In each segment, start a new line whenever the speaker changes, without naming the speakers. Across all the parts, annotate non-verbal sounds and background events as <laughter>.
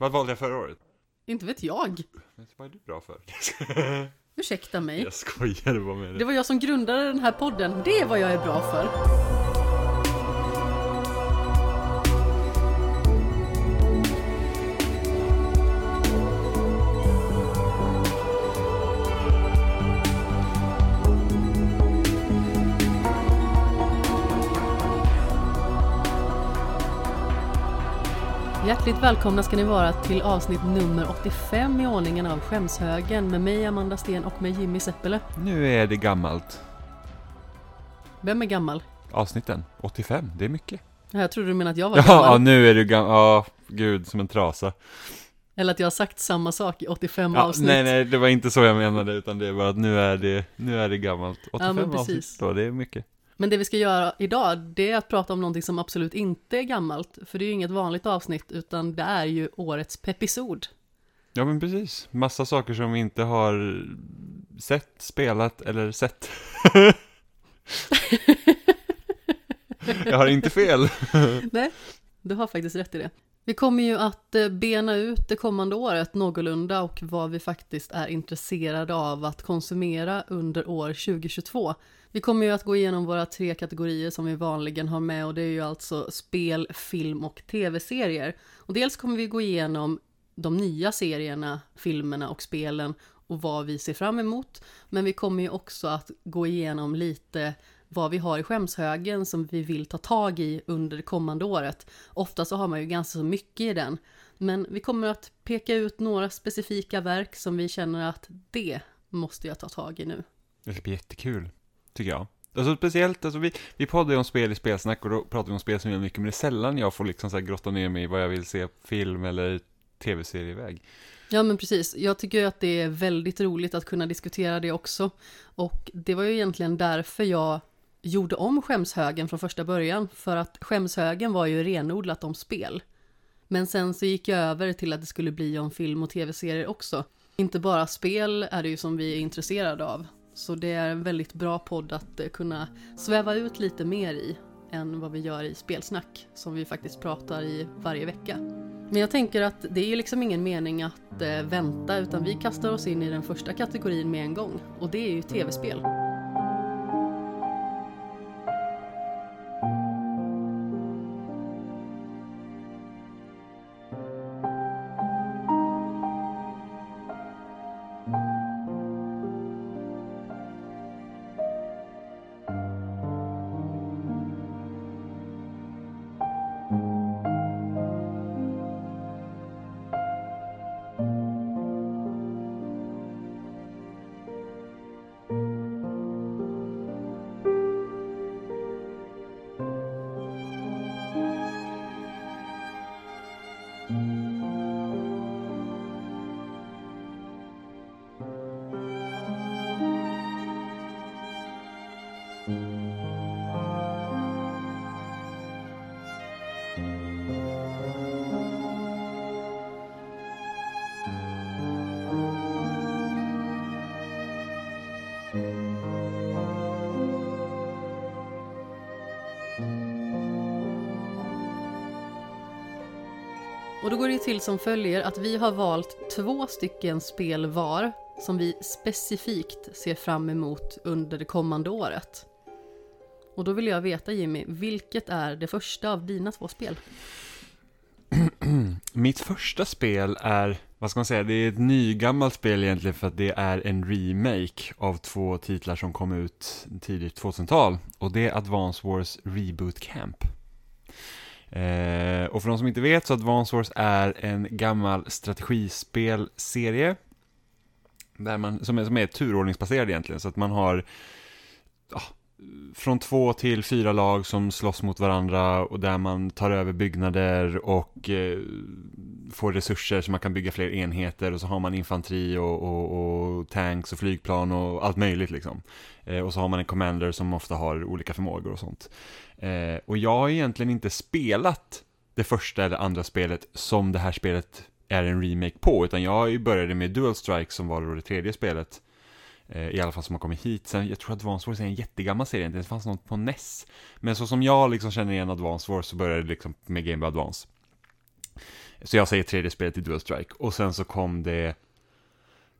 Vad valde jag förra året?
Inte vet jag.
Men Vad är du bra för? <laughs>
Ursäkta mig.
Jag skojar bara med
Det
det.
var jag som grundade den här podden. Det är vad jag är bra för. Hjärtligt välkomna ska ni vara till avsnitt nummer 85 i ordningen av Skämshögen med mig Amanda Sten och med Jimmy Seppele.
Nu är det gammalt.
Vem är gammal?
Avsnitten. 85, det är mycket.
Ja, Jag trodde du menade att jag var
Ja, <laughs> ja,
gammal.
nu är du gammal. Ja, gud, som en trasa.
Eller att jag har sagt samma sak i 85
Ja,
avsnitt.
nej, nej, det var inte så jag menade, utan det är bara att nu är det, nu är det gammalt. 85
men
avsnitt då, det är mycket.
Men det vi ska göra idag, det är att prata om någonting som absolut inte är gammalt. För det är ju inget vanligt avsnitt, utan det är ju årets pepisod.
Ja, men precis. Massa saker som vi inte har sett, spelat eller sett. <laughs> jag har inte fel. <laughs>
Nej, du har faktiskt rätt i det. Vi kommer ju att eh, bena ut det kommande året någorlunda och vad vi faktiskt är intresserade av att konsumera under år 2022. Vi kommer ju att gå igenom våra tre kategorier som vi vanligen har med och det är ju alltså spel, film och tv-serier. Och dels kommer vi gå igenom de nya serierna, filmerna och spelen och vad vi ser fram emot. Men vi kommer ju också att gå igenom lite vad vi har i skämshögen som vi vill ta tag i under det kommande året. Ofta så har man ju ganska så mycket i den. Men vi kommer att peka ut några specifika verk som vi känner att det måste jag ta tag i nu.
Det ska bli jättekul, tycker jag. Alltså speciellt, alltså vi, vi poddar ju om spel i spelsnack och då pratar vi om spel som gör mycket, men det är sällan jag får liksom så här grotta ner mig i vad jag vill se film eller tv-serieväg.
Ja men precis, jag tycker ju att det är väldigt roligt att kunna diskutera det också. Och det var ju egentligen därför jag gjorde om skämshögen från första början. För att skämshögen var ju renodlat om spel. Men sen så gick jag över till att det skulle bli om film och tv-serier också. Inte bara spel är det ju som vi är intresserade av. Så det är en väldigt bra podd att eh, kunna sväva ut lite mer i än vad vi gör i spelsnack som vi faktiskt pratar i varje vecka. Men jag tänker att det är ju liksom ingen mening att eh, vänta utan vi kastar oss in i den första kategorin med en gång och det är ju tv-spel. Och då går det till som följer att vi har valt två stycken spel var som vi specifikt ser fram emot under det kommande året. Och då vill jag veta Jimmy, vilket är det första av dina två spel? <clears throat>
Mitt första spel är, vad ska man säga, det är ett nygammalt spel egentligen för att det är en remake av två titlar som kom ut tidigt 2000-tal. Och det är Advance Wars Reboot Camp. Eh, och för de som inte vet så Advance Wars är en gammal strategispelserie. Där man, som, är, som är turordningsbaserad egentligen, så att man har ah, från två till fyra lag som slåss mot varandra och där man tar över byggnader och eh, får resurser så man kan bygga fler enheter och så har man infanteri och, och, och tanks och flygplan och allt möjligt liksom. Eh, och så har man en commander som ofta har olika förmågor och sånt. Eh, och jag har egentligen inte spelat det första eller andra spelet som det här spelet är en remake på, utan jag började med Dual Strike som var det tredje spelet. Eh, I alla fall som har kommit hit. Sen, jag tror att Advance Wars är en jättegammal serie, det fanns något på NES. Men så som jag liksom känner igen Advance Wars så började det liksom med Game Boy Advance. Så jag säger tredje spelet i Dual Strike. Och sen så kom det,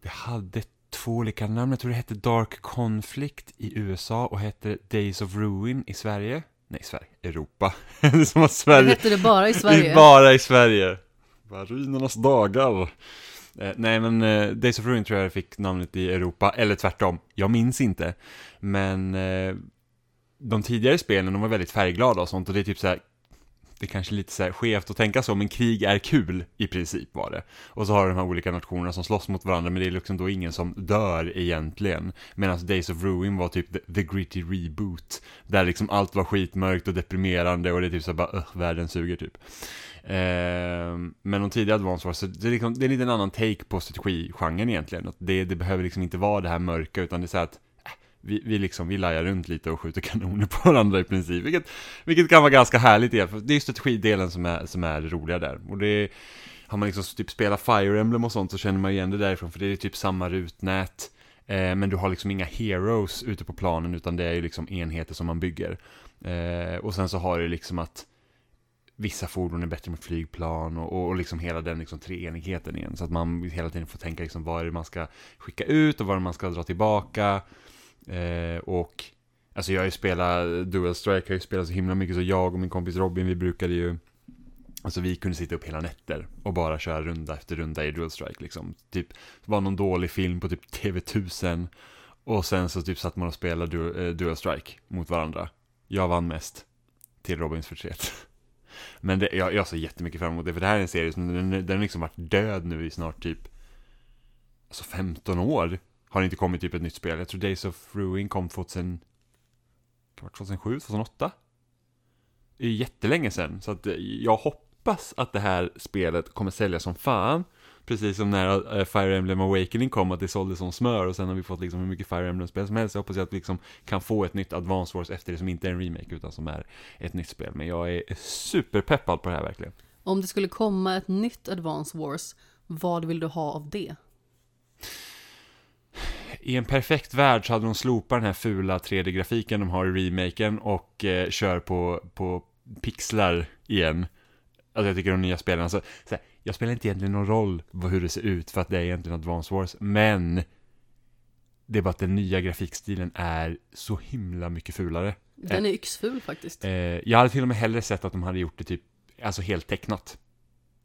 det hade två olika namn, jag tror det hette Dark Conflict i USA och hette Days of Ruin i Sverige. Nej, Sverige, Europa. <laughs> det är som att
Det
Sverige,
hette det bara i Sverige. <laughs>
bara i Sverige. Marinernas dagar. Eh, nej men eh, Days of Ruin tror jag fick namnet i Europa, eller tvärtom. Jag minns inte. Men eh, de tidigare spelen, de var väldigt färgglada och sånt och det är typ så här. Det är kanske lite så här skevt att tänka så, men krig är kul i princip var det. Och så har du de här olika nationerna som slåss mot varandra, men det är liksom då ingen som dör egentligen. Medan Days of Ruin var typ the, the gritty reboot, där liksom allt var skitmörkt och deprimerande och det är typ så här bara, världen suger typ. Eh, men de tidiga Advance Wars, så det är, liksom, det är lite en annan take på strategigenren egentligen. Att det, det behöver liksom inte vara det här mörka, utan det är så att äh, vi, vi, liksom, vi lajar runt lite och skjuter <laughs> kanoner på varandra i princip. Vilket, vilket kan vara ganska härligt igen, för det är strategidelen som är, som är det roliga där. Och det har man liksom typ spelat Fire Emblem och sånt så känner man igen det därifrån, för det är typ samma rutnät. Eh, men du har liksom inga heroes ute på planen, utan det är ju liksom enheter som man bygger. Eh, och sen så har du liksom att vissa fordon är bättre mot flygplan och, och, och liksom hela den liksom treenigheten igen. Så att man hela tiden får tänka liksom vad är det man ska skicka ut och vad är det man ska dra tillbaka. Eh, och alltså jag har ju spelat Dual Strike, jag har ju spelat så himla mycket så jag och min kompis Robin vi brukade ju Alltså vi kunde sitta upp hela nätter och bara köra runda efter runda i Dual Strike liksom. Typ, det var någon dålig film på typ TV1000 och sen så typ satt man och spelade Dual, eh, Dual Strike mot varandra. Jag vann mest, till Robins förtret. <laughs> Men det, jag, jag ser jättemycket fram emot det, för det här är en serie som den, den har liksom varit död nu i snart typ Alltså 15 år har det inte kommit typ ett nytt spel. Jag tror Days of Ruin kom 2000 kan 2007, 2008? Det är jättelänge sedan, så att jag hoppas att det här spelet kommer sälja som fan. Precis som när eh, Fire Emblem Awakening kom, att det sålde som smör och sen har vi fått liksom hur mycket Fire Emblem-spel som helst. Jag hoppas att vi liksom kan få ett nytt Advance Wars efter det som inte är en remake utan som är ett nytt spel. Men jag är superpeppad på det här verkligen.
Om det skulle komma ett nytt Advance Wars, vad vill du ha av det?
I en perfekt värld så hade de slopat den här fula 3D-grafiken de har i remaken och eh, kör på, på pixlar igen. Alltså jag tycker de nya spelen, alltså, så här, jag spelar inte egentligen någon roll hur det ser ut för att det är egentligen Advance Wars, men det är bara att den nya grafikstilen är så himla mycket fulare.
Den är yxful faktiskt.
Eh, jag hade till och med hellre sett att de hade gjort det typ, alltså helt tecknat.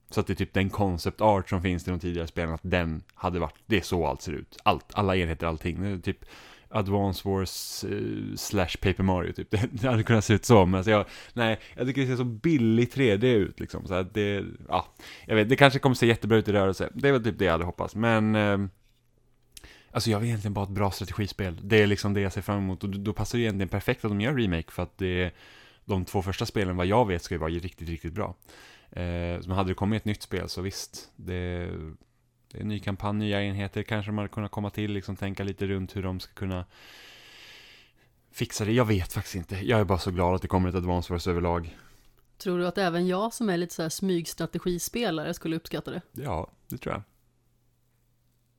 Så att det är typ den concept art som finns i de tidigare spelen, att den hade varit, det är så allt ser ut. Allt, alla enheter, allting. Typ Advance Wars eh, slash Paper Mario typ. Det, <laughs> det hade kunnat se ut så, men alltså jag, nej, jag tycker det ser så billig 3D ut liksom. Så att det, ja, jag vet, det kanske kommer se jättebra ut i rörelse. Det är väl typ det jag hade hoppats, men eh, Alltså jag vill egentligen bara ett bra strategispel. Det är liksom det jag ser fram emot och då, passar det egentligen perfekt att de gör remake för att det de två första spelen, vad jag vet, ska ju vara riktigt, riktigt bra. Eh, så hade det kommit ett nytt spel så visst, det, en ny kampanj, nya enheter, kanske man kunnat komma till, liksom tänka lite runt hur de ska kunna fixa det. Jag vet faktiskt inte. Jag är bara så glad att det kommer ett Advance Wars överlag.
Tror du att även jag som är lite så här smygstrategispelare skulle uppskatta det?
Ja, det tror jag.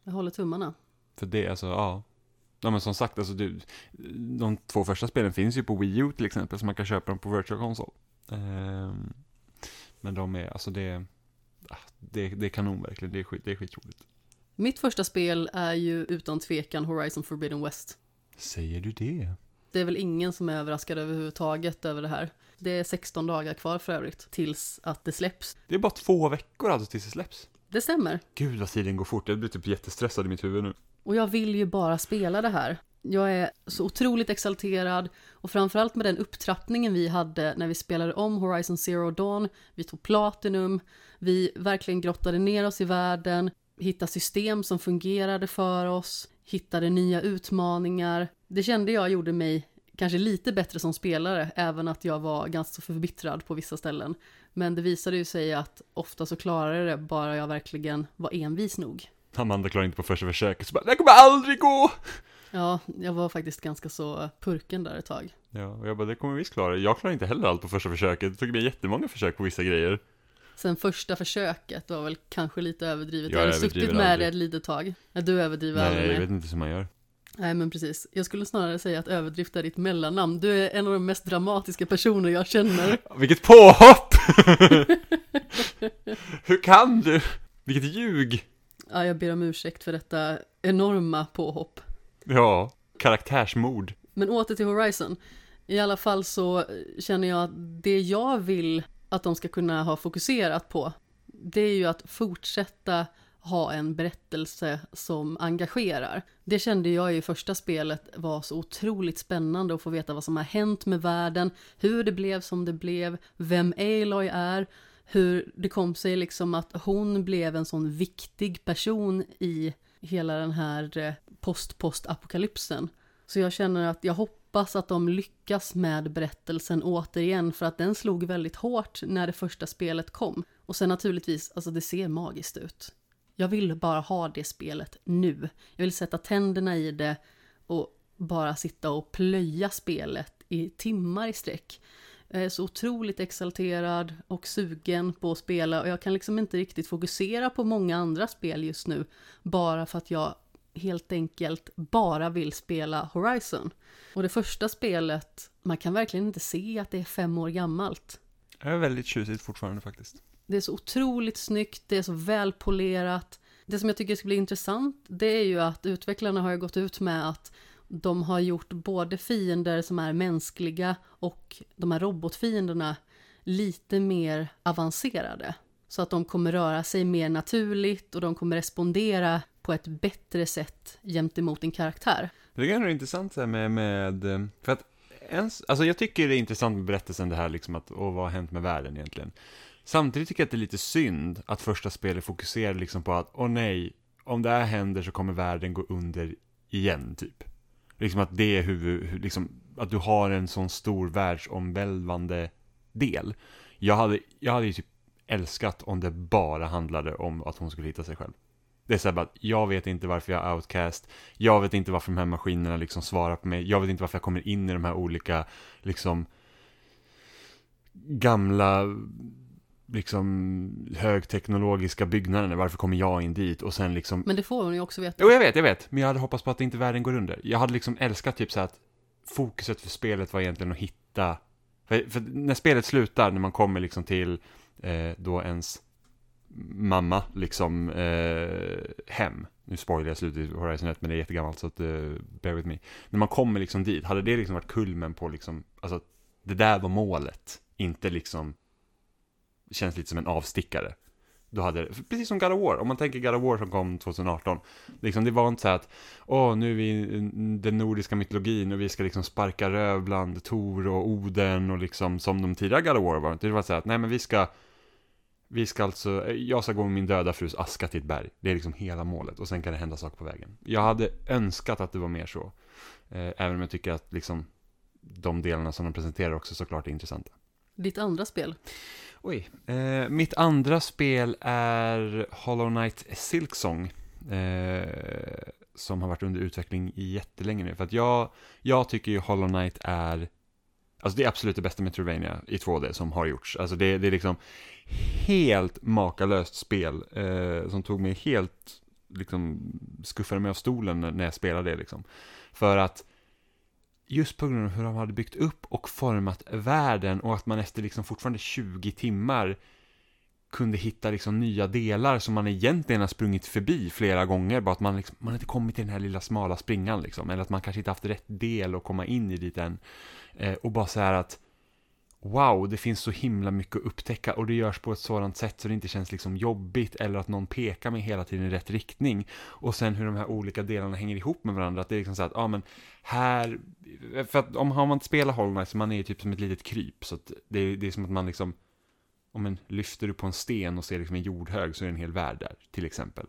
Jag håller tummarna.
För det, alltså, ja. Ja men som sagt, alltså, du, de två första spelen finns ju på Wii U till exempel, så man kan köpa dem på Virtual Console. Ehm, men de är, alltså det, det, det är kanon verkligen, det är, skit, det är skitroligt.
Mitt första spel är ju utan tvekan Horizon Forbidden West.
Säger du det?
Det är väl ingen som är överraskad överhuvudtaget över det här. Det är 16 dagar kvar för övrigt, tills att det släpps.
Det är bara två veckor alltså tills det släpps.
Det stämmer.
Gud vad tiden går fort, jag blir typ jättestressad i mitt huvud nu.
Och jag vill ju bara spela det här. Jag är så otroligt exalterad och framförallt med den upptrappningen vi hade när vi spelade om Horizon Zero Dawn. Vi tog Platinum, vi verkligen grottade ner oss i världen, hittade system som fungerade för oss, hittade nya utmaningar. Det kände jag gjorde mig kanske lite bättre som spelare, även att jag var ganska förbittrad på vissa ställen. Men det visade ju sig att ofta så klarade det bara jag verkligen var envis nog.
Amanda klarade inte på första försöket, så bara, det här kommer aldrig gå!
Ja, jag var faktiskt ganska så purken där ett tag.
Ja, och jag bara, det kommer vi visst klara. Jag klarar inte heller allt på första försöket. Det tog mig jättemånga försök på vissa grejer.
Sen första försöket var väl kanske lite överdrivet.
Jag
Jag hade suttit med det ett litet tag. Du överdriver
Nej,
aldrig
jag
med.
vet inte hur man gör.
Nej men precis, jag skulle snarare säga att överdrift är ditt mellannamn. Du är en av de mest dramatiska personer jag känner. <laughs>
Vilket påhopp! <laughs> Hur kan du? Vilket ljug!
Ja, jag ber om ursäkt för detta enorma påhopp.
Ja, karaktärsmord.
Men åter till Horizon. I alla fall så känner jag att det jag vill att de ska kunna ha fokuserat på, det är ju att fortsätta ha en berättelse som engagerar. Det kände jag i första spelet var så otroligt spännande att få veta vad som har hänt med världen, hur det blev som det blev, vem Aloy är, hur det kom sig liksom att hon blev en sån viktig person i hela den här eh, post-post-apokalypsen. Så jag känner att jag hoppas att de lyckas med berättelsen återigen för att den slog väldigt hårt när det första spelet kom. Och sen naturligtvis, alltså det ser magiskt ut. Jag vill bara ha det spelet nu. Jag vill sätta tänderna i det och bara sitta och plöja spelet i timmar i sträck. Jag är så otroligt exalterad och sugen på att spela och jag kan liksom inte riktigt fokusera på många andra spel just nu bara för att jag helt enkelt bara vill spela Horizon. Och det första spelet, man kan verkligen inte se att det är fem år gammalt.
Det är väldigt tjusigt fortfarande faktiskt.
Det är så otroligt snyggt, det är så välpolerat. Det som jag tycker ska bli intressant, det är ju att utvecklarna har gått ut med att de har gjort både fiender som är mänskliga och de här robotfienderna lite mer avancerade. Så att de kommer röra sig mer naturligt och de kommer respondera på ett bättre sätt gentemot din karaktär.
Det är ändå intressant så här med, med, eh, för att ens, alltså jag tycker det är intressant med berättelsen det här liksom att, och vad har hänt med världen egentligen. Samtidigt tycker jag att det är lite synd att första spelet fokuserar liksom på att, åh nej, om det här händer så kommer världen gå under igen, typ. Liksom att det är huvud, liksom, att du har en sån stor världsomvälvande del. Jag hade, jag hade ju typ älskat om det bara handlade om att hon skulle hitta sig själv. Det är såhär att jag vet inte varför jag är outcast, jag vet inte varför de här maskinerna liksom svarar på mig, jag vet inte varför jag kommer in i de här olika, liksom, gamla liksom högteknologiska byggnaderna, varför kommer jag in dit och sen liksom
Men det får hon ju också veta.
Jo, jag vet, jag vet, men jag hade hoppats på att inte världen går under. Jag hade liksom älskat typ så att fokuset för spelet var egentligen att hitta, för, för när spelet slutar, när man kommer liksom till eh, då ens mamma liksom eh, hem. Nu spoilar jag slutet i Horizon 1 men det är jättegammalt så att uh, bear with me. När man kommer liksom dit, hade det liksom varit kulmen på liksom, alltså det där var målet, inte liksom känns lite som en avstickare. Då hade det, precis som God of War, om man tänker God of War som kom 2018. Liksom, det var inte så att, åh, nu är vi i den nordiska mytologin och vi ska liksom sparka röv bland Tor och Oden och liksom som de tidigare God of War var. Det var så att, nej men vi ska, vi ska alltså, jag ska gå med min döda frus aska till ett berg. Det är liksom hela målet och sen kan det hända saker på vägen. Jag hade önskat att det var mer så. Eh, även om jag tycker att liksom de delarna som de presenterar också såklart är intressanta.
Ditt andra spel?
Oj. Eh, mitt andra spel är Hollow Knight Silksong. Eh, som har varit under utveckling jättelänge nu. För att jag, jag tycker ju Hollow Knight är Alltså det är absolut det bästa Metroidvania i 2D som har gjorts. Alltså det, det är liksom helt makalöst spel eh, som tog mig helt, liksom skuffade mig av stolen när jag spelade det liksom. För att just på grund av hur de hade byggt upp och format världen och att man efter liksom fortfarande 20 timmar kunde hitta liksom nya delar som man egentligen har sprungit förbi flera gånger, bara att man, liksom, man inte kommit till den här lilla smala springan liksom, eller att man kanske inte haft rätt del att komma in i dit än. Eh, och bara så här att wow, det finns så himla mycket att upptäcka och det görs på ett sådant sätt så det inte känns liksom jobbigt eller att någon pekar mig hela tiden i rätt riktning. Och sen hur de här olika delarna hänger ihop med varandra, att det är liksom så att, ja ah, men här, för att om man inte spelat Hollow Knight så man är ju typ som ett litet kryp, så att det, är, det är som att man liksom, om man lyfter du på en sten och ser liksom en jordhög så är det en hel värld där, till exempel.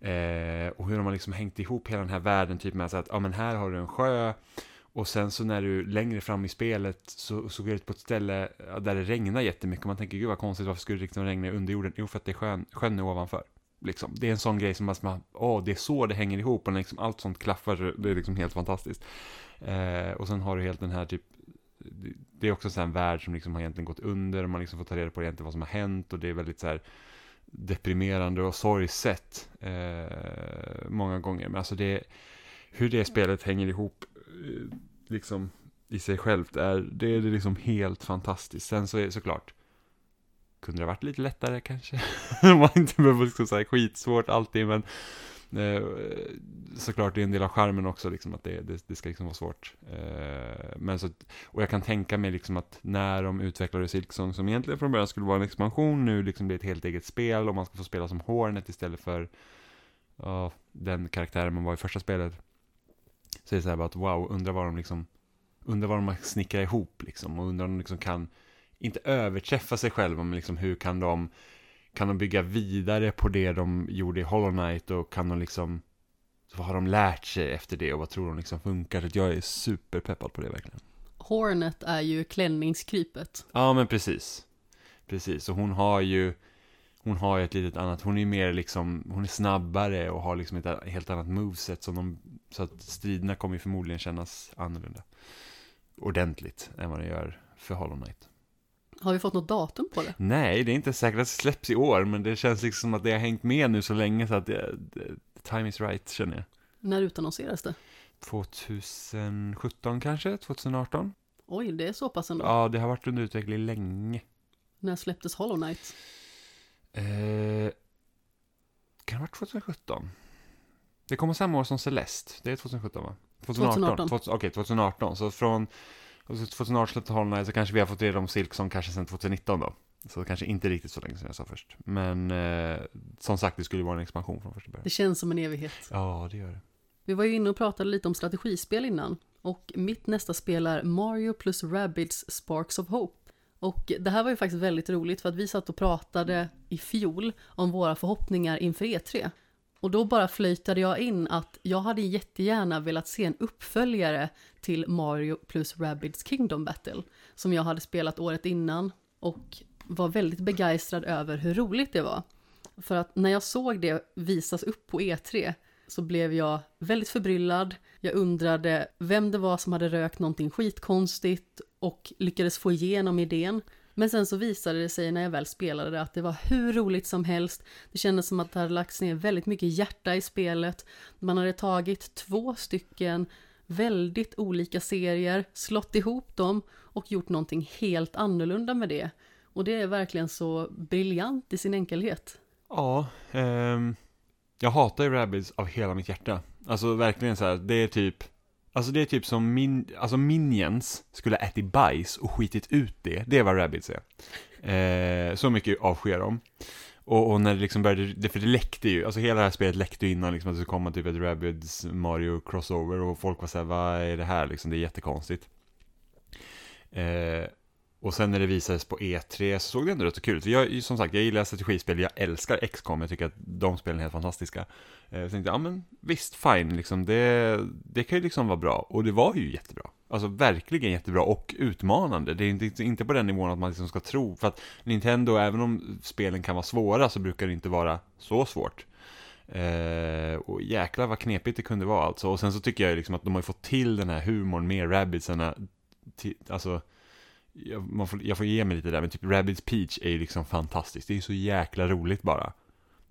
Eh, och hur de har liksom hängt ihop hela den här världen, typ med att, ja ah, men här har du en sjö, och sen så när du längre fram i spelet så, så går du ut på ett ställe där det regnar jättemycket man tänker gud vad konstigt, varför skulle det liksom regna i underjorden? Jo, för att det är sjön, sjön är ovanför. Liksom. Det är en sån grej som man, åh, det är så det hänger ihop och liksom allt sånt klaffar, det är liksom helt fantastiskt. Eh, och sen har du helt den här typ, det är också en värld som liksom har egentligen gått under och man liksom får ta reda på egentligen vad som har hänt och det är väldigt så här deprimerande och sorgset eh, många gånger. Men alltså det hur det spelet hänger ihop Eh, liksom i sig självt är, det är liksom helt fantastiskt. Sen så är det såklart, kunde det ha varit lite lättare kanske? <laughs> Man inte behöver liksom säga skitsvårt alltid, men eh, såklart det är en del av skärmen också, liksom, att det, det, det ska liksom vara svårt. Eh, men så, och jag kan tänka mig liksom att när de utvecklade Silksong, som egentligen från början skulle vara en expansion, nu liksom blir ett helt eget spel och man ska få spela som Hornet istället för uh, den karaktären man var i första spelet. Så är det så här bara att wow, undrar vad de liksom, undrar vad de snickrar ihop liksom, och undrar om de liksom kan, inte överträffa sig själva, men liksom hur kan de, kan de bygga vidare på det de gjorde i Hollow Knight och kan de liksom, vad har de lärt sig efter det och vad tror de liksom funkar? Så jag är superpeppad på det verkligen.
Hornet är ju klänningskrypet.
Ja, men precis. Precis, och hon har ju, hon har ju ett litet annat, hon är mer liksom, hon är snabbare och har liksom ett helt annat moveset som de, så att striderna kommer ju förmodligen kännas annorlunda. Ordentligt än vad det gör för Hollow Knight.
Har vi fått något datum på det?
Nej, det är inte säkert att det släpps i år, men det känns liksom som att det har hängt med nu så länge så att det, det, time is right, känner jag.
När utannonseras det?
2017 kanske? 2018?
Oj, det är så pass ändå.
Ja, det har varit under utveckling länge.
När släpptes Hollow Knight?
Eh, kan det ha varit 2017? Det kommer samma år som Celeste, det är 2017 va?
2018.
2018. Okej, 2018. Så från 2018 släppte Hollow Knight så kanske vi har fått reda om Silksong kanske sedan 2019 då. Så kanske inte riktigt så länge som jag sa först. Men eh, som sagt, det skulle vara en expansion från första början.
Det känns som en evighet.
Ja, det gör det.
Vi var ju inne och pratade lite om strategispel innan. Och mitt nästa spel är Mario plus Rabbids Sparks of Hope. Och det här var ju faktiskt väldigt roligt för att vi satt och pratade i fjol om våra förhoppningar inför E3. Och då bara flöjtade jag in att jag hade jättegärna velat se en uppföljare till Mario plus Rabbids Kingdom Battle. Som jag hade spelat året innan och var väldigt begeistrad över hur roligt det var. För att när jag såg det visas upp på E3 så blev jag väldigt förbryllad. Jag undrade vem det var som hade rökt någonting skitkonstigt och lyckades få igenom idén. Men sen så visade det sig när jag väl spelade det att det var hur roligt som helst. Det kändes som att det hade lagts ner väldigt mycket hjärta i spelet. Man hade tagit två stycken väldigt olika serier, slått ihop dem och gjort någonting helt annorlunda med det. Och det är verkligen så briljant i sin enkelhet.
Ja, ehm, jag hatar ju Rabbids av hela mitt hjärta. Alltså verkligen så här, det är typ Alltså det är typ som min, alltså Minions skulle ha ätit bajs och skitit ut det. Det är vad Rabbids är. Eh, så mycket avskyr de. Och, och, när det liksom började, för det läckte ju, alltså hela det här spelet läckte ju innan liksom att det skulle komma typ ett Rabbids Mario crossover och folk var såhär, vad är det här liksom, det är jättekonstigt. Eh, och sen när det visades på E3 så såg det ändå rätt så kul ut. Jag, som sagt, jag gillar strategispel, jag älskar XCOM, jag tycker att de spelen är helt fantastiska. Eh, jag tänkte ja men visst, fine, liksom, det, det kan ju liksom vara bra. Och det var ju jättebra. Alltså verkligen jättebra och utmanande. Det är inte, inte på den nivån att man liksom ska tro, för att Nintendo, även om spelen kan vara svåra, så brukar det inte vara så svårt. Eh, och jäklar vad knepigt det kunde vara alltså. Och sen så tycker jag liksom att de har fått till den här humorn med Rabbitsarna. Eh, alltså jag, får, jag får ge mig lite där, men typ Rabbids Peach är ju liksom fantastiskt. Det är ju så jäkla roligt bara.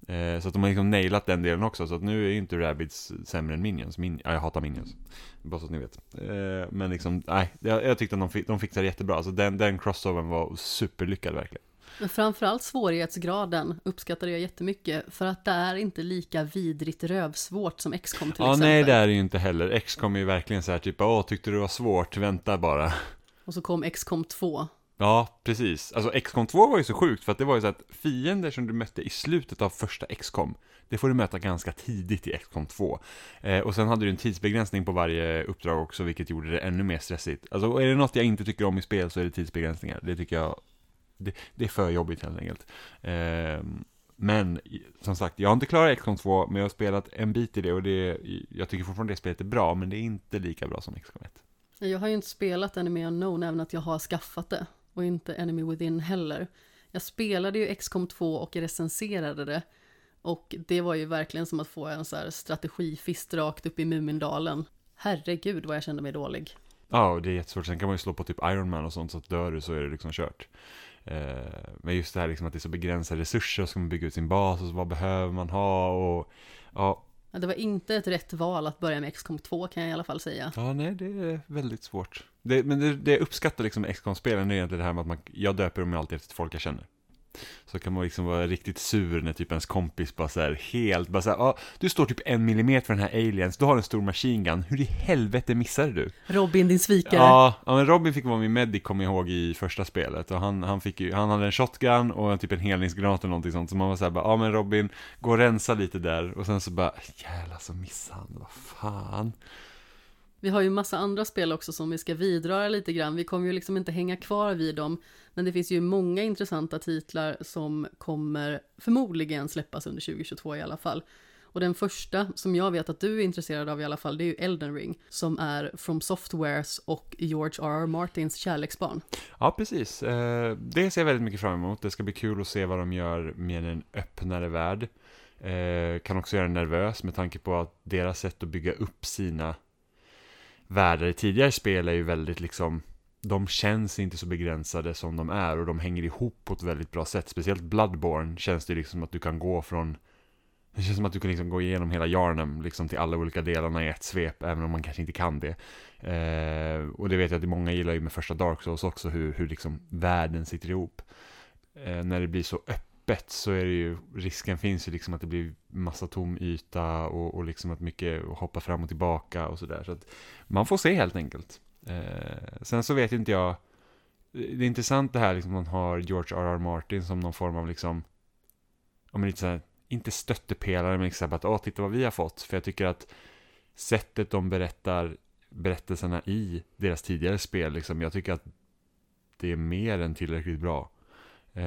Eh, så att de har liksom nailat den delen också, så att nu är ju inte Rabbids sämre än Minions. Min, ja, jag hatar Minions, bara så att ni vet. Eh, men liksom, nej, jag, jag tyckte att de, fick, de fixade det jättebra. Alltså den, den crossovern var superlyckad verkligen.
Men framförallt svårighetsgraden uppskattade jag jättemycket för att det är inte lika vidrigt rövsvårt som XCOM till
ja,
exempel.
nej det är det ju inte heller. XCOM är ju verkligen så här typ, åh tyckte du det var svårt, vänta bara.
Och så kom XCOM 2.
Ja, precis. Alltså XCOM 2 var ju så sjukt för att det var ju så att fiender som du mötte i slutet av första XCOM, det får du möta ganska tidigt i XCOM 2. Eh, och sen hade du en tidsbegränsning på varje uppdrag också, vilket gjorde det ännu mer stressigt. Alltså är det något jag inte tycker om i spel så är det tidsbegränsningar. Det tycker jag, det, det är för jobbigt helt enkelt. Eh, men som sagt, jag har inte klarat XCOM 2, men jag har spelat en bit i det och det, jag tycker fortfarande det spelet är bra, men det är inte lika bra som XCOM 1.
Jag har ju inte spelat Enemy Unknown även att jag har skaffat det. Och inte Enemy Within heller. Jag spelade ju XCOM 2 och recenserade det. Och det var ju verkligen som att få en så här strategifist rakt upp i Mumindalen. Herregud vad jag kände mig dålig.
Ja, och det är jättesvårt. Sen kan man ju slå på typ Iron Man och sånt, så att dör du så är det liksom kört. Eh, men just det här liksom att det är så begränsade resurser, och ska man bygga ut sin bas, och så vad behöver man ha och Ja,
det var inte ett rätt val att börja med XCOM 2 kan jag i alla fall säga.
Ja, nej, det är väldigt svårt. Det, men det, det jag uppskattar liksom med XCOM-spelen är egentligen det här med att man, jag döper dem alltid efter folk jag känner. Så kan man liksom vara riktigt sur när typ ens kompis bara så här helt, bara så här, ah, du står typ en millimeter från den här aliens, du har en stor machine gun, hur i helvete missade du?
Robin, din svikare.
Ja, ja men Robin fick vara min medic, kommer jag ihåg, i första spelet. Och han, han fick ju, han hade en shotgun och typ en helningsgranat eller någonting sånt. Så man var såhär bara, ja men Robin, gå och rensa lite där. Och sen så bara, jävlar så missade han, vad fan.
Vi har ju massa andra spel också som vi ska vidröra lite grann. Vi kommer ju liksom inte hänga kvar vid dem. Men det finns ju många intressanta titlar som kommer förmodligen släppas under 2022 i alla fall. Och den första som jag vet att du är intresserad av i alla fall, det är ju Elden Ring, som är From Softwares och George R.R. Martins kärleksbarn.
Ja, precis. Eh, det ser jag väldigt mycket fram emot. Det ska bli kul att se vad de gör med en öppnare värld. Eh, kan också göra en nervös med tanke på att deras sätt att bygga upp sina världar i tidigare spel är ju väldigt liksom de känns inte så begränsade som de är och de hänger ihop på ett väldigt bra sätt. Speciellt Bloodborne känns det liksom att du kan gå från det känns som att du kan liksom gå igenom hela Yarnum liksom till alla olika delarna i ett svep, även om man kanske inte kan det. Eh, och det vet jag att många gillar ju med första Dark Souls också, hur, hur liksom världen sitter ihop. Eh, när det blir så öppet så är det ju, risken finns ju liksom att det blir massa tom yta och, och liksom att mycket hoppar fram och tillbaka och sådär. Så att man får se helt enkelt. Eh, sen så vet inte jag, det är intressant det här liksom man har George R.R. Martin som någon form av liksom, om lite så här, inte stöttepelare, men liksom att åh, titta vad vi har fått. För jag tycker att sättet de berättar berättelserna i deras tidigare spel, liksom, jag tycker att det är mer än tillräckligt bra. Eh,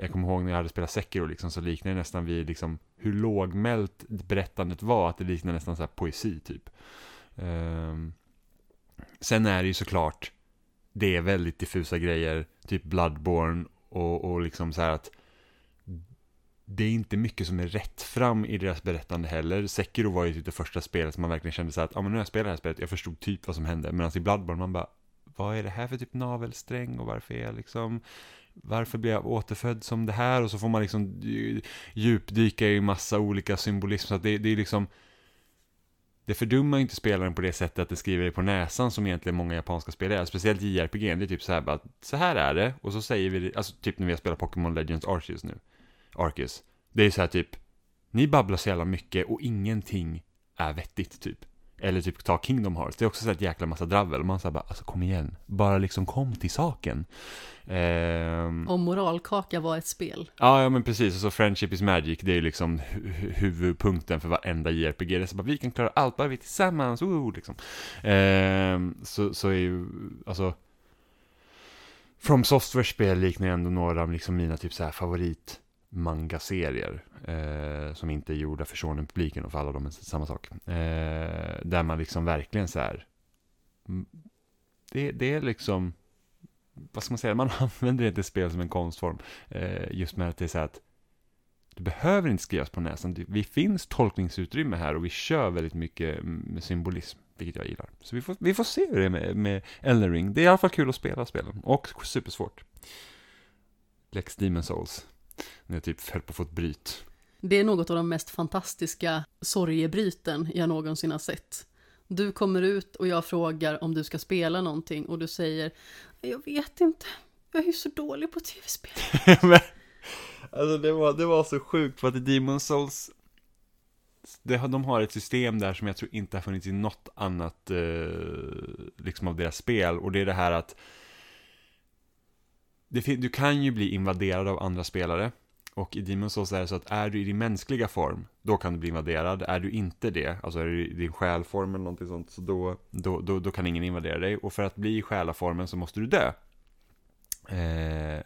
jag kommer ihåg när jag hade spelat Sekiro, liksom, så liknade det nästan vid liksom, hur lågmält berättandet var, att det liknade nästan så här poesi typ. Eh, sen är det ju såklart, det är väldigt diffusa grejer, typ Bloodborne och, och liksom så här att det är inte mycket som är rätt fram i deras berättande heller. Sekiro var ju typ det första spelet som man verkligen kände så att, ja men nu har jag spelat det här spelet, jag förstod typ vad som hände. Medan i Bloodborne man bara, vad är det här för typ navelsträng och varför är jag liksom, varför blir jag återfödd som det här? Och så får man liksom djupdyka i massa olika symbolism. Så att det, det är liksom, det fördummar ju inte spelaren på det sättet att det skriver det på näsan som egentligen många japanska spel är. Speciellt JRPG, det är typ så här bara, så här är det. Och så säger vi det, alltså typ när vi har spelat Pokémon Legends Arceus nu. Arceus. Det är så här typ, ni babblar så jävla mycket och ingenting är vettigt typ. Eller typ ta Kingdom Hearts, det är också så ett jäkla massa dravel. Man säger bara, alltså kom igen, bara liksom kom till saken.
Ehm... Om moralkaka var ett spel.
Ja, ja men precis, och så Friendship is Magic, det är liksom hu huvudpunkten för varenda JRPG. Det är så bara, vi kan klara allt, bara vi tillsammans, oh, liksom. Ehm, så, så är ju, alltså, From Software-spel liknar ändå några av liksom mina typ så här favorit manga-serier eh, som inte är gjorda för shonen-publiken och för alla de är samma sak. Eh, där man liksom verkligen så här, mm, det, det är liksom, vad ska man säga, man <laughs> använder inte spel som en konstform. Eh, just med att det är så här att du behöver inte skrivas på näsan. Vi finns tolkningsutrymme här och vi kör väldigt mycket med symbolism, vilket jag gillar. Så vi får, vi får se hur det är med, med Elden Ring. Det är i alla fall kul att spela spelen och supersvårt. Lex Demon Souls. När jag typ höll på att få ett bryt.
Det är något av de mest fantastiska sorgebryten jag någonsin har sett. Du kommer ut och jag frågar om du ska spela någonting och du säger Jag vet inte, jag är ju så dålig på tv-spel. <laughs>
alltså det var, det var så sjukt för att i Demon Souls det, de har ett system där som jag tror inte har funnits i något annat eh, liksom av deras spel och det är det här att du kan ju bli invaderad av andra spelare. Och i Demon Souls är det så att är du i din mänskliga form, då kan du bli invaderad. Är du inte det, alltså är du i din själform eller någonting sånt, så då, då, då, då kan ingen invadera dig. Och för att bli i själaformen så måste du dö. Eh,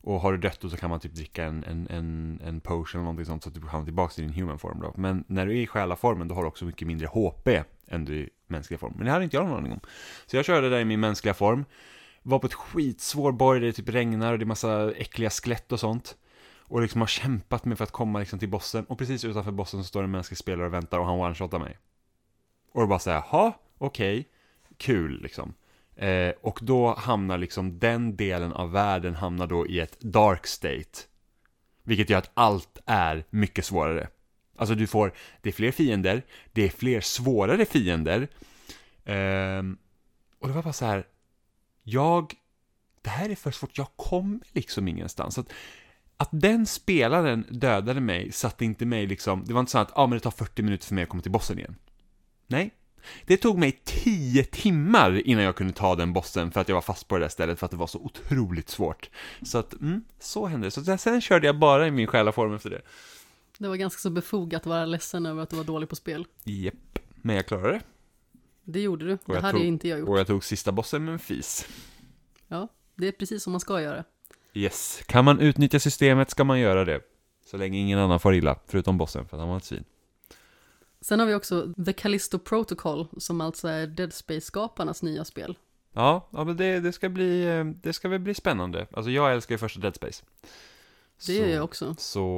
och har du dött då så kan man typ dricka en, en, en, en potion eller någonting sånt så att du hamnar tillbaka till din human form då. Men när du är i själaformen då har du också mycket mindre HP än du är i mänskliga form. Men det hade inte jag någon aning om. Så jag körde där i min mänskliga form var på ett skitsvår borg där det typ regnar och det är massa äckliga skelett och sånt. Och liksom har kämpat med för att komma liksom till bossen. Och precis utanför bossen så står en mänsklig spelare och väntar och han one-shotar mig. Och då bara säger jaha, okej, okay, kul liksom. Eh, och då hamnar liksom den delen av världen hamnar då i ett dark state. Vilket gör att allt är mycket svårare. Alltså du får, det är fler fiender, det är fler svårare fiender. Eh, och det var bara så här, jag, det här är för svårt, jag kommer liksom ingenstans. Så att, att den spelaren dödade mig satte inte mig liksom, det var inte så att, ja ah, men det tar 40 minuter för mig att komma till bossen igen. Nej. Det tog mig 10 timmar innan jag kunde ta den bossen för att jag var fast på det där stället för att det var så otroligt svårt. Så att, mm, så hände det. Så sen körde jag bara i min själaform efter det.
Det var ganska så befogat att vara ledsen över att du var dålig på spel.
Japp, men jag klarade det.
Det gjorde du, det
jag
hade
tog-
inte jag gjort.
Och jag tog sista bossen med en fis.
Ja, det är precis som man ska göra.
Yes. Kan man utnyttja systemet ska man göra det. Så länge ingen annan får illa, förutom bossen, för han var ett svin.
Sen har vi också The Callisto Protocol, som alltså är Dead Space-skaparnas nya spel.
Ja, ja men det, det, ska bli, eh, det ska väl bli spännande. Alltså jag älskar ju första Dead Space.
Det gör jag också.
Så,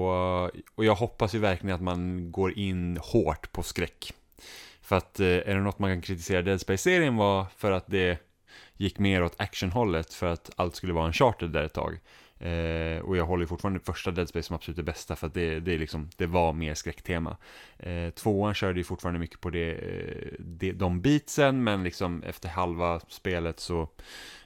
och jag hoppas ju verkligen att man går in hårt på skräck. För att eh, är det något man kan kritisera Dead Space-serien var för att det gick mer åt actionhållet för att allt skulle vara en charter där ett tag. Eh, och jag håller fortfarande första Dead Space som absolut det bästa för att det, det, liksom, det var mer skräcktema. Eh, tvåan körde ju fortfarande mycket på det, eh, det, de beatsen men liksom efter halva spelet så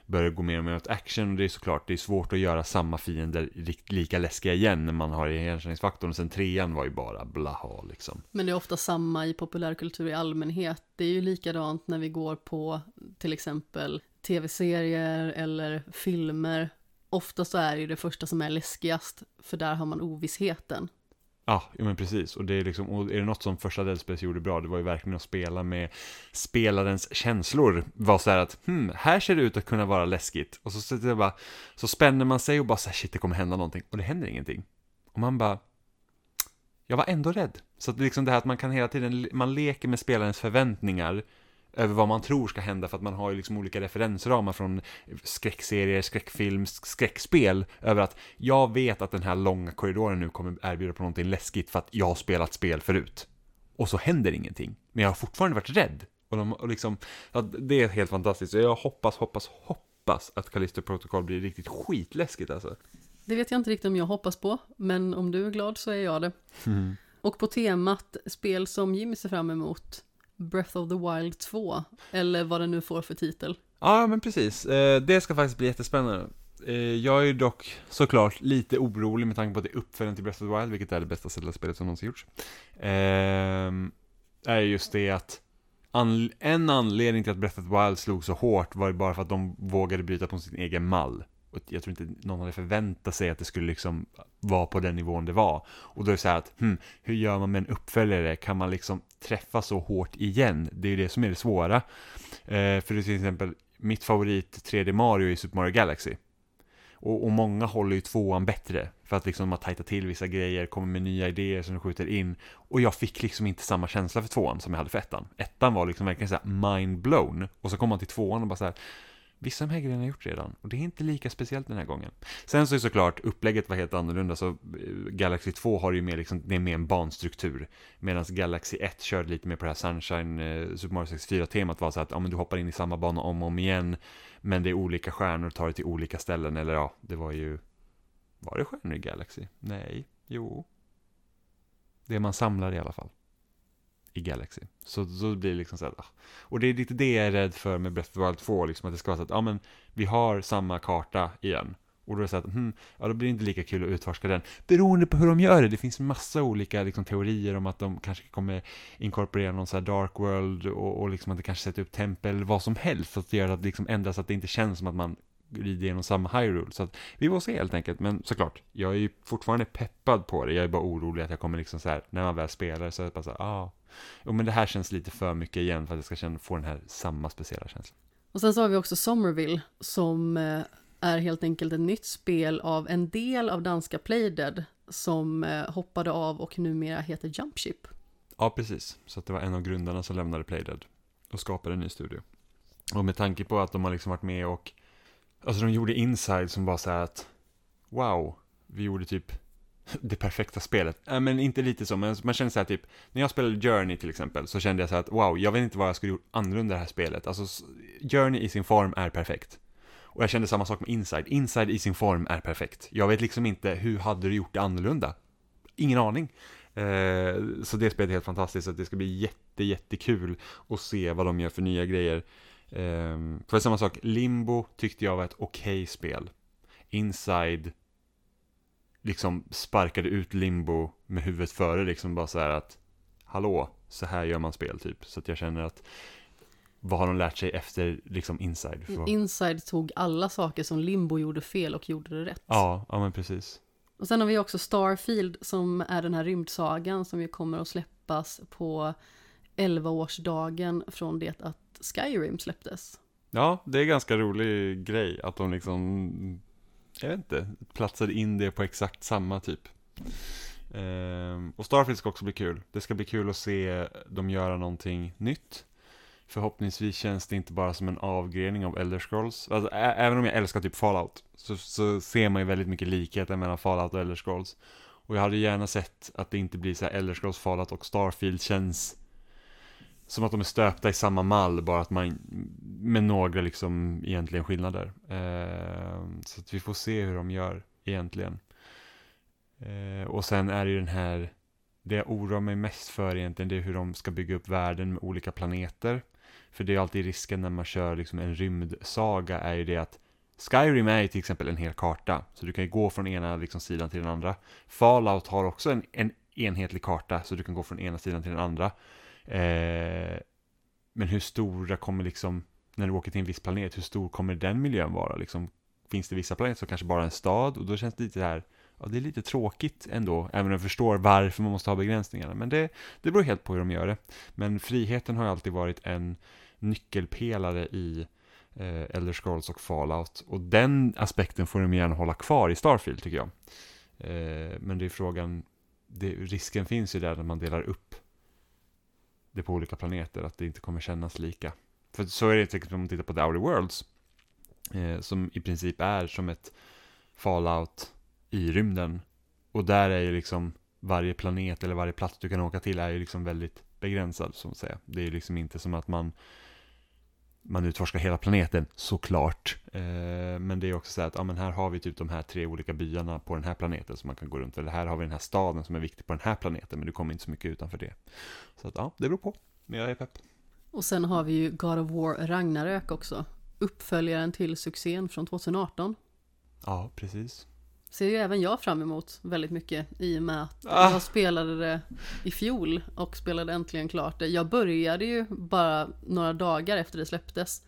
börjar gå mer och mer åt action och det är såklart, det är svårt att göra samma fiender lika läskiga igen när man har igenkänningsfaktorn. Och sen trean var ju bara blaha liksom.
Men det är ofta samma i populärkultur i allmänhet. Det är ju likadant när vi går på till exempel tv-serier eller filmer. Ofta så är det ju det första som är läskigast, för där har man ovissheten.
Ja, jo, men precis. Och det är liksom, och är det något som första Dead Space gjorde bra, det var ju verkligen att spela med spelarens känslor. Var så här att, hmm, här ser det ut att kunna vara läskigt. Och så, så, det bara, så spänner man sig och bara så här, shit, det kommer hända någonting. Och det händer ingenting. Och man bara, jag var ändå rädd. Så att liksom det här att man kan hela tiden, man leker med spelarens förväntningar över vad man tror ska hända för att man har ju liksom olika referensramar från skräckserier, skräckfilm, skräckspel över att jag vet att den här långa korridoren nu kommer erbjuda på någonting läskigt för att jag har spelat spel förut. Och så händer ingenting. Men jag har fortfarande varit rädd. Och, de, och liksom, ja, det är helt fantastiskt. Jag hoppas, hoppas, hoppas att Callisto Protocol blir riktigt skitläskigt alltså.
Det vet jag inte riktigt om jag hoppas på, men om du är glad så är jag det. Och på temat spel som Jimmy ser fram emot, Breath of the Wild 2, eller vad den nu får för titel.
Ja, men precis. Eh, det ska faktiskt bli jättespännande. Eh, jag är dock såklart lite orolig med tanke på att det är uppföljaren till Breath of the Wild, vilket är det bästa Zelda-spelet som någonsin gjorts. Ehm, är just det att en anledning till att Breath of the Wild slog så hårt var ju bara för att de vågade bryta på sin egen mall. Och jag tror inte någon hade förväntat sig att det skulle liksom vara på den nivån det var. Och då är det så här att, hmm, hur gör man med en uppföljare? Kan man liksom träffa så hårt igen? Det är ju det som är det svåra. Eh, för till exempel, mitt favorit 3D Mario är Super Mario Galaxy. Och, och många håller ju tvåan bättre. För att liksom man tajtar till vissa grejer, kommer med nya idéer som de skjuter in. Och jag fick liksom inte samma känsla för tvåan som jag hade för ettan. Ettan var liksom verkligen så här mind blown. Och så kom man till tvåan och bara så här, Vissa av de här grejerna har jag gjort redan, och det är inte lika speciellt den här gången. Sen så är såklart, upplägget var helt annorlunda, så eh, Galaxy 2 har ju mer liksom, det är mer en banstruktur. Medan Galaxy 1 körde lite mer på det här Sunshine, eh, Super Mario 64-temat var så att, ja men du hoppar in i samma bana om och om igen, men det är olika stjärnor och tar dig till olika ställen, eller ja, det var ju... Var det stjärnor i Galaxy? Nej, jo. Det man samlar i alla fall. I Galaxy. Så, då blir det liksom så här. Ah. Och det är lite det jag är rädd för med Breath of the Wild 2, liksom att det ska vara så att, ja men, vi har samma karta igen. Och då är det så att, hmm, ja då blir det inte lika kul att utforska den. Beroende på hur de gör det, det finns massa olika liksom, teorier om att de kanske kommer inkorporera någon så här dark world och, och liksom att det kanske sätter upp tempel, vad som helst. Så att det gör att det liksom ändras, så att det inte känns som att man rider genom samma Hyrule. Så att vi får se helt enkelt. Men såklart, jag är ju fortfarande peppad på det. Jag är bara orolig att jag kommer liksom så här, när man väl spelar så är det bara så här, ah, jo men det här känns lite för mycket igen för att jag ska känna, få den här samma speciella känslan.
Och sen så har vi också Somerville som eh, är helt enkelt ett nytt spel av en del av danska Playdead som eh, hoppade av och numera heter Jumpship.
Ja, precis. Så att det var en av grundarna som lämnade Playdead och skapade en ny studio. Och med tanke på att de har liksom varit med och, alltså de gjorde Inside som var så här att, wow, vi gjorde typ det perfekta spelet. Äh, men inte lite så, men man känner så här typ, när jag spelade Journey till exempel, så kände jag så här att wow, jag vet inte vad jag skulle gjort annorlunda i det här spelet. Alltså, Journey i sin form är perfekt. Och jag kände samma sak med Inside. Inside i sin form är perfekt. Jag vet liksom inte, hur hade du gjort det annorlunda? Ingen aning. Eh, så det spelet är helt fantastiskt, så det ska bli jätte, jättekul att se vad de gör för nya grejer. Eh, för samma sak, Limbo tyckte jag var ett okej okay spel. Inside liksom sparkade ut Limbo med huvudet före, liksom bara så här att hallå, så här gör man spel typ. Så att jag känner att vad har de lärt sig efter liksom Inside? För...
Inside tog alla saker som Limbo gjorde fel och gjorde det rätt.
Ja, ja men precis.
Och sen har vi också Starfield som är den här rymdsagan som ju kommer att släppas på 11-årsdagen från det att Skyrim släpptes.
Ja, det är ganska rolig grej att de liksom, jag vet inte, platsade in det på exakt samma typ. Ehm, och Starfield ska också bli kul. Det ska bli kul att se dem göra någonting nytt. Förhoppningsvis känns det inte bara som en avgrening av Elder Scrolls. Alltså, även om jag älskar typ Fallout, så, så ser man ju väldigt mycket likheter mellan Fallout och Elder Scrolls. Och jag hade gärna sett att det inte blir så här Elder Scrolls, Fallout och Starfield känns som att de är stöpta i samma mall, bara att man med några liksom egentligen skillnader. Eh, så att vi får se hur de gör egentligen. Eh, och sen är det ju den här, det jag oroar mig mest för egentligen, det är hur de ska bygga upp världen med olika planeter. För det är alltid risken när man kör liksom en rymdsaga är ju det att Skyrim är ju till exempel en hel karta, så du kan ju gå från ena liksom sidan till den andra. Fallout har också en, en enhetlig karta, så du kan gå från ena sidan till den andra. Eh, men hur stora kommer liksom, när du åker till en viss planet, hur stor kommer den miljön vara? Liksom, finns det vissa planeter som kanske bara är en stad och då känns det lite här, ja det är lite tråkigt ändå, även om jag förstår varför man måste ha begränsningarna. Men det, det beror helt på hur de gör det. Men friheten har ju alltid varit en nyckelpelare i eh, Elder Scrolls och Fallout. Och den aspekten får de gärna hålla kvar i Starfield tycker jag. Eh, men det är frågan, det, risken finns ju där när man delar upp det på olika planeter, att det inte kommer kännas lika. För så är det till exempel om man tittar på The Outer Worlds, eh, som i princip är som ett Fallout i rymden. Och där är ju liksom varje planet eller varje plats du kan åka till är ju liksom väldigt begränsad, som att säga. Det är ju liksom inte som att man man utforskar hela planeten, såklart. Eh, men det är också så att, ja men här har vi typ de här tre olika byarna på den här planeten som man kan gå runt. Eller här har vi den här staden som är viktig på den här planeten, men du kommer inte så mycket utanför det. Så att, ja, det beror på. Men jag är pepp.
Och sen har vi ju God of War Ragnarök också. Uppföljaren till succén från 2018.
Ja, precis
ser ju även jag fram emot väldigt mycket i och med att ah. jag spelade det i fjol och spelade äntligen klart det. Jag började ju bara några dagar efter det släpptes.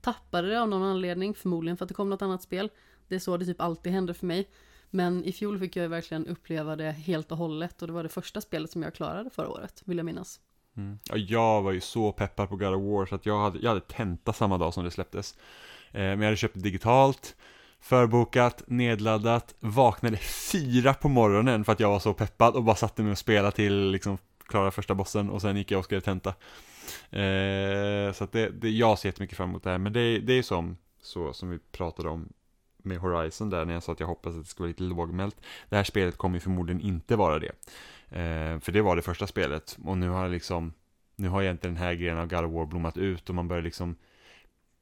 Tappade det av någon anledning, förmodligen för att det kom något annat spel. Det är så det typ alltid händer för mig. Men i fjol fick jag ju verkligen uppleva det helt och hållet och det var det första spelet som jag klarade förra året, vill jag minnas.
Mm. Ja, jag var ju så peppad på God of War så att jag hade, jag hade tenta samma dag som det släpptes. Eh, men jag hade köpt det digitalt förbokat, nedladdat, vaknade fyra på morgonen för att jag var så peppad och bara satte mig och spelade till liksom klara första bossen och sen gick jag och skrev tenta. Eh, så att det, det, jag ser jättemycket fram emot det här, men det, det är som, så som vi pratade om med Horizon där när jag sa att jag hoppas att det ska vara lite lågmält. Det här spelet kommer ju förmodligen inte vara det. Eh, för det var det första spelet och nu har liksom, nu har egentligen den här grejen av God of War blommat ut och man börjar liksom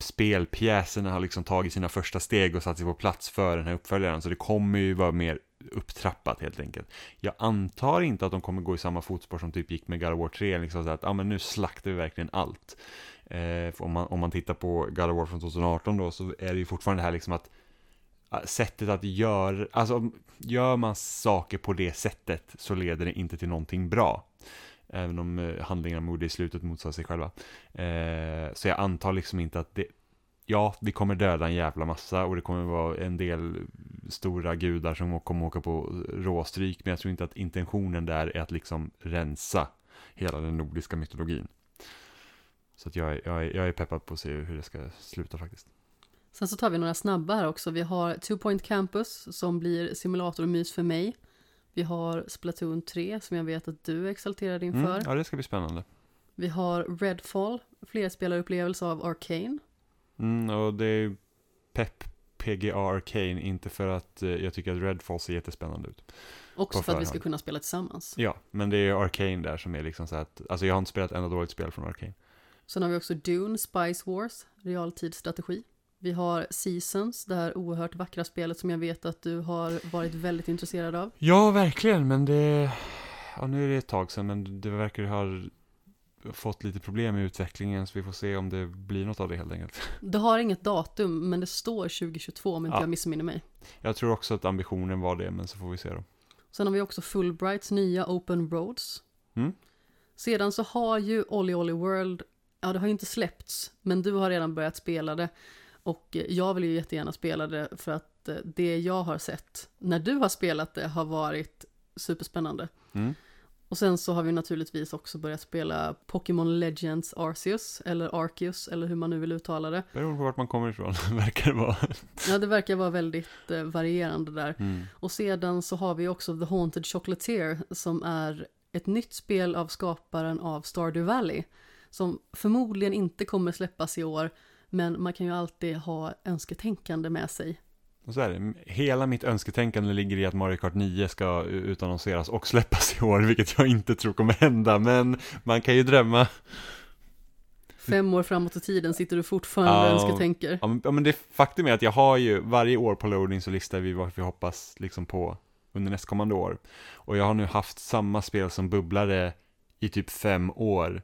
spelpjäserna har liksom tagit sina första steg och satt sig på plats för den här uppföljaren. Så det kommer ju vara mer upptrappat helt enkelt. Jag antar inte att de kommer gå i samma fotspår som typ gick med God of War 3, liksom så att ja, men nu slaktar vi verkligen allt. Eh, om, man, om man tittar på God of War från 2018 då så är det ju fortfarande det här liksom att sättet att göra, alltså gör man saker på det sättet så leder det inte till någonting bra. Även om eh, handlingarna mord i slutet motsade sig själva. Eh, så jag antar liksom inte att det, ja, vi kommer döda en jävla massa och det kommer vara en del stora gudar som kommer åka på råstryk, men jag tror inte att intentionen där är att liksom rensa hela den nordiska mytologin. Så att jag, är, jag, är, jag är peppad på att se hur det ska sluta faktiskt.
Sen så tar vi några snabba här också. Vi har Two Point Campus som blir simulator och mys för mig. Vi har Splatoon 3 som jag vet att du är exalterad inför. Mm,
ja, det ska bli spännande.
Vi har Redfall, flerspelarupplevelse av Arcane.
Mm, och det är Pep PGA Arcane, inte för att eh, jag tycker att Redfall ser jättespännande ut.
Också för att vi ska kunna spela tillsammans.
Ja, men det är Arcane där som är liksom så att, alltså jag har inte spelat enda dåligt spel från Arcane.
Sen har vi också Dune, Spice Wars, realtidsstrategi. Vi har Seasons, det här oerhört vackra spelet som jag vet att du har varit väldigt intresserad av.
Ja, verkligen, men det... ja, nu är det ett tag sedan, men det verkar ha fått lite problem i utvecklingen, så vi får se om det blir något av det helt enkelt.
Det har inget datum, men det står 2022 om inte
Ja.
jag missminner mig.
Jag tror också att ambitionen var det, men så får vi se då.
Sen har vi också Fulbrights nya Open Roads.
Mm.
Sedan så har ju Olly Olly World, ja det har ju inte släppts, men du har redan börjat spela det. Och jag vill ju jättegärna spela det för att eh, det jag har sett när du har spelat det har varit superspännande.
Mm.
Och sen så har vi naturligtvis också börjat spela Pokémon Legends Arceus, eller Arceus, eller hur man nu vill uttala det.
Beroende på vart man kommer ifrån, <laughs> verkar det vara.
Ja, det verkar vara väldigt eh, varierande där.
Mm.
Och sedan så har vi också The Haunted Chocolatier som är ett nytt spel av skaparen av Stardew Valley. Som förmodligen inte kommer släppas i år, men man kan ju alltid ha önsketänkande med sig.
Och så är det, hela mitt önsketänkande ligger i att Mario Kart 9 ska utannonseras och släppas i år, vilket jag inte tror kommer hända, men man kan ju drömma.
Fem år framåt i tiden sitter du fortfarande och
Ja.
önsketänker.
Ja men, ja, men det faktum är att jag har ju, varje år på loading så listar vi vad vi hoppas liksom på under nästkommande år. Och jag har nu haft samma spel som bubblare i typ fem år.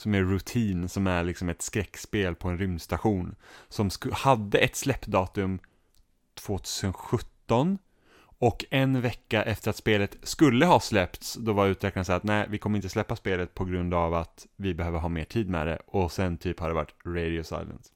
Som är Routine, som är liksom ett skräckspel på en rymdstation. Som hade ett släppdatum 2017. Och en vecka efter att spelet skulle ha släppts, då var utvecklaren så att nej, vi kommer inte släppa spelet på grund av att vi behöver ha mer tid med det. Och sen typ har det varit Radio Silence.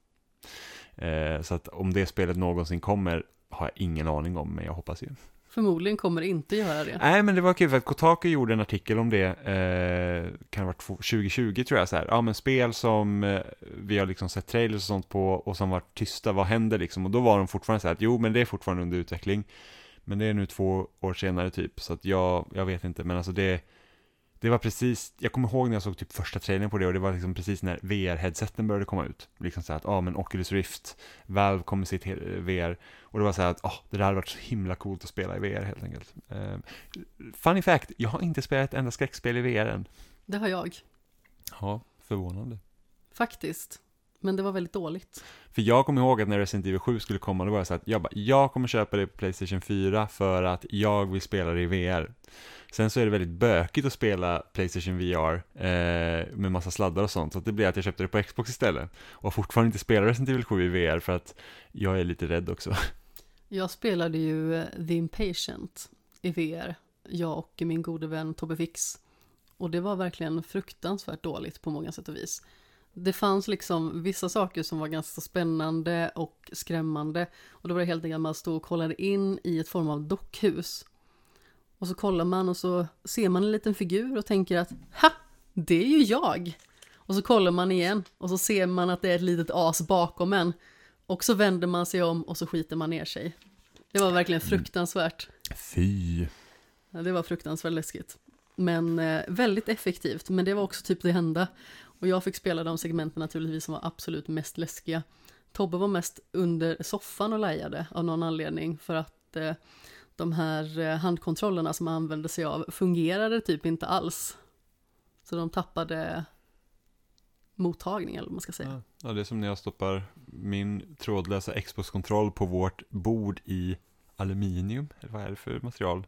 Eh, så att om det spelet någonsin kommer har jag ingen aning om, men jag hoppas ju.
Förmodligen kommer det inte göra det.
Nej, men det var kul för att Kotaku gjorde en artikel om det, eh, kan ha varit 2020 tror jag, så här. Ja, men spel som eh, vi har liksom sett trailers och sånt på och som varit tysta, vad händer liksom? Och då var de fortfarande så här att jo, men det är fortfarande under utveckling. Men det är nu två år senare typ, så att jag, jag vet inte, men alltså det, det var precis, jag kommer ihåg när jag såg typ första trailern på det och det var liksom precis när VR-headseten började komma ut. Liksom så här att, ja ah, men Oculus Rift, Valve kom med sitt VR och det var så här att, ah, det där hade varit så himla coolt att spela i VR helt enkelt. Eh, funny fact, jag har inte spelat ett enda skräckspel i VR än.
Det har jag.
Ja, förvånande.
Faktiskt. Men det var väldigt dåligt.
För jag kommer ihåg att när Resident Evil 7 skulle komma, då var jag så att jag bara, jag kommer köpa det på Playstation 4 för att jag vill spela det i VR. Sen så är det väldigt bökigt att spela Playstation VR eh, med massa sladdar och sånt, så att det blir att jag köpte det på Xbox istället. Och fortfarande inte spelar Resident Evil 7 i VR för att jag är lite rädd också. <laughs>
Jag spelade ju eh, The Impatient i VR, jag och min gode vän Tobbe Fix. Och det var verkligen fruktansvärt dåligt på många sätt och vis. Det fanns liksom vissa saker som var ganska spännande och skrämmande. Och då var det helt enkelt att man stod och kollade in i ett form av dockhus. Och så kollar man och så ser man en liten figur och tänker att ha, det är ju jag. Och så kollar man igen och så ser man att det är ett litet as bakom en. Och så vänder man sig om och så skiter man ner sig. Det var verkligen fruktansvärt.
Fy.
Ja, det var fruktansvärt läskigt. Men eh, väldigt effektivt, men det var också typ det enda. Och jag fick spela de segmenten naturligtvis som var absolut mest läskiga. Tobbe var mest under soffan och lajade av någon anledning för att eh, de här eh, handkontrollerna som han använde sig av fungerade typ inte alls. Så de tappade mottagning eller vad man ska säga.
Ja, det är som när jag stoppar min trådlösa Xbox-kontroll på vårt bord i aluminium, eller vad är det för material?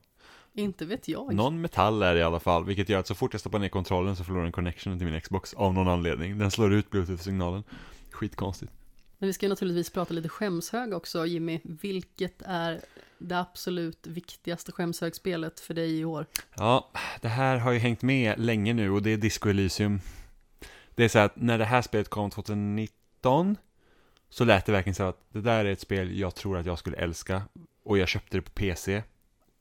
Inte vet jag.
Någon metall är det i alla fall, vilket gör att så fort jag stoppar ner kontrollen så förlorar den connection till min Xbox av någon anledning. Den slår ut bluetooth-signalen. Skitkonstigt.
Men vi ska naturligtvis prata lite skämshög också, Jimmy. Vilket är det absolut viktigaste skämshögspelet för dig i år?
Ja, det här har ju hängt med länge nu och det är Disco Elysium. Det är så att när det här spelet kom 2019 så lät det verkligen så att det där är ett spel jag tror att jag skulle älska och jag köpte det på PC.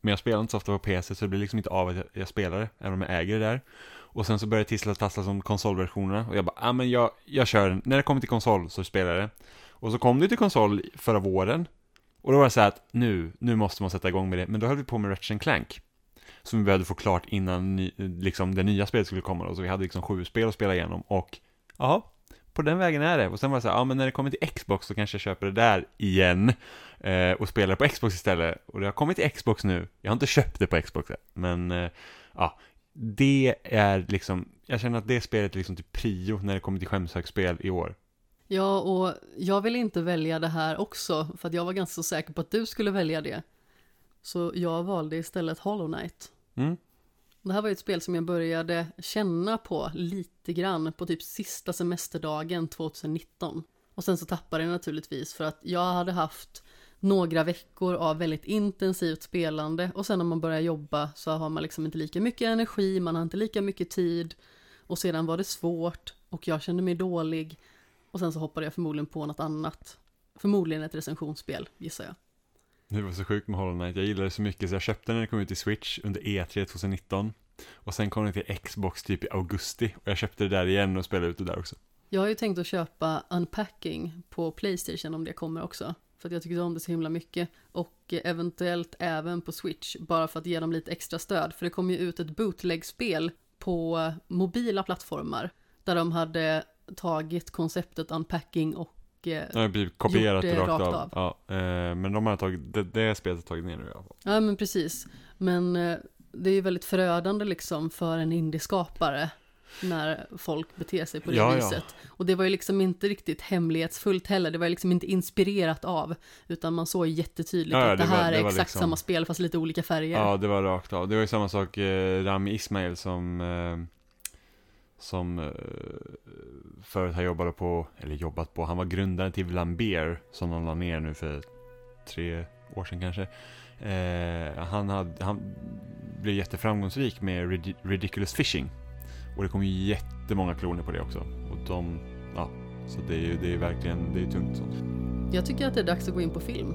Men jag spelar inte så ofta på PC så det blir liksom inte av att jag, jag spelar det, även om jag äger det där. Och sen så började det tissla och tassla som konsolversionerna och jag bara, ja ah, men jag, jag kör den. När det kommer till konsol så spelar jag det. Och så kom det till konsol förra våren. Och då var det så här att nu, nu måste man sätta igång med det. Men då höll vi på med Ratchet Clank. Som vi behövde få klart innan ny, liksom det nya spelet skulle komma då. Så vi hade liksom sju spel att spela igenom och jaha på den vägen är det. Och sen var det så här, ja men när det kommer till Xbox så kanske jag köper det där igen. Eh, och spelar på Xbox istället. Och det har kommit till Xbox nu. Jag har inte köpt det på Xbox än. Men eh, ja, det är liksom, jag känner att det spelet är liksom till prio när det kommer till skämshögspel i år.
Ja, och jag vill inte välja det här också, för att jag var ganska så säker på att du skulle välja det. Så jag valde istället Hollow Knight.
Mm.
Det här var ju ett spel som jag började känna på lite grann på typ sista semesterdagen 2019. Och sen så tappade jag naturligtvis för att jag hade haft några veckor av väldigt intensivt spelande och sen när man börjar jobba så har man liksom inte lika mycket energi, man har inte lika mycket tid och sedan var det svårt och jag kände mig dålig och sen så hoppade jag förmodligen på något annat. Förmodligen ett recensionsspel, gissar jag.
Det var så sjukt med Hollow Knight, jag gillade det så mycket så jag köpte den när den kom ut i Switch under E3 2019 och sen kom den till Xbox typ i augusti och jag köpte det där igen och spelade ut det där också.
Jag har ju tänkt att köpa Unpacking på Playstation om det kommer också. För att jag tycker om det så himla mycket. Och eventuellt även på Switch, bara för att ge dem lite extra stöd. För det kom ju ut ett bootleg-spel på mobila plattformar. Där de hade tagit konceptet Unpacking och
det har blivit kopierat
Gjort det
rakt,
rakt
av.
av.
Ja, eh, men de har tagit, det, det spelet har tagit ner nu i alla fall.
Ja men precis. Men eh, det är ju väldigt förödande liksom för en indieskapare när folk beter sig på det
Ja, ja.
viset. Och det var ju liksom inte riktigt hemlighetsfullt heller, det var ju liksom inte inspirerat av, utan man såg jättetydligt
Ja, ja,
att det,
det var-
här
det
är exakt
liksom-
samma spel fast lite olika färger.
Ja, det var rakt av. Det var ju samma sak, eh, Rami Ismail som, eh, som eh, förut har jobbat på, eller jobbat på, han var grundaren till Lambert som de la ner nu för tre år sedan kanske. Eh, han, hade, han blev jätteframgångsrik med Rid- Ridiculous Fishing. Och det kom ju jättemånga kloner på det också. Och de, ja, så det är ju det är verkligen, det är tungt sånt.
Jag tycker att det är dags att gå in på film.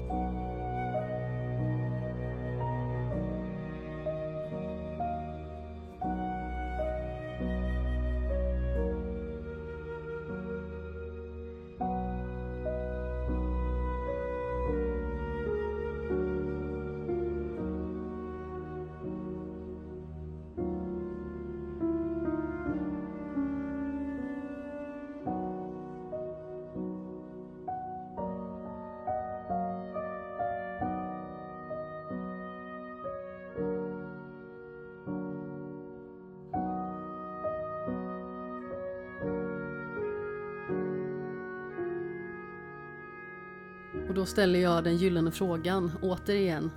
Och då ställer jag den gyllene frågan återigen.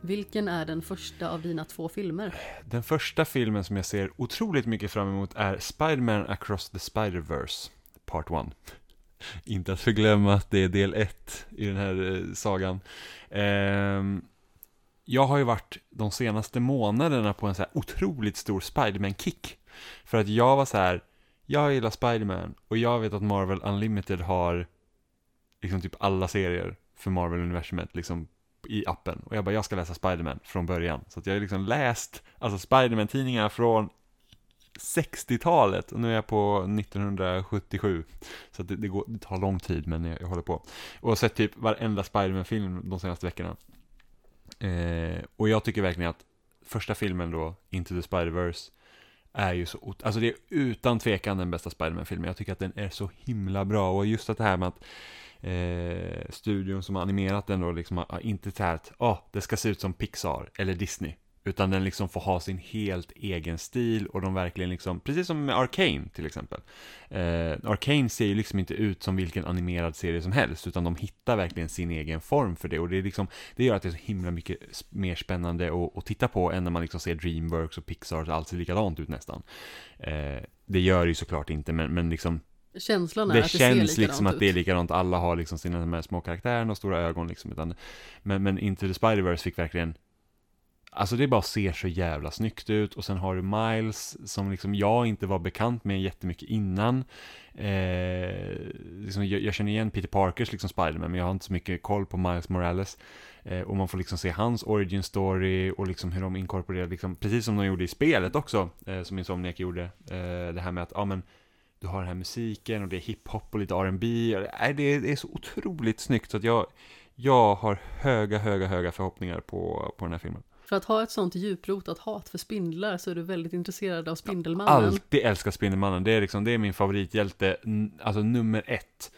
Vilken är den första av dina två filmer?
Den första filmen som jag ser otroligt mycket fram emot är Spider-Man Across the Spider-Verse Part 1. Inte att förglömma att det är del 1 i den här eh, sagan. Ehm, jag har ju varit de senaste månaderna på en så här otroligt stor Spider-Man-kick. För att jag var så här, jag gillar Spider-Man och jag vet att Marvel Unlimited har liksom typ alla serier för Marvel-universumet liksom i appen. Och jag bara, jag ska läsa Spider-Man från början. Så att jag har liksom läst, alltså Spider-Man-tidningar från 60-talet och nu är jag på 1977. Så att det, det, går, det tar lång tid men jag, jag håller på. Och har sett typ varenda Spider-Man-film de senaste veckorna. Eh, och jag tycker verkligen att första filmen då, Into the Spider-Verse, är ju så, alltså det är utan tvekan den bästa Spiderman-filmen. Jag tycker att den är så himla bra och just att det här med att eh, studion som har animerat den då liksom har har inte så här att ah, det ska se ut som Pixar eller Disney. Utan den liksom får ha sin helt egen stil och de verkligen liksom, precis som med Arcane till exempel. Eh, Arcane ser ju liksom inte ut som vilken animerad serie som helst, utan de hittar verkligen sin egen form för det. Och det, är liksom, det gör att det är så himla mycket mer spännande att, att titta på än när man liksom ser Dreamworks och Pixar, allt ser likadant ut nästan. Eh, det gör det ju såklart inte, men, men liksom
Känslan är
det
att det
känns
ser
liksom att det är likadant, alla har liksom sina de här små karaktärerna och stora ögon liksom, utan, men, men Into the Spider-Verse fick verkligen Alltså det bara ser så jävla snyggt ut och sen har du Miles som liksom jag inte var bekant med jättemycket innan. Eh, liksom jag, jag känner igen Peter Parkers liksom Spiderman men jag har inte så mycket koll på Miles Morales. Eh, och man får liksom se hans origin story och liksom hur de inkorporerar, liksom, precis som de gjorde i spelet också, eh, som Insomniac gjorde. Eh, det här med att, ja men du har den här musiken och det är hiphop och lite R&B. och det- Nej, det är, det är så otroligt snyggt så att jag, jag har höga, höga, höga förhoppningar på, på den här filmen.
För att ha ett sånt djuprotat hat för spindlar så är du väldigt intresserad av Spindelmannen.
Alltid älskar Spindelmannen. Det är liksom, det är min favorithjälte, alltså nummer ett.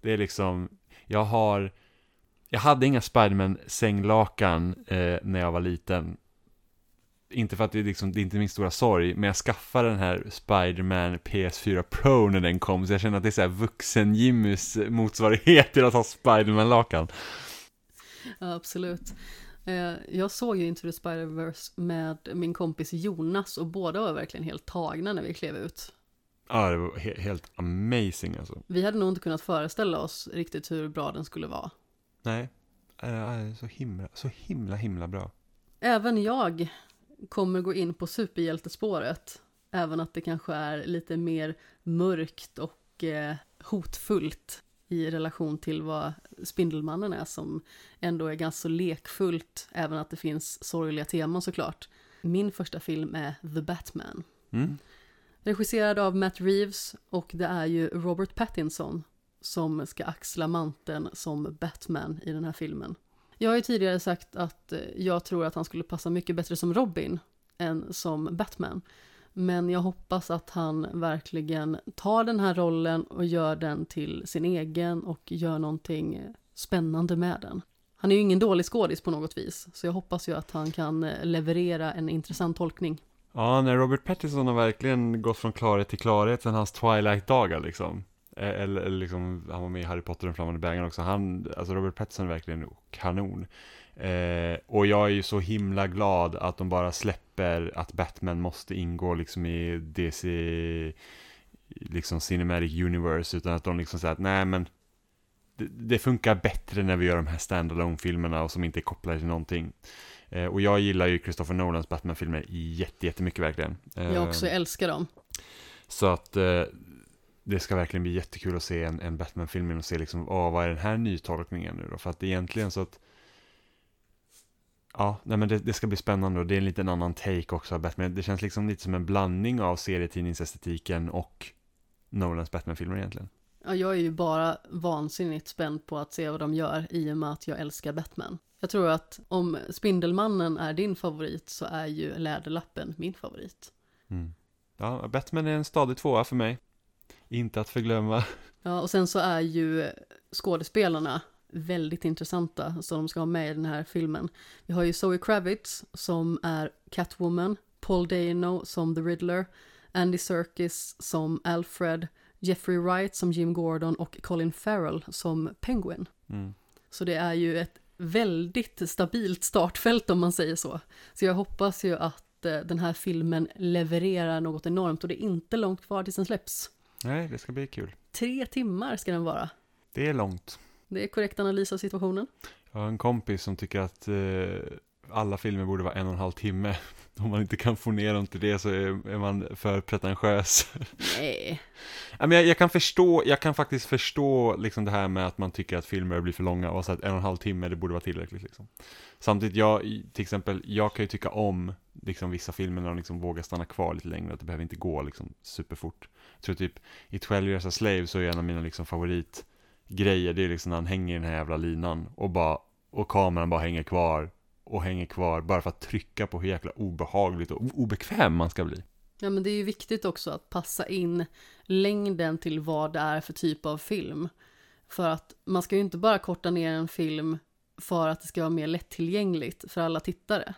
Det är liksom, jag har, jag hade inga Spiderman sänglakan eh, när jag var liten. Inte för att det är, liksom, det är inte min stora sorg, men jag skaffade den här Spiderman PS4 Pro när den kom, så jag känner att det är så här vuxen-Jimmys motsvarighet till att ha Spiderman-lakan.
Ja, absolut. Eh, Jag såg ju Into the Spider-Verse med min kompis Jonas och båda var verkligen helt tagna när vi klev ut.
Ja, det var he- helt amazing alltså.
Vi hade nog inte kunnat föreställa oss riktigt hur bra den skulle vara.
Nej, äh, så himla, så himla, himla bra.
Även jag kommer gå in på superhjältespåret. Även att det kanske är lite mer mörkt och eh, hotfullt i relation till vad Spindelmannen är som ändå är ganska så lekfullt, även att det finns sorgliga teman såklart. Min första film är The Batman.
Mm.
Regisserad av Matt Reeves och det är ju Robert Pattinson som ska axla manteln som Batman i den här filmen. Jag har ju tidigare sagt att eh, jag tror att han skulle passa mycket bättre som Robin än som Batman. Men jag hoppas att han verkligen tar den här rollen och gör den till sin egen och gör någonting spännande med den. Han är ju ingen dålig skådis på något vis, så jag hoppas ju att han kan eh, leverera en intressant tolkning.
Ja, när Robert Pattinson har verkligen gått från klarhet till klarhet sen hans Twilight-dagar liksom. Eh, eller, eller liksom, han var med i Harry Potter och den flammande bägaren också. Han, alltså Robert Pattinson är verkligen kanon. Eh, och jag är ju så himla glad att de bara släpper att Batman måste ingå liksom i DC, liksom Cinematic Universe, utan att de liksom säger att nej men det, det funkar bättre när vi gör de här standalone filmerna och som inte är kopplade till någonting. Eh, och jag gillar ju Christopher Nolans Batman-filmer jätte, jättemycket verkligen. Eh,
Jag också älskar dem.
så att eh, det ska verkligen bli jättekul att se en, en Batman-film och se liksom, åh, vad är den här nytolkningen nu då? För att egentligen så att, ja, nej men det, det ska bli spännande och det är en liten annan take också av Batman. Det känns liksom lite som en blandning av serietidningsestetiken och Nolans Batman-filmer egentligen.
Ja, jag är ju bara vansinnigt spänd på att se vad de gör i och med att jag älskar Batman. Jag tror att om Spindelmannen är din favorit så är ju Läderlappen min favorit.
Mm. Ja, Batman är en stadig tvåa för mig. Inte att förglömma.
Ja, och sen så är ju skådespelarna väldigt intressanta som de ska ha med i den här filmen. Vi har ju Zoe Kravitz som är Catwoman, Paul Dano som The Riddler, Andy Serkis som Alfred, Jeffrey Wright som Jim Gordon och Colin Farrell som Penguin.
Mm.
Så det är ju ett väldigt stabilt startfält om man säger så. Så jag hoppas ju att eh, den här filmen levererar något enormt och det är inte långt kvar tills den släpps.
Nej, det ska bli kul.
Tre timmar ska den vara.
Det är långt.
Det är korrekt analys av situationen.
Jag har en kompis som tycker att eh, alla filmer borde vara en och en halv timme. <laughs> Om man inte kan få ner dem till det så är, är man för pretentiös.
Nej.
Men jag, jag kan förstå, jag kan faktiskt förstå liksom det här med att man tycker att filmer blir för långa och så att en och en halv timme det borde vara tillräckligt liksom. Samtidigt, jag, till exempel, jag kan ju tycka om liksom vissa filmer när de liksom vågar stanna kvar lite längre, att det behöver inte gå liksom superfort. Jag tror typ i 12 years a slave så är en av mina liksom favoritgrejer, det är liksom när han hänger i den här jävla linan och bara, och kameran bara hänger kvar och hänger kvar bara för att trycka på hur jäkla obehagligt och obekväm man ska bli.
Ja men det är ju viktigt också att passa in längden till vad det är för typ av film. För att man ska ju inte bara korta ner en film för att det ska vara mer lättillgängligt för alla tittare.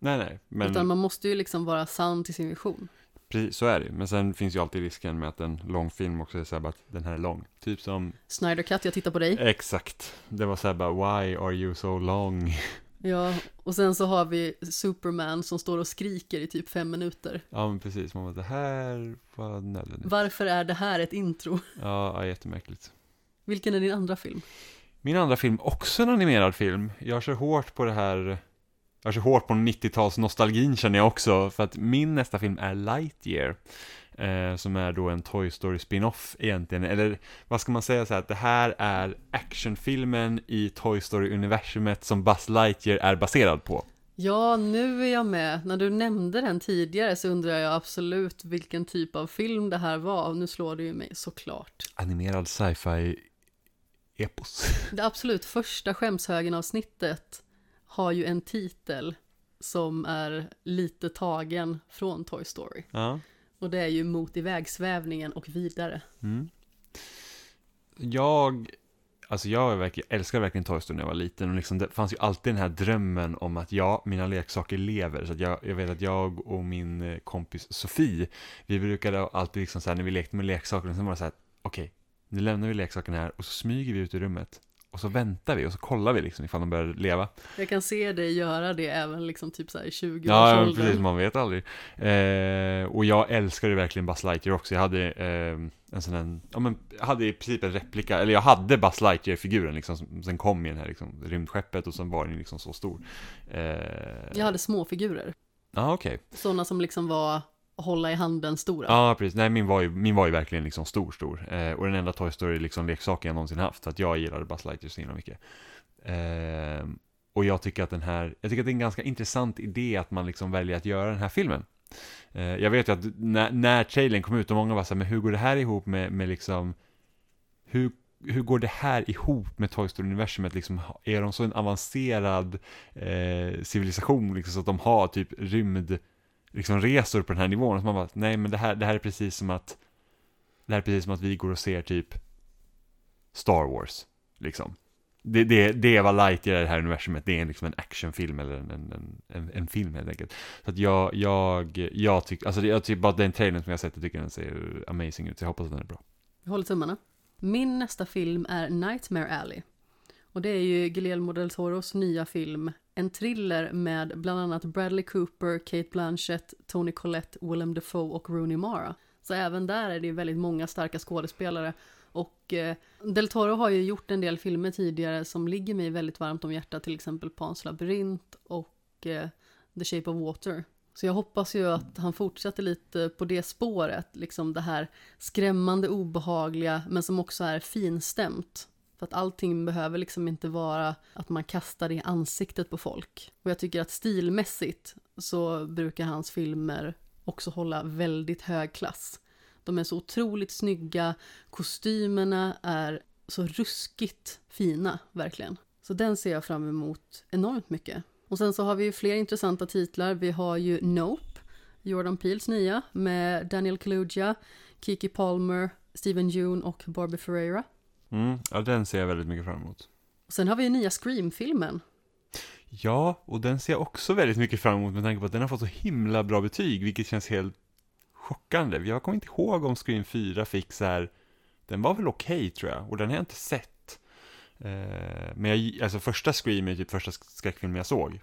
Nej, nej, men...
Utan man måste ju liksom vara sann till sin vision.
Precis, så är det. Men sen finns ju alltid risken med att en lång film också är så här bara att den här är lång. Typ som,
Snyder Cut, jag tittar på dig.
exakt, det var så här bara, why are you so long? <laughs>
Ja, och sen så har vi Superman som står och skriker i typ fem minuter.
Ja men precis, man bara, det här var nödvändigt.
Varför är det här ett intro? <laughs>
Ja, ja, jättemärkligt.
Vilken är din andra film?
Min andra film, också en animerad film. Jag kör hårt på det här, jag kör hårt på 90-tals nostalgin känner jag också, för att min nästa film är Lightyear. Eh, som är då en Toy Story spin-off egentligen, eller vad ska man säga så här, att det här är actionfilmen i Toy Story-universumet som Buzz Lightyear är baserad på.
Ja, nu är jag med. När du nämnde den tidigare så undrar jag absolut vilken typ av film det här var. Nu slår det ju mig såklart.
Animerad sci-fi epos.
Det absolut första skämshögen-avsnittet har ju en titel som är lite tagen från Toy Story.
Ja.
Och det är ju Mot i vägsvävningen och vidare.
Mm. Jag, alltså jag verkligen, älskar verkligen Toy Story när jag var liten och liksom det fanns ju alltid den här drömmen om att ja, mina leksaker lever. Så jag, jag vet att jag och min eh, kompis Sofie, vi brukade alltid liksom så här när vi lekte med leksaker, så var det så här, okej, nu lämnar vi leksakerna här och så smyger vi ut ur rummet. Och så väntar vi och så kollar vi liksom ifall de börjar leva.
Jag kan se dig göra det även liksom typ så här i 20
Ja, ja,
årsåldern.
precis, man vet aldrig. Eh, och jag älskar ju verkligen Buzz Lightyear också. Jag hade eh, en sån här, ja men, jag hade i princip en replika, eller jag hade Buzz Lightyear-figuren liksom, som sen kom i den här liksom, rymdskeppet och sen var den liksom så stor. Eh,
Jag hade småfigurer.
Ja, okej.
Sådana som liksom var hålla i handen stora.
Ja, precis. Nej, min var ju, min var ju verkligen liksom stor, stor. Eh, och den enda Toy Story liksom leksaken jag någonsin haft, för att jag gillade Buzz Lightyear så himla mycket. Eh, och jag tycker att den här, jag tycker att det är en ganska intressant idé att man liksom väljer att göra den här filmen. Eh, jag vet ju att när, när trailern kom ut och många var så här, men hur går det här ihop med, med liksom, hur, hur går det här ihop med Toy Story-universumet? Liksom, är de så en avancerad eh, civilisation, liksom, så att de har typ rymd, liksom resor på den här nivån? Och så man bara, nej men det här, det här är precis som att, det här är precis som att vi går och ser typ Star Wars, liksom. Det, det, det är vad Lightyear är i det här universumet, det är liksom en actionfilm eller en, en, en, en film helt enkelt. Så att jag, jag, jag tycker, alltså jag tycker bara den trailern som jag har sett, jag tycker den ser amazing ut, så jag hoppas att den är bra.
Jag håller tummarna. Min nästa film är Nightmare Alley. Och det är ju Guillermo del Toros nya film. En thriller med bland annat Bradley Cooper, Kate Blanchett, Tony Collette, Willem Dafoe och Rooney Mara. Så även där är det väldigt många starka skådespelare. Och eh, Del Toro har ju gjort en del filmer tidigare som ligger mig väldigt varmt om hjärtat, till exempel Pans labyrint och eh, The Shape of Water. Så jag hoppas ju att han fortsätter lite på det spåret, liksom det här skrämmande obehagliga, men som också är finstämt. För att allting behöver liksom inte vara att man kastar det i ansiktet på folk. Och jag tycker att stilmässigt så brukar hans filmer också hålla väldigt hög klass. De är så otroligt snygga, kostymerna är så ruskigt fina, verkligen. Så den ser jag fram emot enormt mycket. Och sen så har vi ju fler intressanta titlar. Vi har ju Nope, Jordan Peels nya, med Daniel Kaluuya, Kiki Palmer, Steven Yeun och Barbie Ferreira.
Mm, ja, den ser jag väldigt mycket fram emot.
Och sen har vi ju nya Scream-filmen.
Ja, och den ser jag också väldigt mycket fram emot med tanke på att den har fått så himla bra betyg, vilket känns helt chockande. Jag kommer inte ihåg om Scream 4 fick så här, den var väl okej okay, tror jag, och den har jag inte sett. Eh, men jag, alltså första Scream är typ första skräckfilmen jag såg.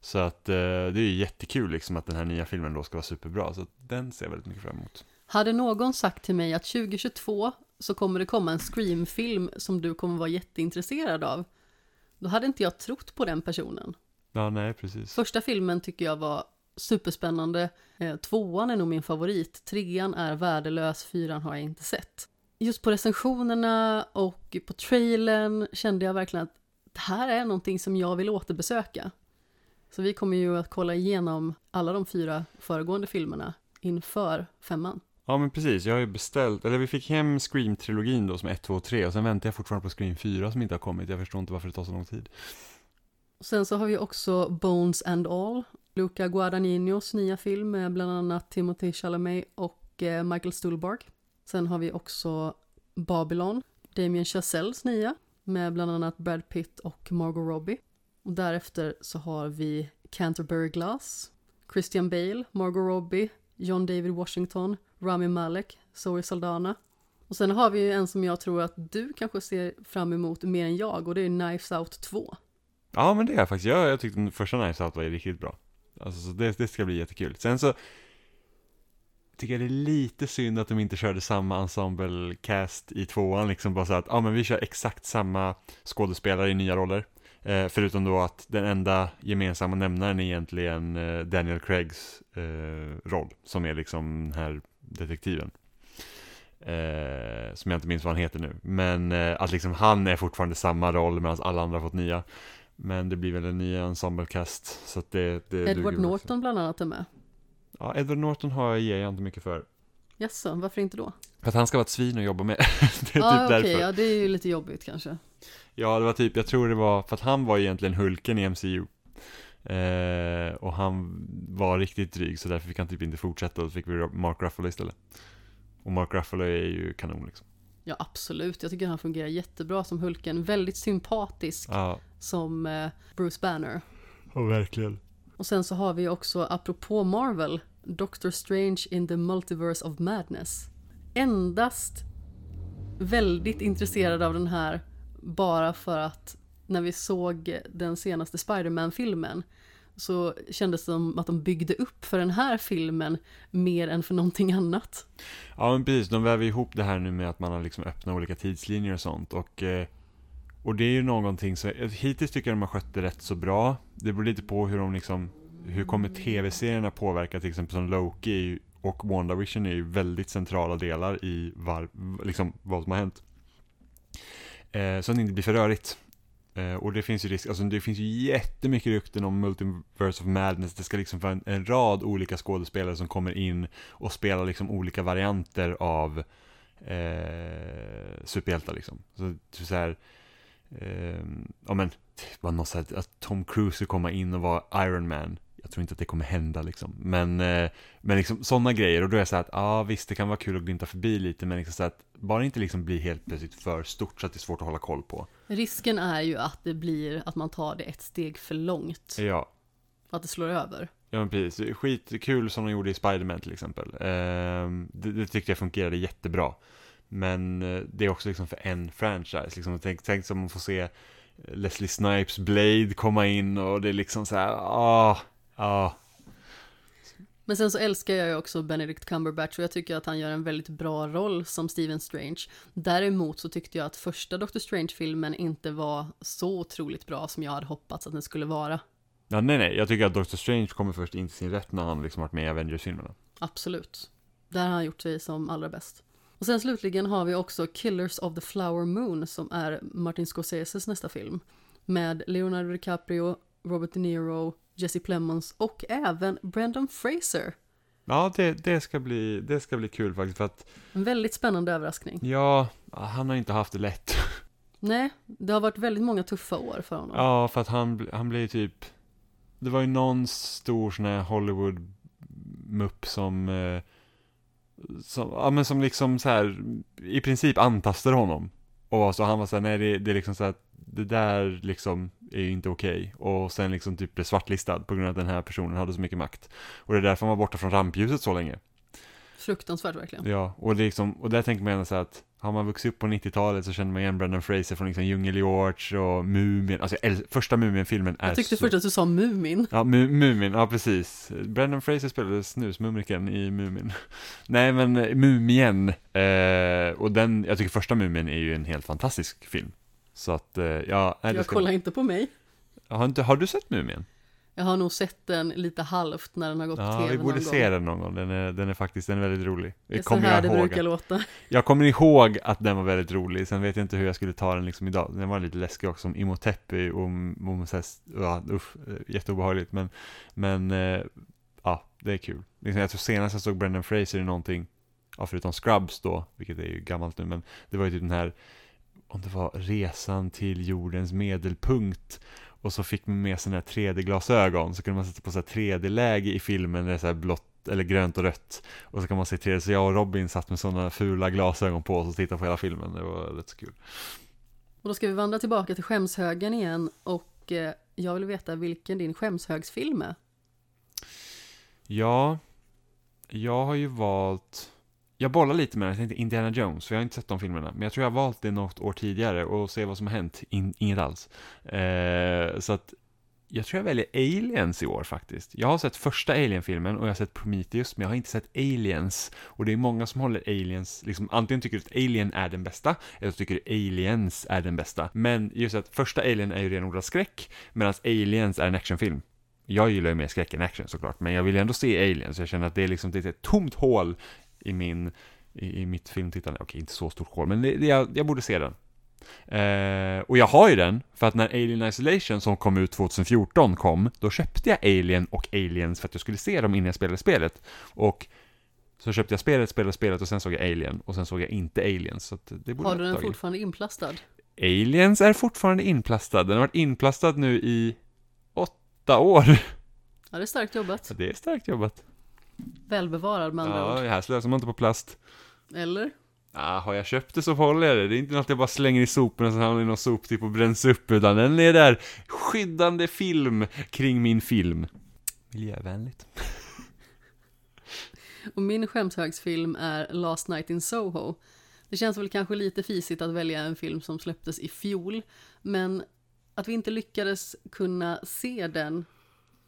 Så att eh, det är ju jättekul liksom att den här nya filmen då ska vara superbra, så den ser jag väldigt mycket fram emot.
Hade någon sagt till mig att 2022 så kommer det komma en Scream-film som du kommer vara jätteintresserad av, då hade inte jag trott på den personen.
Ja, nej, precis.
Första filmen tycker jag var superspännande. Eh, tvåan är nog min favorit. Trean är värdelös, fyran har jag inte sett. Just på recensionerna och på trailern kände jag verkligen att det här är någonting som jag vill återbesöka. Så vi kommer ju att kolla igenom alla de fyra föregående filmerna inför femman.
Ja men precis, jag har ju beställt, eller vi fick hem Scream-trilogin då som 1, 2 och 3 och sen väntar jag fortfarande på Scream 4 som inte har kommit, jag förstår inte varför det tar så lång tid.
Sen så har vi också Bones and All, Luca Guadagninos nya film med bland annat Timothy Chalamet och eh, Michael Stuhlbarg. Sen har vi också Babylon, Damien Chazelles nya med bland annat Brad Pitt och Margot Robbie. Och därefter så har vi Canterbury Glass, Christian Bale, Margot Robbie, John David Washington, Rami Malek, Zoe Saldana. Och sen har vi ju en som jag tror att du kanske ser fram emot mer än jag och det är Knives Out 2.
Ja men det är faktiskt, jag, jag tyckte den första Knives Out var riktigt bra. Alltså så det, det ska bli jättekul. Sen så tycker jag det är lite synd att de inte körde samma ensemble-cast i tvåan, liksom bara så att, ja ah, men vi kör exakt samma skådespelare i nya roller. Eh, förutom då att den enda gemensamma nämnaren är egentligen eh, Daniel Craigs eh, roll, som är liksom den här detektiven. Eh, som jag inte minns vad han heter nu. Men eh, att liksom han är fortfarande samma roll medan alla andra har fått nya. Men det blir väl en ny ensemblecast. Så att det, det
Edward Norton bland annat är med.
Ja, Edward Norton har, ger jag inte mycket för.
Jaså, varför inte då?
För att han ska vara ett svin att jobba med. <laughs>
det är ja, typ okay, ja det är ju lite jobbigt kanske.
Ja, det var typ, jag tror det var, för att han var egentligen Hulken i MCU. Eh, och han var riktigt dryg, så därför fick han typ inte fortsätta, och så fick vi Mark Ruffalo istället. Och Mark Ruffalo är ju kanon liksom.
Ja, absolut. Jag tycker han fungerar jättebra som Hulken. Väldigt sympatisk
ja.
som eh, Bruce Banner.
Ja, verkligen.
Och sen så har vi också, apropå Marvel, Doctor Strange in the Multiverse of Madness. Endast väldigt intresserad av den här bara för att när vi såg den senaste Spiderman-filmen så kändes det som att de byggde upp för den här filmen mer än för någonting annat.
Ja men precis, de väver ihop det här nu med att man har liksom öppnat olika tidslinjer och sånt och eh, och det är ju någonting som, hittills tycker jag de har skött det rätt så bra. Det beror lite på hur de liksom, hur kommer tv-serierna påverka till exempel som Loki och WandaVision är ju väldigt centrala delar i var, liksom, vad som har hänt. Eh, så att det inte blir för rörigt. Eh, och det finns ju risk, alltså det finns ju jättemycket rykten om Multiverse of Madness. Det ska liksom vara en, en rad olika skådespelare som kommer in och spelar liksom olika varianter av eh, superhjältar liksom. Så, typ så här, eh, ja men, bara något så här, att Tom Cruise ska komma in och vara Iron Man jag tror inte att det kommer hända liksom. Men, eh, men liksom sådana grejer och då är jag så här att, ja ah, visst det kan vara kul att glimta förbi lite men liksom så att bara inte liksom blir helt plötsligt för stort så att det är svårt att hålla koll på.
Risken är ju att det blir att man tar det ett steg för långt.
Ja.
Att det slår över.
Ja men precis, skitkul som de gjorde i Spiderman till exempel. Eh, det, det tyckte jag fungerade jättebra. Men eh, det är också liksom för en franchise, liksom, tänk, tänk som man får se Leslie Snipes Blade komma in och det är liksom så här, ah, Ja.
Men sen så älskar jag ju också Benedict Cumberbatch och jag tycker att han gör en väldigt bra roll som Stephen Strange. Däremot så tyckte jag att första Doctor Strange-filmen inte var så otroligt bra som jag hade hoppats att den skulle vara.
Ja, nej, nej, jag tycker att Doctor Strange kommer först in till sin rätt när han liksom varit med i Avengers-filmerna.
Absolut. Där har han gjort sig som allra bäst. Och sen slutligen har vi också Killers of the Flower Moon som är Martin Scorseses nästa film. Med Leonardo DiCaprio, Robert De Niro, Jesse Plemons och även Brendan Fraser.
Ja, det, det, ska bli, det ska bli kul faktiskt för att...
En väldigt spännande överraskning.
Ja, han har inte haft det lätt. <laughs>
Nej, det har varit väldigt många tuffa år för honom.
Ja, för att han, han blev typ... Det var ju någon stor sån här Hollywood-mupp som... Eh, som, ja men som liksom så här, i princip antastade honom. Och så han var så här, nej det, det är liksom så att det där liksom är ju inte okej. Okay. Och sen liksom typ blev svartlistad på grund av att den här personen hade så mycket makt. Och det är därför han var borta från rampljuset så länge.
Fruktansvärt verkligen.
Ja, och det liksom, och där tänker man ändå så att har man vuxit upp på 90-talet så känner man igen Brendan Fraser från liksom Djungel George och Mumin, alltså första Mumin-filmen är
Jag tyckte
så...
först att du sa Mumin.
Ja, mu Mumin, ja precis. Brendan Fraser spelade snusmumriken i Mumin. <laughs> Nej men Mumien, eh, och den, jag tycker första Mumin är ju en helt fantastisk film. Så att, eh, ja.
Nej, jag ska... kollar inte på mig.
Har, inte, har du sett Mumien?
Jag har nog sett den lite halvt när den har gått
ja,
på tv
vi borde se den någon gång. Den är, den är faktiskt den är väldigt rolig.
Det är så här det brukar låta.
Jag kommer ihåg att den var väldigt rolig, sen vet jag inte hur jag skulle ta den liksom idag. Den var lite läskig också, som Imhotep och, och ja, usch, jätteobehagligt. Men, men eh, ja, det är kul. Liksom, jag tror senast jag såg Brendan Fraser i någonting, ja, förutom Scrubs då, vilket är ju gammalt nu, men det var ju typ den här om det var resan till jordens medelpunkt och så fick man med sina 3D-glasögon så kunde man sätta på så 3D-läge i filmen där det är så här blått eller grönt och rött och så kan man se 3D, så jag och Robin satt med sådana fula glasögon på oss och tittade på hela filmen, det var rätt så kul.
Och då ska vi vandra tillbaka till skämshögen igen och eh, jag vill veta vilken din skämshögsfilm är.
Ja, jag har ju valt jag bollar lite med den, jag tänkte Indiana Jones, för jag har inte sett de filmerna. Men jag tror jag har valt det något år tidigare och se vad som har hänt. In, inget alls. Eh, så att jag tror jag väljer Aliens i år faktiskt. Jag har sett första Alien-filmen och jag har sett Prometheus, men jag har inte sett Aliens. Och det är många som håller Aliens, liksom antingen tycker att Alien är den bästa, eller tycker Aliens är den bästa. Men just att första Alien är ju renodlad skräck, medan Aliens är en actionfilm. Jag gillar ju mer skräck än action såklart, men jag vill ju ändå se Aliens, jag känner att det är liksom det är ett tomt hål i min, i, i mitt filmtittande. Okej, inte så stort hål, men det, det, jag, jag borde se den. Eh, och jag har ju den, för att när Alien Isolation som kom ut 2014 kom, då köpte jag Alien och Aliens för att jag skulle se dem innan jag spelade spelet. Och så köpte jag spelet, spelade spelet och sen såg jag Alien och sen såg jag inte Aliens. Så det borde
har du den fortfarande inplastad?
Aliens är fortfarande inplastad. Den har varit inplastad nu i åtta år.
Ja, det är starkt jobbat.
Ja, det är starkt jobbat.
Välbevarad med andra
Ja,
ord.
här slösar man inte på plast.
Eller?
Ja, har jag köpt det så håller jag det. Det är inte något jag bara slänger i soporna så hamnar i någon soptipp och bränns upp, utan den är där skyddande film kring min film. Miljövänligt. <laughs>
Och min skämshögsfilm är Last Night in Soho. Det känns väl kanske lite fisigt att välja en film som släpptes i fjol, men att vi inte lyckades kunna se den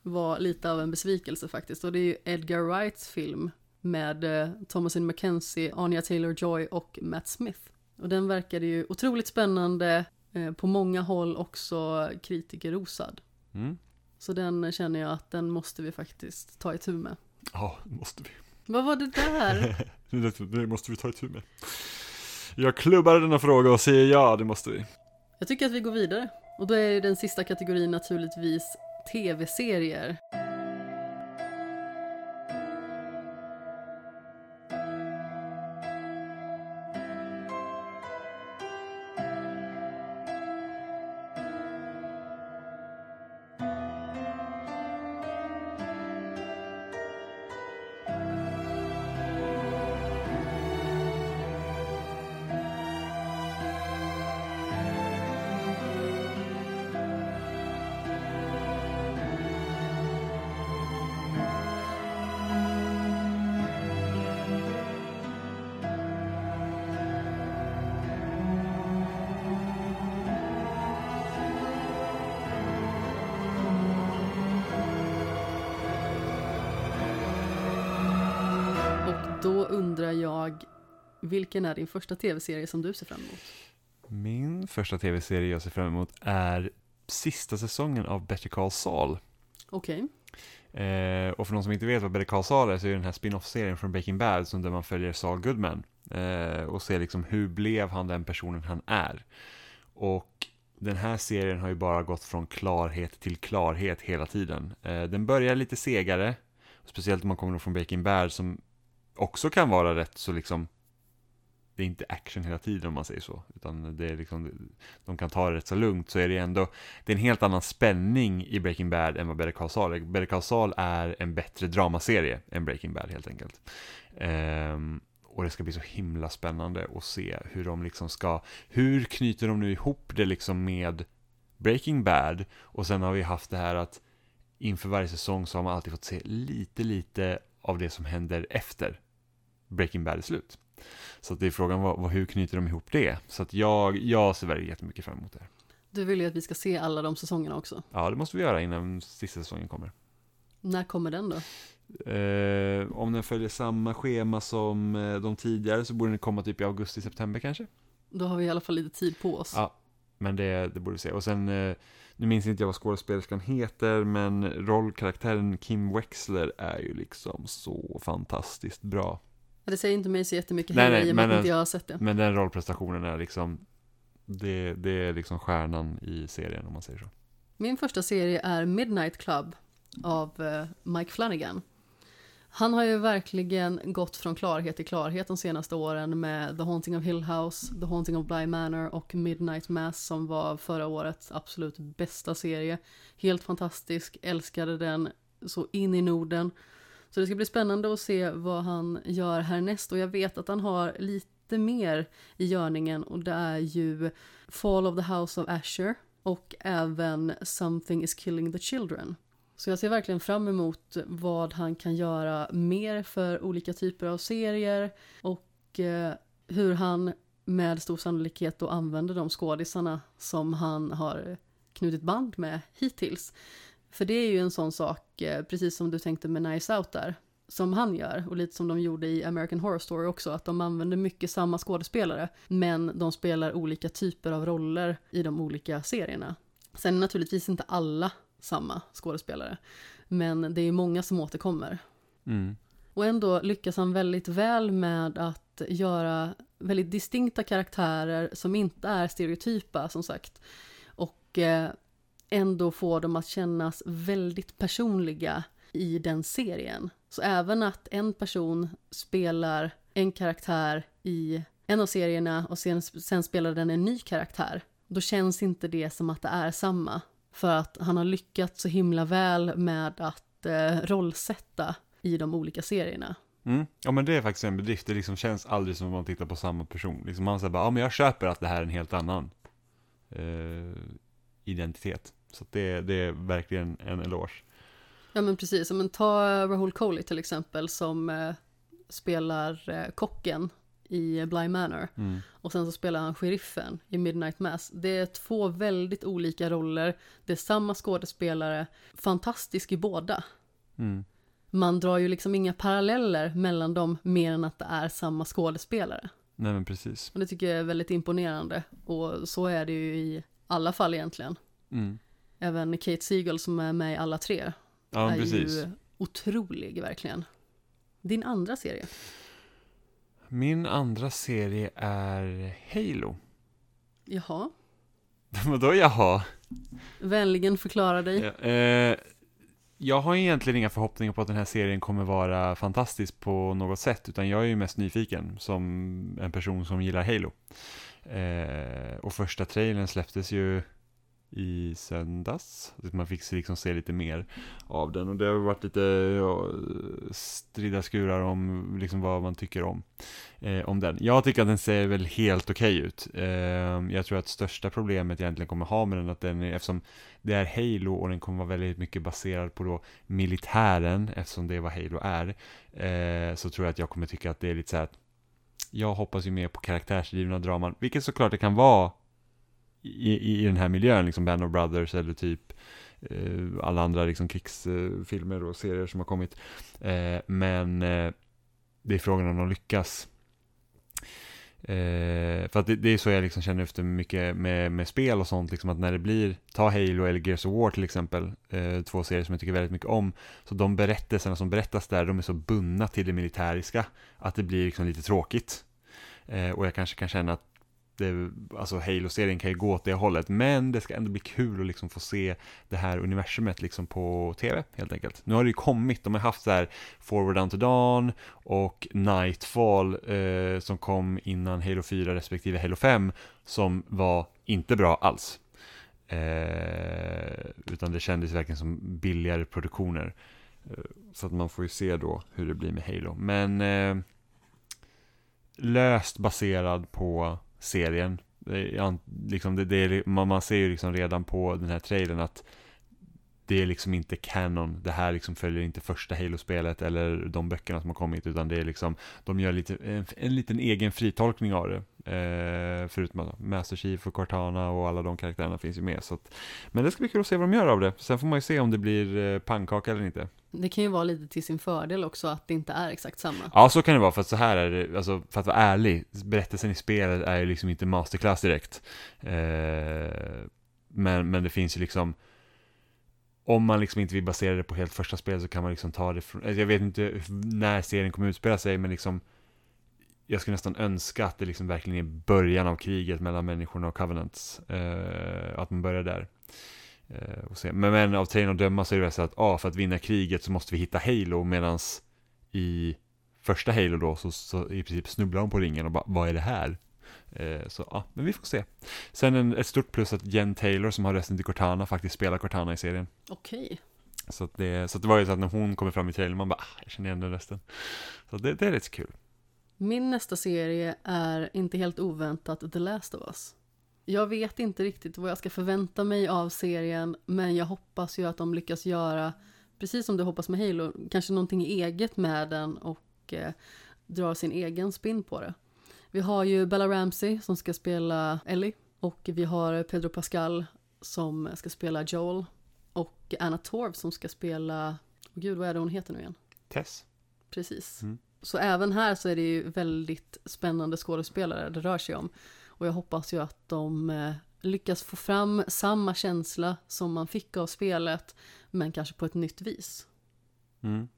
var lite av en besvikelse faktiskt. Och det är ju Edgar Wrights film med eh, Thomasin McKenzie, Anya Taylor-Joy och Matt Smith. Och den verkade ju otroligt spännande, eh, på många håll också kritikerrosad.
Mm.
Så den känner jag att den måste vi faktiskt ta itu med.
Ja, det måste vi.
Vad var <laughs> det där?
det måste vi ta itu med. Jag klubbar denna fråga och säger ja, det måste vi.
Jag tycker att vi går vidare. Och då är den sista kategorin naturligtvis tv-serier. Vilken är din första tv-serie som du ser fram emot?
Min första tv-serie jag ser fram emot är sista säsongen av Better Call Saul.
Okej,
Eh, och för de som inte vet vad Better Call Saul är så är det den här spin-off-serien från Breaking Bad som där man följer Saul Goodman eh, och ser liksom hur blev han den personen han är. Och den här serien har ju bara gått från klarhet till klarhet hela tiden. Eh, den börjar lite segare, speciellt om man kommer från Breaking Bad som också kan vara rätt så liksom det är inte action hela tiden om man säger så, utan det är liksom, de kan ta det rätt så lugnt, så är det ändå, det är en helt annan spänning i Breaking Bad än vad Better Call Saul är. Better Call Saul är en bättre dramaserie än Breaking Bad helt enkelt. Um, och det ska bli så himla spännande att se hur de liksom ska, hur knyter de nu ihop det liksom med Breaking Bad, och sen har vi haft det här att inför varje säsong så har man alltid fått se lite, lite av det som händer efter Breaking Bad är slut. Så att det är frågan vad, vad, hur knyter de ihop det? Så att jag, jag ser väldigt jättemycket fram emot det.
du vill ju att vi ska se alla de säsongerna också.
Ja, det måste vi göra innan sista säsongen kommer.
När kommer den då?
Eh, om den följer samma schema som eh, de tidigare så borde den komma typ i augusti-september kanske.
Då har vi i alla fall lite tid på oss.
Ja, men det, det borde vi se. Och sen, eh, nu minns inte jag vad skådespelerskan heter, men rollkaraktären Kim Wexler är ju liksom så fantastiskt bra.
Det säger inte mig så jättemycket
Nej,
heller
nej,
i och med att inte jag har sett det.
Men den rollprestationen är liksom, det, det är liksom stjärnan i serien om man säger så.
Min första serie är Midnight Club av eh, Mike Flanagan. Han har ju verkligen gått från klarhet till klarhet de senaste åren med The Haunting of Hill House, The Haunting of Bly Manor och Midnight Mass som var förra årets absolut bästa serie. Helt fantastisk, älskade den så in i Norden. Så det ska bli spännande att se vad han gör härnäst och jag vet att han har lite mer i görningen och det är ju Fall of the House of Asher och även Something is killing the children. Så jag ser verkligen fram emot vad han kan göra mer för olika typer av serier och eh, hur han med stor sannolikhet då använder de skådisarna som han har knutit band med hittills. För det är ju en sån sak, eh, precis som du tänkte med Nice Out där, som han gör och lite som de gjorde i American Horror Story också, att de använder mycket samma skådespelare, men de spelar olika typer av roller i de olika serierna. Sen är naturligtvis inte alla samma skådespelare, men det är många som återkommer.
Mm.
Och ändå lyckas han väldigt väl med att göra väldigt distinkta karaktärer som inte är stereotypa som sagt. Och eh, ändå få dem att kännas väldigt personliga i den serien. Så även att en person spelar en karaktär i en av serierna och sen, sen spelar den en ny karaktär, då känns inte det som att det är samma. För att han har lyckats så himla väl med att eh, rollsätta i de olika serierna.
Mm. Ja men det är faktiskt en bedrift, det liksom känns aldrig som att man tittar på samma person. Liksom man säger bara, ja men jag köper att det här är en helt annan eh, identitet. Så det, det är verkligen en eloge.
Ja men precis, men ta Rahul Kohli till exempel som eh, spelar eh, kocken i Bly Manor.
Mm.
Och sen så spelar han sheriffen i Midnight Mass. Det är två väldigt olika roller. Det är samma skådespelare. Fantastisk i båda.
Mm.
Man drar ju liksom inga paralleller mellan dem mer än att det är samma skådespelare.
Nej men precis.
Och det tycker jag är väldigt imponerande. Och så är det ju i alla fall egentligen.
Mm.
Även Kate Siegel som är med i alla tre
Ja
är
precis.
ju otrolig verkligen. Din andra serie?
Min andra serie är Halo.
Jaha, <laughs>
Vadå jaha?
vänligen förklara dig.
Ja, eh, jag har egentligen inga förhoppningar på att den här serien kommer vara fantastisk på något sätt, utan jag är ju mest nyfiken som en person som gillar Halo. Eh, och första trailern släpptes ju i söndags, man fick liksom se lite mer av den och det har varit lite ja, strida skurar om liksom vad man tycker om, eh, om den. Jag tycker att den ser väl helt okej ut. Eh, jag tror att största problemet jag egentligen kommer ha med den, att den är, eftersom det är Halo och den kommer vara väldigt mycket baserad på då militären, eftersom det är vad Halo är, eh, så tror jag att jag kommer tycka att det är lite så här att jag hoppas ju mer på karaktärsdrivna draman, vilket såklart det kan vara i, i, den här miljön, liksom Band of Brothers eller typ eh, alla andra liksom krigsfilmer och serier som har kommit. Eh, men eh, det är frågan om de lyckas. Eh, för att det, det är så jag liksom känner efter mycket med, med spel och sånt, liksom att när det blir, ta Halo eller Gears of War till exempel, eh, två serier som jag tycker väldigt mycket om, så de berättelserna som berättas där, de är så bundna till det militäriska, att det blir liksom lite tråkigt. Eh, och jag kanske kan känna att det, alltså Halo-serien kan ju gå åt det hållet, men det ska ändå bli kul att liksom få se det här universumet liksom på tv, helt enkelt. Nu har det ju kommit, de har haft så här Forward Down to Dawn och Nightfall eh, som kom innan Halo 4 respektive Halo 5, som var inte bra alls. Eh, utan det kändes verkligen som billigare produktioner. Eh, så att man får ju se då hur det blir med Halo. Men eh, löst baserad på serien. Liksom det, det man, man ser ju liksom redan på den här trailern att det är liksom inte canon. Det här liksom följer inte första Halo-spelet eller de böckerna som har kommit, utan det är liksom, de gör lite, en, en liten egen fritolkning av det. Eh, förutom att Master Chief och Cortana och alla de karaktärerna finns ju med. Så att, men det ska bli kul att se vad de gör av det. Sen får man ju se om det blir eh, pannkaka eller inte.
Det kan ju vara lite till sin fördel också att det inte är exakt samma.
Ja, så kan det vara, för att så här är det, alltså för att vara ärlig, berättelsen i spelet är ju liksom inte masterclass direkt. Eh, men, men det finns ju liksom, om man liksom inte vill basera det på helt första spelet så kan man liksom ta det från, alltså, jag vet inte när serien kommer utspela sig, men liksom jag skulle nästan önska att det liksom verkligen är början av kriget mellan människorna och Covenants. Eh, att man börjar där. Eh, och se. Men, men av trailern att döma så är det så att ah, för att vinna kriget så måste vi hitta Halo medans i första Halo då så, så i princip snubblar de på ringen och bara vad är det här? Eh, så ja, men vi får se. Sen en, ett stort plus att Jen Taylor som har rösten till Cortana faktiskt spelar Cortana i serien.
Okej.
Så, att det, så det var ju så att när hon kommer fram i trailern man bara ah, jag känner igen den rösten. Så det, det är rätt så kul.
Min nästa serie är inte helt oväntat The Last of Us. Jag vet inte riktigt vad jag ska förvänta mig av serien, men jag hoppas ju att de lyckas göra, precis som du hoppas med Halo, kanske någonting eget med den och eh, drar sin egen spin på det. Vi har ju Bella Ramsey som ska spela Ellie och vi har Pedro Pascal som ska spela Joel och Anna Torv som ska spela, oh gud vad är det hon heter nu igen?
Tess.
Precis.
Mm.
Så även här så är det ju väldigt spännande skådespelare det rör sig om. Och jag hoppas ju att de eh, lyckas få fram samma känsla som man fick av spelet, men kanske på ett nytt vis.
Mm.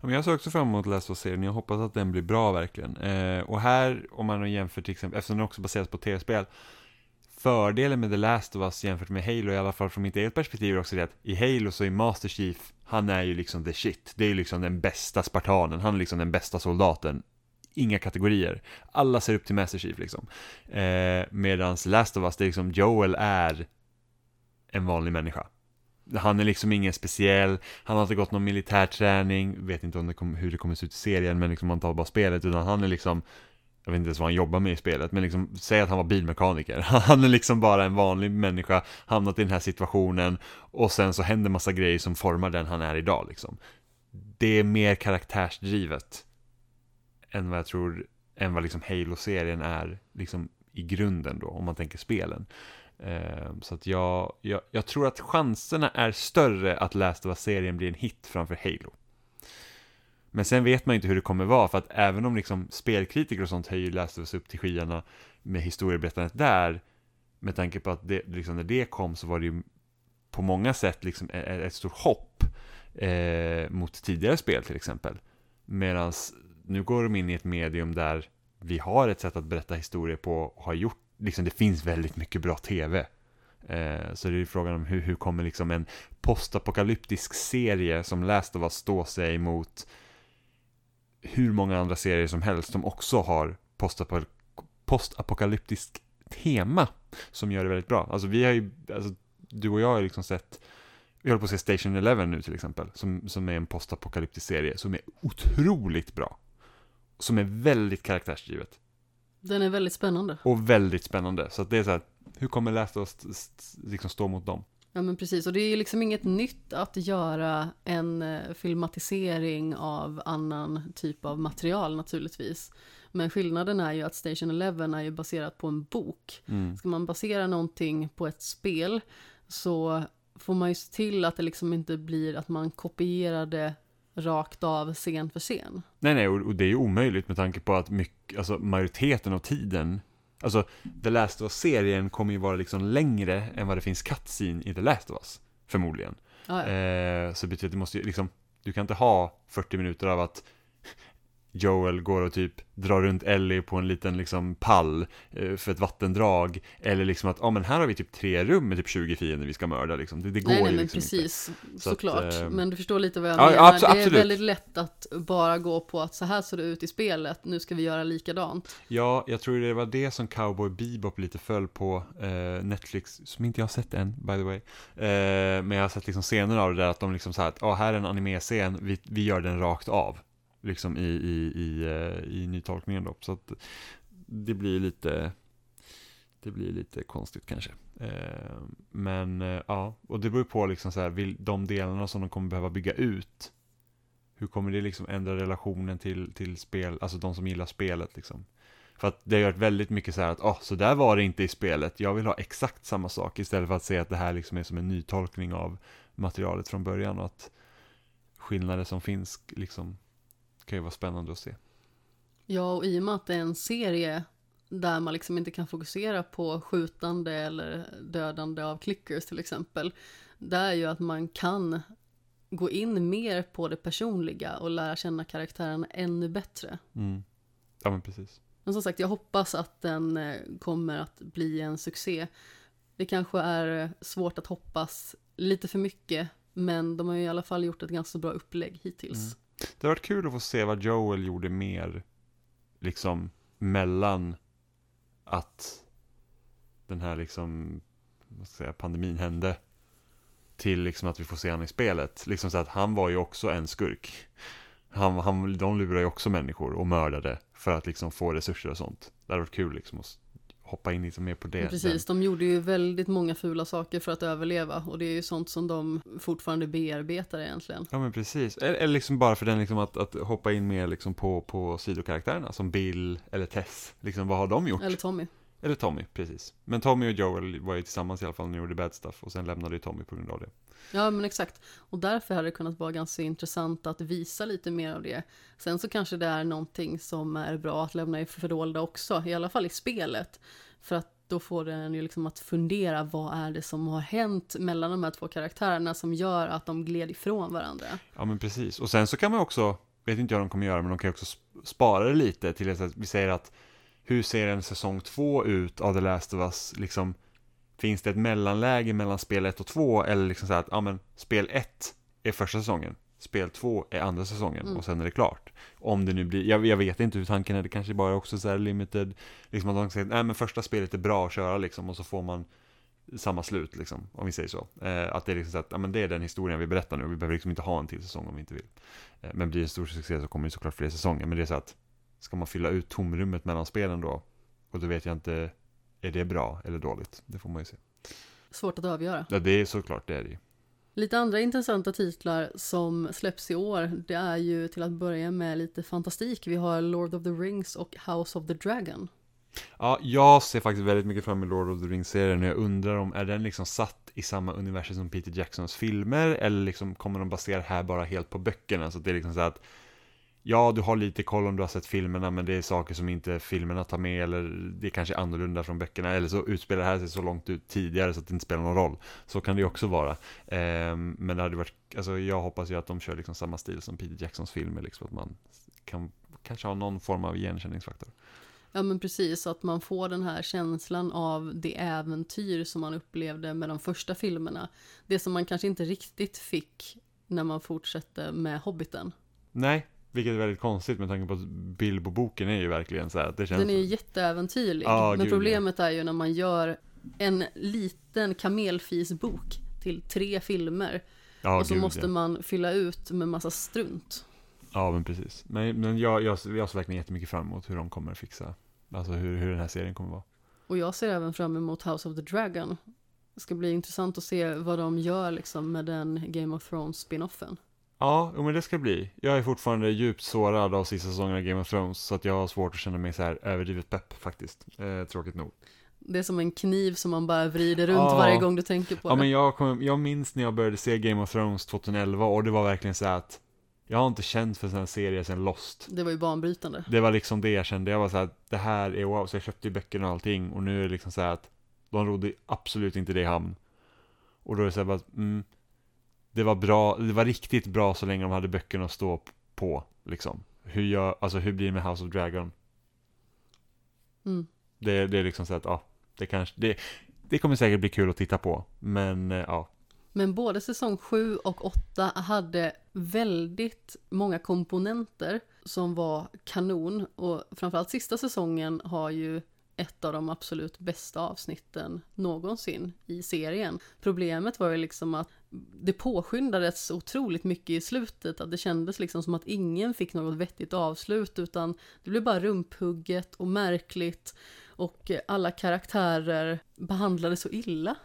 Men jag ser också fram emot Last of Us-serien, jag hoppas att den blir bra verkligen. Eh, och här, om man jämför till exempel, eftersom den också baseras på tv-spel, fördelen med The Last of Us jämfört med Halo, i alla fall från mitt eget perspektiv, är också det att i Halo så är Master Chief, han är ju liksom the shit. Det är ju liksom den bästa spartanen, han är liksom den bästa soldaten. Inga kategorier. Alla ser upp till Master Chief liksom. Eh, Medan Last of Us, det är liksom Joel är en vanlig människa. Han är liksom ingen speciell, han har inte gått någon militärträning, vet inte om det kom, hur det kommer se ut i serien, men liksom man tar bara spelet, utan han är liksom jag vet inte ens vad han jobbar med i spelet, men liksom, säg att han var bilmekaniker. <laughs> Han är liksom bara en vanlig människa, hamnat i den här situationen och sen så händer massa grejer som formar den han är idag liksom. Det är mer karaktärsdrivet än vad jag tror än vad liksom Halo-serien är liksom i grunden då, om man tänker spelen. Eh, så att jag, jag, jag tror att chanserna är större att Last of Us-serien blir en hit framför Halo. Men sen vet man inte hur det kommer vara, för att även om liksom spelkritiker och sånt höjer Last of Us upp till skyarna med historieberättandet där, med tanke på att det, liksom när det kom så var det ju på många sätt liksom ett, ett stort hopp eh, mot tidigare spel till exempel. Medan nu går de in i ett medium där vi har ett sätt att berätta historier på och har gjort, liksom det finns väldigt mycket bra tv. Eh, så det är ju frågan om hur, hur kommer liksom en postapokalyptisk serie som Last of Us stå sig mot hur många andra serier som helst som också har postapokalyptisk tema som gör det väldigt bra. Alltså vi har ju, alltså, du och jag har ju liksom sett vi håller på att se Station Eleven nu till exempel, som, som är en postapokalyptisk serie som är otroligt bra. Som är väldigt karaktärsgivet.
Den är väldigt spännande.
Och väldigt spännande. Så att det är så här, hur kommer of Us liksom stå mot dem?
Ja men precis, och det är ju liksom inget nytt att göra en eh, filmatisering av annan typ av material naturligtvis. Men skillnaden är ju att Station Eleven är ju baserat på en bok.
Mm.
Ska man basera någonting på ett spel så får man ju se till att det liksom inte blir att man kopierar det rakt av scen för scen.
Nej, nej, och, och det är ju omöjligt med tanke på att mycket, alltså majoriteten av tiden Alltså, The Last of Us-serien kommer ju vara liksom längre än vad det finns cutscene i The Last of Us, förmodligen.
Ah, ja.
Eh, så det betyder att du måste ju liksom, du kan inte ha 40 minuter av att Joel går och typ drar runt Ellie på en liten liksom pall eh, för ett vattendrag eller liksom att, ja ah, men här har vi typ tre rum med typ 20 fiender vi ska mörda liksom. Det, det går
nej, nej,
ju
men
liksom
precis,
inte. Så
såklart.
att, eh,
Men du förstår lite vad jag
ja,
menar. det är
absolut.
väldigt lätt att bara gå på att så här ser det ut i spelet, nu ska vi göra likadant.
Ja, jag tror det var det som Cowboy Bebop lite föll på eh, Netflix, som inte jag har sett än, by the way. Eh, men jag har sett liksom scener av det där, att de liksom så här, att ah, här är en animescen, vi, vi gör den rakt av. Liksom i, i, i, eh, i nytolkningen då. Så att det blir lite, det blir lite konstigt kanske. Eh, men eh, ja, och det beror på liksom så här, vill, de delarna som de kommer behöva bygga ut. Hur kommer det liksom ändra relationen till, till spel, alltså de som gillar spelet liksom. För att det har varit väldigt mycket så här att, oh, så där var det inte i spelet, jag vill ha exakt samma sak istället för att säga att det här liksom är som en nytolkning av materialet från början och att skillnader som finns liksom kan ju vara spännande att se.
Ja, och i och med att det är en serie där man liksom inte kan fokusera på skjutande eller dödande av clickers till exempel. Det är ju att man kan gå in mer på det personliga och lära känna karaktärerna ännu bättre.
Mm. Ja men precis.
Men som sagt, jag hoppas att den eh, kommer att bli en succé. Det kanske är eh, svårt att hoppas lite för mycket, men de har ju i alla fall gjort ett ganska bra upplägg hittills.
Mm. Det har varit kul att få se vad Joel gjorde mer, liksom mellan att den här liksom, vad ska jag säga, pandemin hände till liksom att vi får se honom i spelet. Liksom så att han var ju också en skurk. Han, han, de lurar ju också människor och mördade för att liksom få resurser och sånt. Det hade varit kul liksom att hoppa in lite mer på det.
Precis, de gjorde ju väldigt många fula saker för att överleva och det är ju sånt som de fortfarande bearbetar egentligen.
Ja men precis, eller, eller liksom bara för den liksom att, att hoppa in mer liksom på, på sidokaraktärerna som Bill eller Tess, liksom vad har de gjort?
Eller Tommy.
Eller Tommy, precis. Men Tommy och Joel var ju tillsammans i alla fall när de gjorde Bad Stuff och sen lämnade ju Tommy på grund av det.
Ja men exakt. Och därför hade det kunnat vara ganska intressant att visa lite mer av det. Sen så kanske det är någonting som är bra att lämna i fördolda också, i alla fall i spelet. För att då får den ju liksom att fundera vad är det som har hänt mellan de här två karaktärerna som gör att de gled ifrån varandra.
Ja men precis, och sen så kan man också, vet inte jag de kommer göra, men de kan ju också spara det lite till att vi säger att hur ser en säsong två ut av The Last of Us, liksom finns det ett mellanläge mellan spel 1 och 2 eller liksom så här att, ja men spel 1 är första säsongen, spel 2 är andra säsongen
Mm.
och sen är det klart. Om det nu blir, jag, jag vet inte hur tanken är, det kanske bara är också så här limited, liksom att de säger, nej men första spelet är bra att köra liksom och så får man samma slut liksom, om vi säger så. Eh, att det är liksom så att, ja men det är den historien vi berättar nu och vi behöver liksom inte ha en till säsong om vi inte vill. Eh, men blir det stor succé så kommer det såklart fler säsonger, men det är så att, ska man fylla ut tomrummet mellan spelen då? Och då vet jag inte, är det bra eller dåligt? Det får man ju se.
Svårt att avgöra.
Ja, det är såklart, det är det ju.
Lite andra intressanta titlar som släpps i år, det är ju till att börja med lite fantastik. Vi har Lord of the Rings och House of the Dragon.
Ja, jag ser faktiskt väldigt mycket fram emot Lord of the Rings-serien och jag undrar om, är den liksom satt i samma universum som Peter Jacksons filmer eller liksom kommer de basera här bara helt på böckerna? Så att det är liksom så att Ja, du har lite koll om du har sett filmerna, men det är saker som inte filmerna tar med, eller det är kanske är annorlunda från böckerna, eller så utspelar det här sig så långt ut tidigare så att det inte spelar någon roll. Så kan det ju också vara. Eh, men det hade varit, alltså jag hoppas ju att de kör liksom samma stil som Peter Jacksons filmer, liksom att man kan kanske ha någon form av igenkänningsfaktor.
Ja men precis, att man får den här känslan av det äventyr som man upplevde med de första filmerna. Det som man kanske inte riktigt fick när man fortsatte med Hobbiten.
Nej, vilket är väldigt konstigt med tanke på att Bilbo-boken är ju verkligen så här, det känns...
Den är ju jätteäventyrlig.
Ja,
men
gud,
problemet är ju när man gör en liten kamelfisbok till tre filmer.
ja,
och så
gud,
måste
ja.
man fylla ut med massa strunt.
Ja, men precis. Men, men jag, jag, jag ser verkligen jättemycket fram emot hur de kommer fixa, alltså hur, hur den här serien kommer vara.
Och jag ser även fram emot House of the Dragon. Det ska bli intressant att se vad de gör liksom med den Game of Thrones spinoffen.
Ja, men det ska bli. Jag är fortfarande djupt sårad av sista säsongen av Game of Thrones, så att jag har svårt att känna mig så här överdrivet pepp faktiskt. Eh, tråkigt nog.
Det är som en kniv som man bara vrider runt
Ja.
varje gång du tänker på
Ja,
det.
men jag, kom, jag minns när jag började se Game of Thrones 2011 och det var verkligen så att jag har inte känt för en sån här serie sen Lost.
Det var ju banbrytande.
Det var liksom det jag kände. Jag var så här, det här är wow. Så jag köpte ju böckerna och allting och nu är det liksom så här att de rodde absolut inte det i hamn. Och då är det så här bara, att, mm, det var bra, det var riktigt bra så länge de hade böckerna att stå på, liksom. Hur gör, alltså hur blir det med House of Dragon?
Mm.
Det, det är liksom så att, ja, det kanske, det, det kommer säkert bli kul att titta på, men eh, ja.
Men både säsong 7 och 8 hade väldigt många komponenter som var kanon. Och framförallt sista säsongen har ju ett av de absolut bästa avsnitten någonsin i serien. Problemet var ju liksom att det påskyndades otroligt mycket i slutet, att det kändes liksom som att ingen fick något vettigt avslut, utan det blev bara rumphugget och märkligt och alla karaktärer behandlades så illa.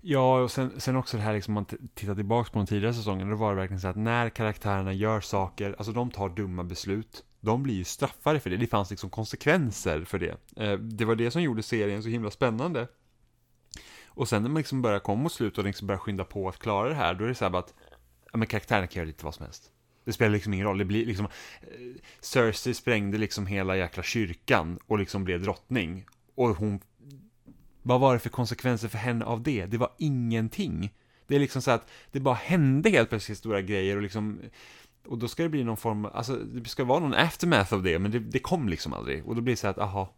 Ja, och sen, sen också det här liksom, man tittar tillbaka på de tidigare säsongerna, då var det verkligen så att när karaktärerna gör saker, alltså de tar dumma beslut, de blir ju straffade för det, det fanns liksom konsekvenser för det. Eh, det var det som gjorde serien så himla spännande. Och sen när man liksom börjar komma mot slutet och liksom börjar skynda på att klara det här, då är det så här bara att, ja men karaktärerna kan göra lite vad som helst. Det spelar liksom ingen roll, det blir liksom, eh, Cersei sprängde liksom hela jäkla kyrkan och liksom blev drottning. Och hon vad var det för konsekvenser för henne av det? Det var ingenting. Det är liksom så att det bara hände helt plötsligt stora grejer och liksom och då ska det bli någon form, alltså det ska vara någon aftermath av det, men det, det kom liksom aldrig. Och då blir det så att, aha,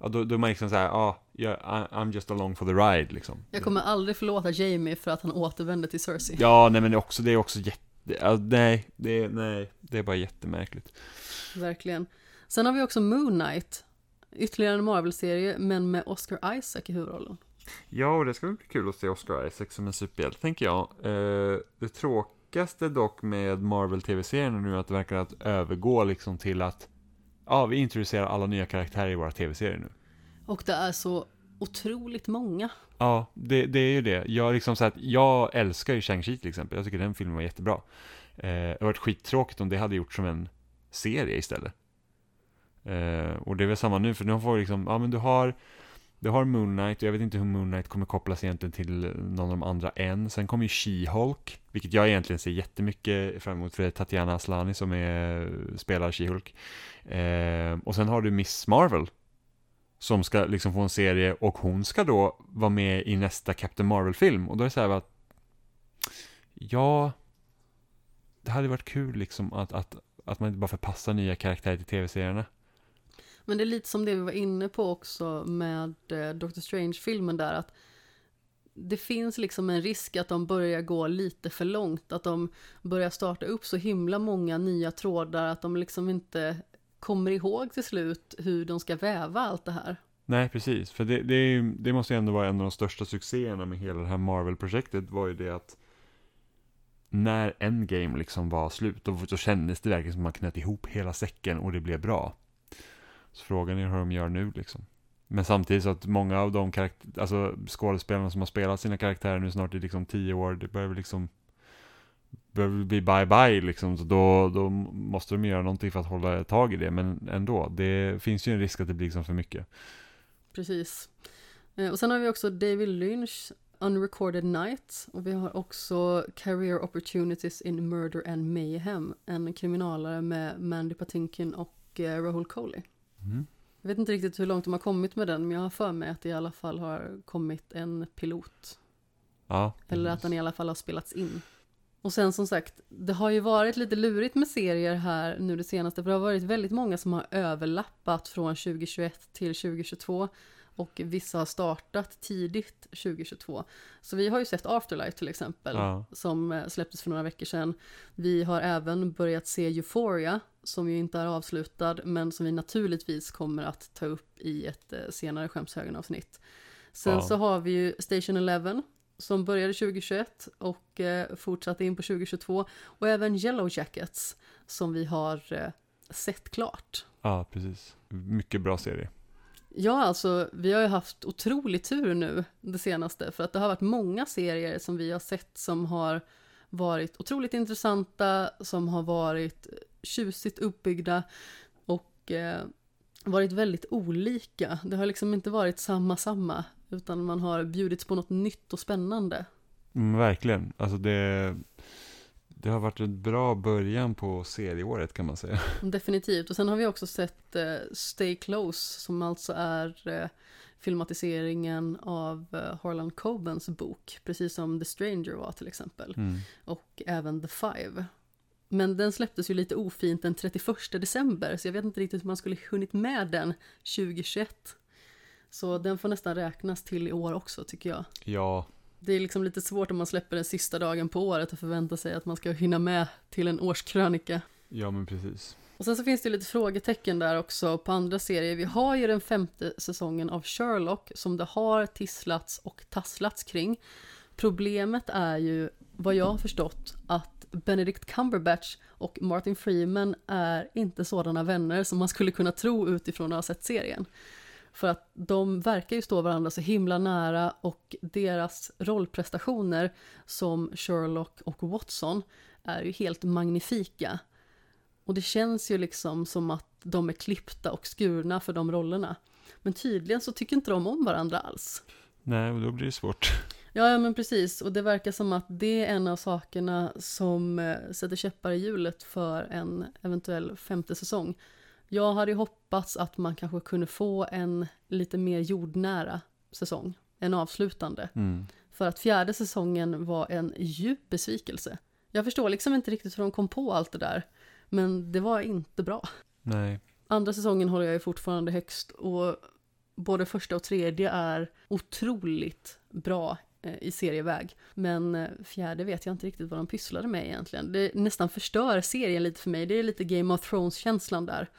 ja, då, då är man liksom så här, ja, yeah, I'm just along for the ride liksom.
Jag kommer aldrig förlåta Jamie för att han återvände till Cersei.
Ja, nej men det är också, det är också jätte, ja, nej, det är, nej, det är bara jättemärkligt.
Verkligen. Sen har vi också Moon Knight. Ytterligare en Marvel-serie, men med Oscar Isaac i huvudrollen.
Ja, och det ska bli kul att se Oscar Isaac som en superhjälte, tänker jag. Eh, det tråkigaste dock med Marvel-tv-serien nu är att det verkar att övergå liksom till att ja, vi introducerar alla nya karaktärer i våra tv-serier nu.
Och det är så otroligt många.
Ja, det, det är ju det. Jag, liksom så att, jag älskar ju Shang-Chi till exempel. Jag tycker den filmen var jättebra. Eh, det hade varit skittråkigt om det hade gjort som en serie istället. Eh, och det är väl samma nu, för nu får vi liksom, ja men du har du har Moon Knight, och jag vet inte hur Moon Knight kommer kopplas egentligen till någon av de andra än. Sen kommer ju She-Hulk, vilket jag egentligen ser jättemycket fram emot, för det är Tatiana Aslani som är, spelar She-Hulk. Eh, och sen har du Miss Marvel, som ska liksom få en serie, och hon ska då vara med i nästa Captain Marvel-film. Och då är det så här att, ja, det hade varit kul liksom att, att, att man inte bara förpassar nya karaktärer till tv-serierna.
Men det är lite som det vi var inne på också med eh, Doctor Strange-filmen där, att det finns liksom en risk att de börjar gå lite för långt, att de börjar starta upp så himla många nya trådar att de liksom inte kommer ihåg till slut hur de ska väva allt det här.
Nej, precis. För det, det, är, ju- det måste ju ändå vara en av de största succéerna med hela det här Marvel-projektet var ju det att när Endgame liksom var slut, då, då kändes det verkligen som att man knöt ihop hela säcken och det blev bra. Så frågan är hur de gör nu liksom. Men samtidigt så att många av de karaktär, alltså skådespelarna som har spelat sina karaktärer nu snart i liksom tio år, det börjar väl liksom behöver bli bye bye liksom, så då, då måste de göra någonting för att hålla tag i det, men ändå, det finns ju en risk att det blir liksom för mycket.
Precis. Eh, och sen har vi också David Lynch Unrecorded Night, och vi har också Career Opportunities in Murder and Mayhem, en kriminalare med Mandy Patinkin och eh, Rahul Coley.
Mm.
Jag vet inte riktigt hur långt de har kommit med den, men jag har för mig att det i alla fall har kommit en pilot.
Ja,
Eller att den i alla fall har spelats in. Och sen som sagt, det har ju varit lite lurigt med serier här nu det senaste, för det har varit väldigt många som har överlappat från 2021 till 2022 och vissa har startat tidigt 2022. Så vi har ju sett Afterlife till exempel,
Ja.
som eh, släpptes för några veckor sedan. Vi har även börjat se Euphoria, som ju inte är avslutad, men som vi naturligtvis kommer att ta upp i ett eh, senare Skämshögen-avsnitt. Sen
Ja.
så har vi ju Station Eleven, som började 2021 och eh, fortsatte in på 2022. Och även Yellow Jackets, som vi har eh, sett klart.
ja, precis. Mycket bra serie.
Ja, alltså vi har ju haft otrolig tur nu det senaste för att det har varit många serier som vi har sett som har varit otroligt intressanta, som har varit tjusigt uppbyggda och eh, varit väldigt olika. Det har liksom inte varit samma samma utan man har bjudits på något nytt och spännande.
Mm, verkligen. Alltså det, det har varit en bra början på serieåret kan man säga.
Definitivt. Och sen har vi också sett eh, Stay Close som alltså är eh, filmatiseringen av eh, Harlan Cobens bok, precis som The Stranger var till exempel.
Mm.
Och även The Five. Men den släpptes ju lite ofint den 31 december, så jag vet inte riktigt hur man skulle hunnit med den 2021. Så den får nästan räknas till i år också tycker jag.
Ja,
Det är liksom lite svårt om man släpper den sista dagen på året och förvänta sig att man ska hinna med till en årskrönika.
ja men precis.
Och sen så finns det lite frågetecken där också på andra serier. Vi har ju den femte säsongen av Sherlock som det har tisslats och tasslats kring. Problemet är ju, vad jag har förstått, att Benedict Cumberbatch och Martin Freeman är inte sådana vänner som man skulle kunna tro utifrån att ha sett serien. För att de verkar ju stå varandra så himla nära och deras rollprestationer som Sherlock och Watson är ju helt magnifika. Och det känns ju liksom som att de är klippta och skurna för de rollerna. Men tydligen så tycker inte de om varandra alls.
Nej, och då blir det svårt.
Ja, ja men precis. Och det verkar som att det är en av sakerna som eh, sätter käppar i hjulet för en eventuell femte säsong. Jag hade hoppats att man kanske kunde få en lite mer jordnära säsong, en avslutande.
Mm.
För att fjärde säsongen var en djup besvikelse. Jag förstår liksom inte riktigt hur de kom på allt det där, men det var inte bra.
Nej,
Andra säsongen håller jag ju fortfarande högst och både första och tredje är otroligt bra i serieväg. Men eh, fjärde vet jag inte riktigt vad de pysslade med egentligen. Det nästan förstör serien lite för mig. Det är lite Game of Thrones-känslan där.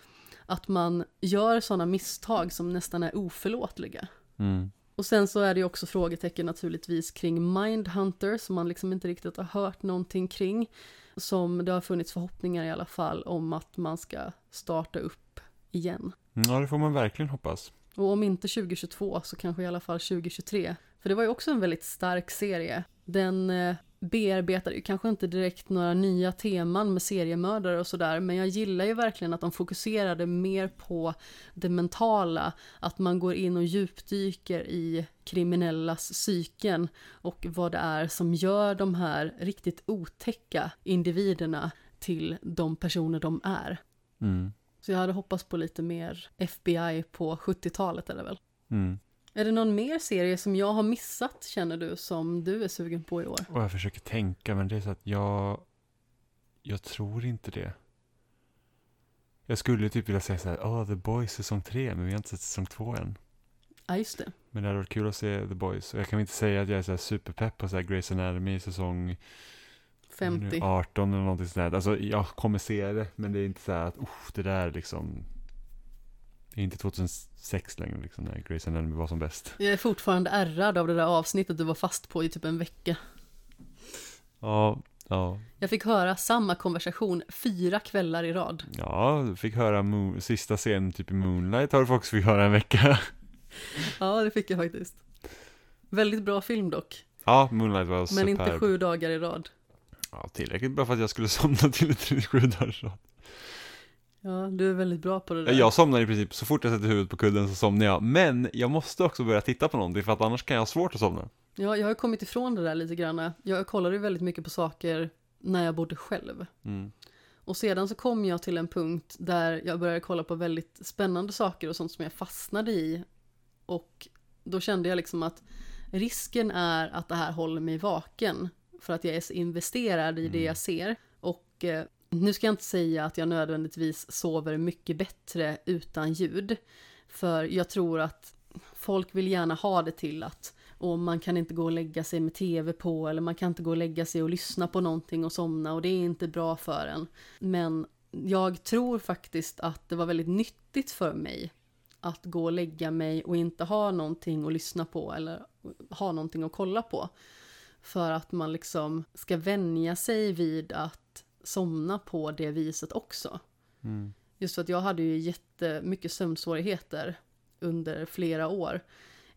Att man gör sådana misstag som nästan är oförlåtliga.
mm.
Och sen så är det ju också frågetecken naturligtvis kring Mindhunter som man liksom inte riktigt har hört någonting kring. Som det har funnits förhoppningar i alla fall om att man ska starta upp igen.
ja det får man verkligen hoppas.
Och om inte 2022 så kanske i alla fall 2023. För det var ju också en väldigt stark serie. Den eh, bearbetade ju kanske inte direkt några nya teman med seriemördare och sådär, men jag gillar ju verkligen att de fokuserade mer på det mentala, att man går in och djupdyker i kriminellas psyken och vad det är som gör de här riktigt otäcka individerna till de personer de är.
Mm.
Så jag hade hoppats på lite mer FBI på 70-talet är det väl?
Mm.
Är det någon mer serie som jag har missat känner du som du är sugen på i år?
Och jag försöker tänka, men det är så att jag... Jag tror inte det. Jag skulle typ vilja säga så här, åh, The Boys säsong tre, men vi har inte sett säsong två än.
Ja, just det.
Men det hade varit kul att se The Boys. Och jag kan inte säga att jag är så här superpepp på så här Grey's Anatomy säsong
50.
18 eller någonting sånt där. Alltså jag kommer se det, men det är inte så här att, oh, det där är liksom... Det är inte 2006 längre liksom, när Grey's Anatomy var som bäst.
Jag är fortfarande ärrad av det där avsnittet du var fast på i typ en vecka.
Ja, ja.
Jag fick höra samma konversation fyra kvällar i rad.
Ja, du fick höra sista scenen typ i Moonlight har du också fick höra en vecka.
Ja, det fick jag faktiskt. Väldigt bra film dock,
Ja, Moonlight var
men
superb.
inte sju dagar i rad.
Ja, tillräckligt bra för att jag skulle <laughs> somna till 37 dagars rad.
Ja, du är väldigt bra på det där.
Jag somnar i princip så fort jag sätter huvudet på kudden så somnar jag. Men jag måste också börja titta på någonting för att annars kan jag ha svårt att somna.
Ja, jag har kommit ifrån det där lite grann. Jag kollade ju väldigt mycket på saker när jag bodde själv.
Mm.
Och sedan så kom jag till en punkt där jag började kolla på väldigt spännande saker och sånt som jag fastnade i. Och då kände jag liksom att risken är att det här håller mig vaken. För att jag är så investerad i det
Mm.
jag ser. Och eh, nu ska jag inte säga att jag nödvändigtvis sover mycket bättre utan ljud. För jag tror att folk vill gärna ha det till att och man kan inte gå och lägga sig med tv på eller man kan inte gå och lägga sig och lyssna på någonting och somna och det är inte bra för en. Men jag tror faktiskt att det var väldigt nyttigt för mig att gå och lägga mig och inte ha någonting att lyssna på eller ha någonting att kolla på. För att man liksom ska vänja sig vid att somna på det viset också.
Mm.
Just för att jag hade ju jättemycket sömnsvårigheter under flera år.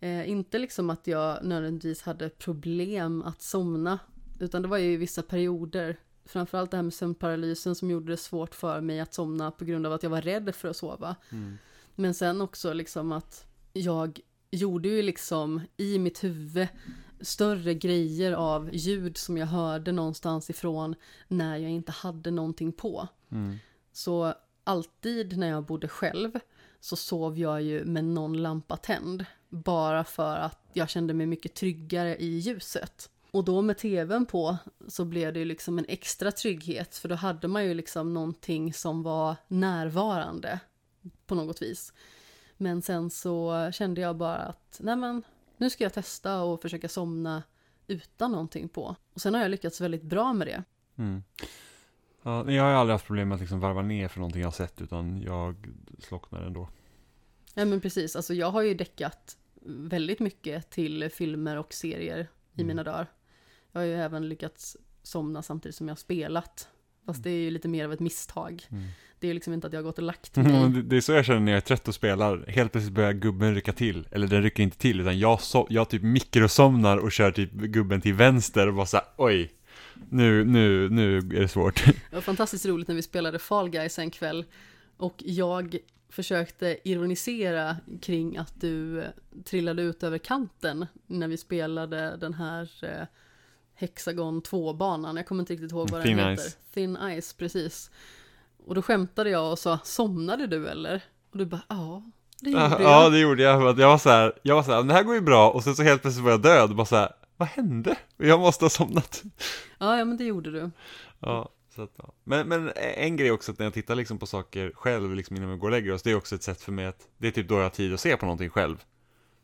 Eh, inte liksom att jag nödvändigtvis hade problem att somna, utan det var ju vissa perioder. Framförallt det här med sömnparalysen som gjorde det svårt för mig att somna på grund av att jag var rädd för att sova.
Mm.
Men sen också liksom att jag gjorde ju liksom i mitt huvud större grejer av ljud som jag hörde någonstans ifrån när jag inte hade någonting på.
Mm.
Så alltid när jag bodde själv så sov jag ju med någon lampa tänd. Bara för att jag kände mig mycket tryggare i ljuset. Och då med tvn på så blev det ju liksom en extra trygghet för då hade man ju liksom någonting som var närvarande på något vis. Men sen så kände jag bara att nej men nu ska jag testa och försöka somna utan någonting på. Och sen har jag lyckats väldigt bra med det.
Mm. Ja, jag har ju aldrig haft problem med att liksom varva ner för någonting jag har sett, utan jag slocknar ändå.
Ja men precis, alltså jag har ju däckat väldigt mycket till filmer och serier i
Mm.
mina dagar. Jag har ju även lyckats somna samtidigt som jag har spelat. Fast det är ju lite mer av ett misstag.
Mm.
Det är ju liksom inte att jag har gått och lagt
Mm,
mig.
det, det är så jag känner när jag är trött och spelar. Helt plötsligt börjar gubben rycka till. Eller den rycker inte till, utan jag, so jag typ mikrosomnar och kör typ gubben till vänster och bara såhär, oj. Nu, nu, nu är det svårt.
Det var fantastiskt roligt när vi spelade Fall Guys en kväll. Och jag försökte ironisera kring att du eh, trillade ut över kanten när vi spelade den här eh, Hexagon 2-banan. Jag kommer inte riktigt ihåg vad
Thin
den heter.
Ice.
Thin Ice, precis. Och då skämtade jag och sa, somnade du eller? Och du bara, ja, det gjorde jag.
ja, det gjorde jag. Jag var så här, jag var så här, det här går ju bra. Och sen så helt plötsligt var jag död och bara så här, vad hände? Jag måste ha somnat.
Ja, ja, men det gjorde du.
Ja, så att, ja. men, men en grej också att när jag tittar liksom på saker själv liksom innan vi går och lägger oss, det är också ett sätt för mig att, det är typ då jag har tid att se på någonting själv.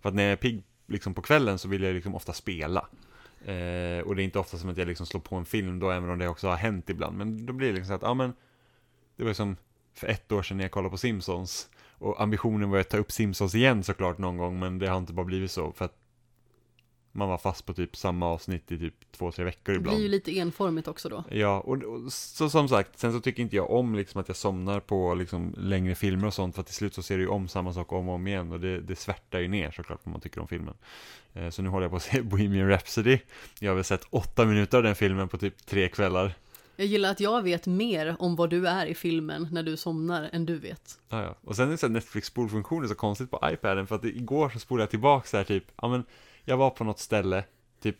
För att när jag är pigg liksom på kvällen så vill jag liksom ofta spela. Eh, och det är inte ofta som att jag liksom slår på en film då, även om det också har hänt ibland. Men då blir det liksom så att, ja men, det var som för ett år sedan när jag kollade på Simpsons. Och ambitionen var att ta upp Simpsons igen såklart någon gång, men det har inte bara blivit så. För att man var fast på typ samma avsnitt i typ två, tre veckor
Det
ibland.
blir ju lite enformigt också då.
Ja, och, och så som sagt, sen så tycker inte jag om liksom att jag somnar på liksom längre filmer och sånt, för till slut så ser du ju om samma sak om och om igen, och det, det svärtar ju ner såklart vad man tycker om filmen. Eh, så nu håller jag på att se <laughs> Bohemian Rhapsody, jag har väl sett åtta minuter av den filmen på typ tre kvällar.
Jag gillar att jag vet mer om vad du är i filmen när du somnar än du vet.
Ja, ja. Och sen är det så Netflix spolfunktion är så konstigt på iPaden, för att igår så spolade jag tillbaka så här typ, ja men, jag var på något ställe, typ,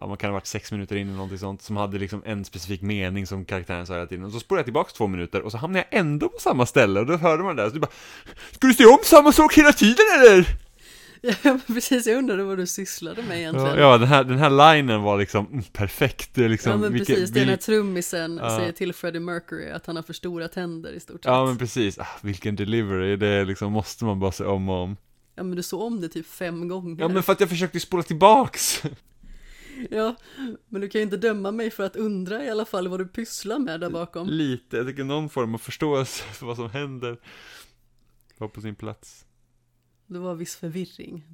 ja man kan ha varit sex minuter in eller någonting sånt, som hade liksom en specifik mening som karaktären sa hela tiden. Och så spolade jag tillbaka två minuter, och så hamnade jag ändå på samma ställe, och då hörde man det där, så du bara, ska du se om samma sak hela tiden eller? <laughs>
Ja, precis, jag undrade vad du sysslade med egentligen.
Ja, ja den, här, den här linen var liksom mm, perfekt, liksom,
Ja men
vilken-
precis, det är när
vil-
trummisen
Ja.
säger till Freddie Mercury att han har för stora tänder i stort sett.
Ja men precis, ah, vilken delivery, det liksom måste man bara se om och om.
Ja, men du såg om det typ fem gånger.
Ja men för att jag försökte spola tillbaks.
Ja, men du kan ju inte döma mig för att undra i alla fall vad du pysslar med där bakom.
Lite, jag tycker någon form av förståelse för vad som händer var på sin plats.
Det var viss förvirring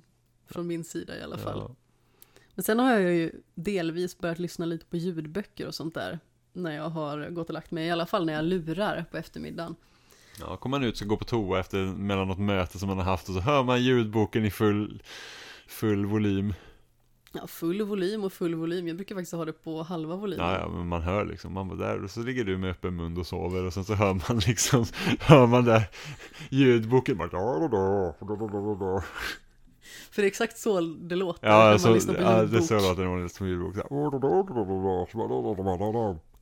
från min sida i alla fall.
Ja.
Men sen har jag ju delvis börjat lyssna lite på ljudböcker och sånt där. När jag har gått och lagt mig, i alla fall när jag lurar på eftermiddagen.
Ja, kommer man ut så går på toa efter mellan något möte som man har haft och så hör man ljudboken i full, full volym.
Ja, full volym och full volym. Jag brukar faktiskt ha det på halva volym.
Ja, ja, men man hör liksom, man var där och så ligger du med öppen mun och sover och sen så hör man liksom, hör man där ljudboken bara
För det är exakt så det låter
Ja,
när man
så,
lyssnar på
ja
ljudbok.
det är så låter det när man lyssnar på ljudbok.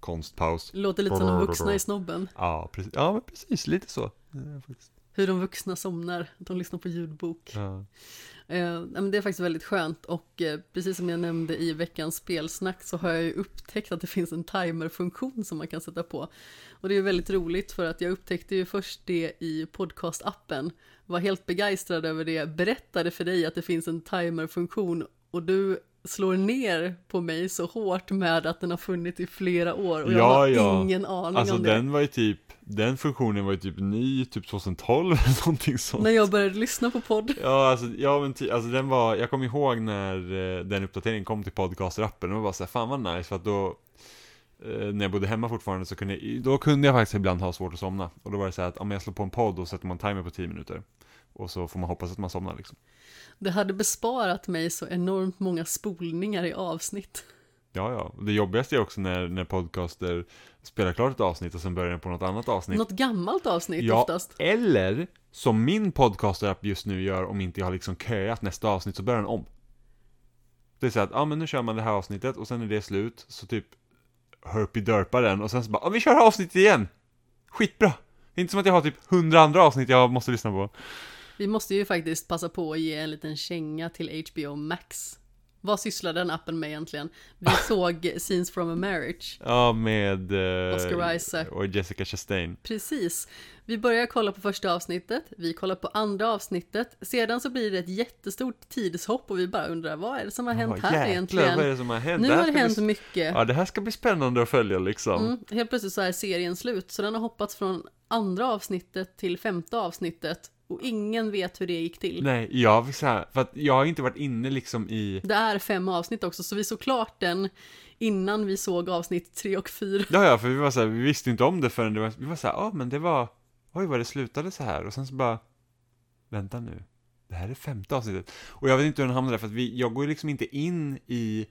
Konstpaus.
Låter lite som de vuxna i snobben.
Ja, precis, ja precis, lite så.
Hur de vuxna somnar, att de lyssnar på ljudbok.
Ja.
Eh, det är faktiskt väldigt skönt och eh, precis som jag nämnde i veckans spelsnack så har jag ju upptäckt att det finns en timerfunktion som man kan sätta på. Och det är väldigt roligt för att jag upptäckte ju först det i podcastappen, var helt begeistrad över det, berättade för dig att det finns en timerfunktion och du slår ner på mig så hårt med att den har funnits i flera år och jag
Ja,
har
ja.
ingen aning
Alltså
om det.
den var ju typ, den funktionen var ju typ ny, typ 2012 eller <laughs> någonting sånt.
När jag började lyssna på podd.
Ja, alltså, ja men ty, alltså den var, jag kommer ihåg när eh, den uppdateringen kom till podcaster-appen, och var så här, fan vad nice, för att då eh, när jag bodde hemma fortfarande så kunde jag, då kunde jag faktiskt ibland ha svårt att somna. Och då var det så här att om jag slår på en podd och sätter man timer på 10 minuter. Och så får man hoppas att man somnar liksom.
Det hade besparat mig så enormt många spolningar i avsnitt.
Ja, ja. Det jobbigaste är också när, när podcaster spelar klart ett avsnitt och sen börjar den på något annat avsnitt.
Något gammalt avsnitt
Ja,
oftast.
eller som min podcaster-app just nu gör om inte jag har liksom köat nästa avsnitt så börjar den om. Det är så att, ja men nu kör man det här avsnittet och sen är det slut, så typ herpy derpar den och sen så bara, ja vi kör avsnittet igen! Skitbra! Det är inte som att jag har typ hundra andra avsnitt jag måste lyssna på.
Vi måste ju faktiskt passa på att ge en liten känga till HBO Max. Vad sysslar den appen med egentligen? Vi <laughs> såg Scenes from a Marriage.
Ja, med... Eh,
Oscar Isaac.
Och Jessica Chastain.
Precis. Vi börjar kolla på första avsnittet, vi kollar på andra avsnittet, sedan så blir det ett jättestort tidshopp och vi bara undrar vad är det som har hänt
Ja,
här
jäklar,
egentligen?
vad är det som har hänt?
Nu har det hänt
bli...
mycket.
Ja, det här ska bli spännande att följa liksom.
Mm, helt plötsligt så är serien slut, så den har hoppats från andra avsnittet till femte avsnittet och ingen vet hur det gick till.
Nej, jag vill säga, för att jag har inte varit inne liksom i...
Det är fem avsnitt också, så vi såg klart den innan vi såg avsnitt tre och fyra.
Ja, ja, för vi var så här, vi visste inte om det förrän det var, vi var så här, ja men det var, oj vad det slutade så här och sen så bara, vänta nu, det här är femte avsnittet. Och jag vet inte hur den hamnade där, för att vi, jag går ju liksom inte in i,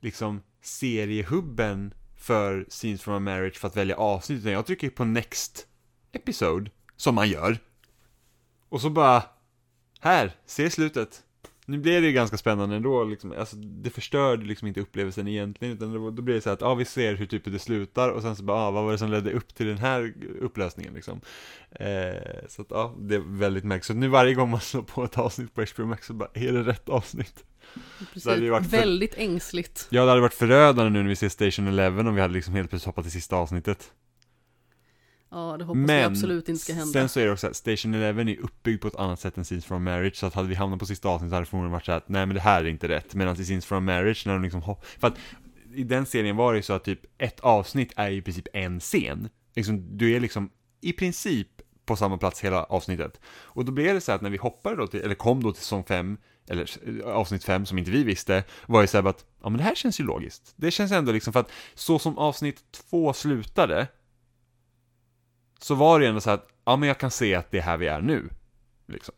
liksom, seriehubben för Scenes from a Marriage för att välja avsnitt, utan jag trycker på Next Episode, som man gör. Och så bara, här, se slutet. Nu blev det ju ganska spännande ändå, liksom, alltså, det förstörde liksom inte upplevelsen egentligen, utan det, var- då blir det så att, ja vi ser hur typ det slutar, och sen så bara, ah, vad var det som ledde upp till den här upplösningen liksom. Eh, så att, ja, det är väldigt märkligt. Så nu varje gång man slår på ett avsnitt på HBO Max så bara, är det rätt avsnitt?
Precis.
hade ju varit för-
Väldigt ängsligt.
Ja, det hade varit förödande nu när vi ser Station Eleven om vi hade liksom helt plötsligt hoppat till sista avsnittet.
Ja, det hoppas vi absolut inte ska hända.
sen så är det också att Station Eleven är uppbyggd på ett annat sätt än Scenes from Marriage, så att hade vi hamnat på sista avsnittet hade det förmodligen varit så att nej men det här är inte rätt, medan i Scenes from Marriage när de liksom hopp... För att i den serien var det ju så att typ ett avsnitt är i princip en scen. Liksom, du är liksom i princip på samma plats hela avsnittet. Och då blev det så att när vi hoppade då till, eller kom då till säsong 5, eller avsnitt 5 som inte vi visste, var ju så här att, ja men det här känns ju logiskt. Det känns ändå liksom för att så som avsnitt 2 slutade, så var det ju ändå så att, ja men jag kan se att det är här vi är nu. Liksom.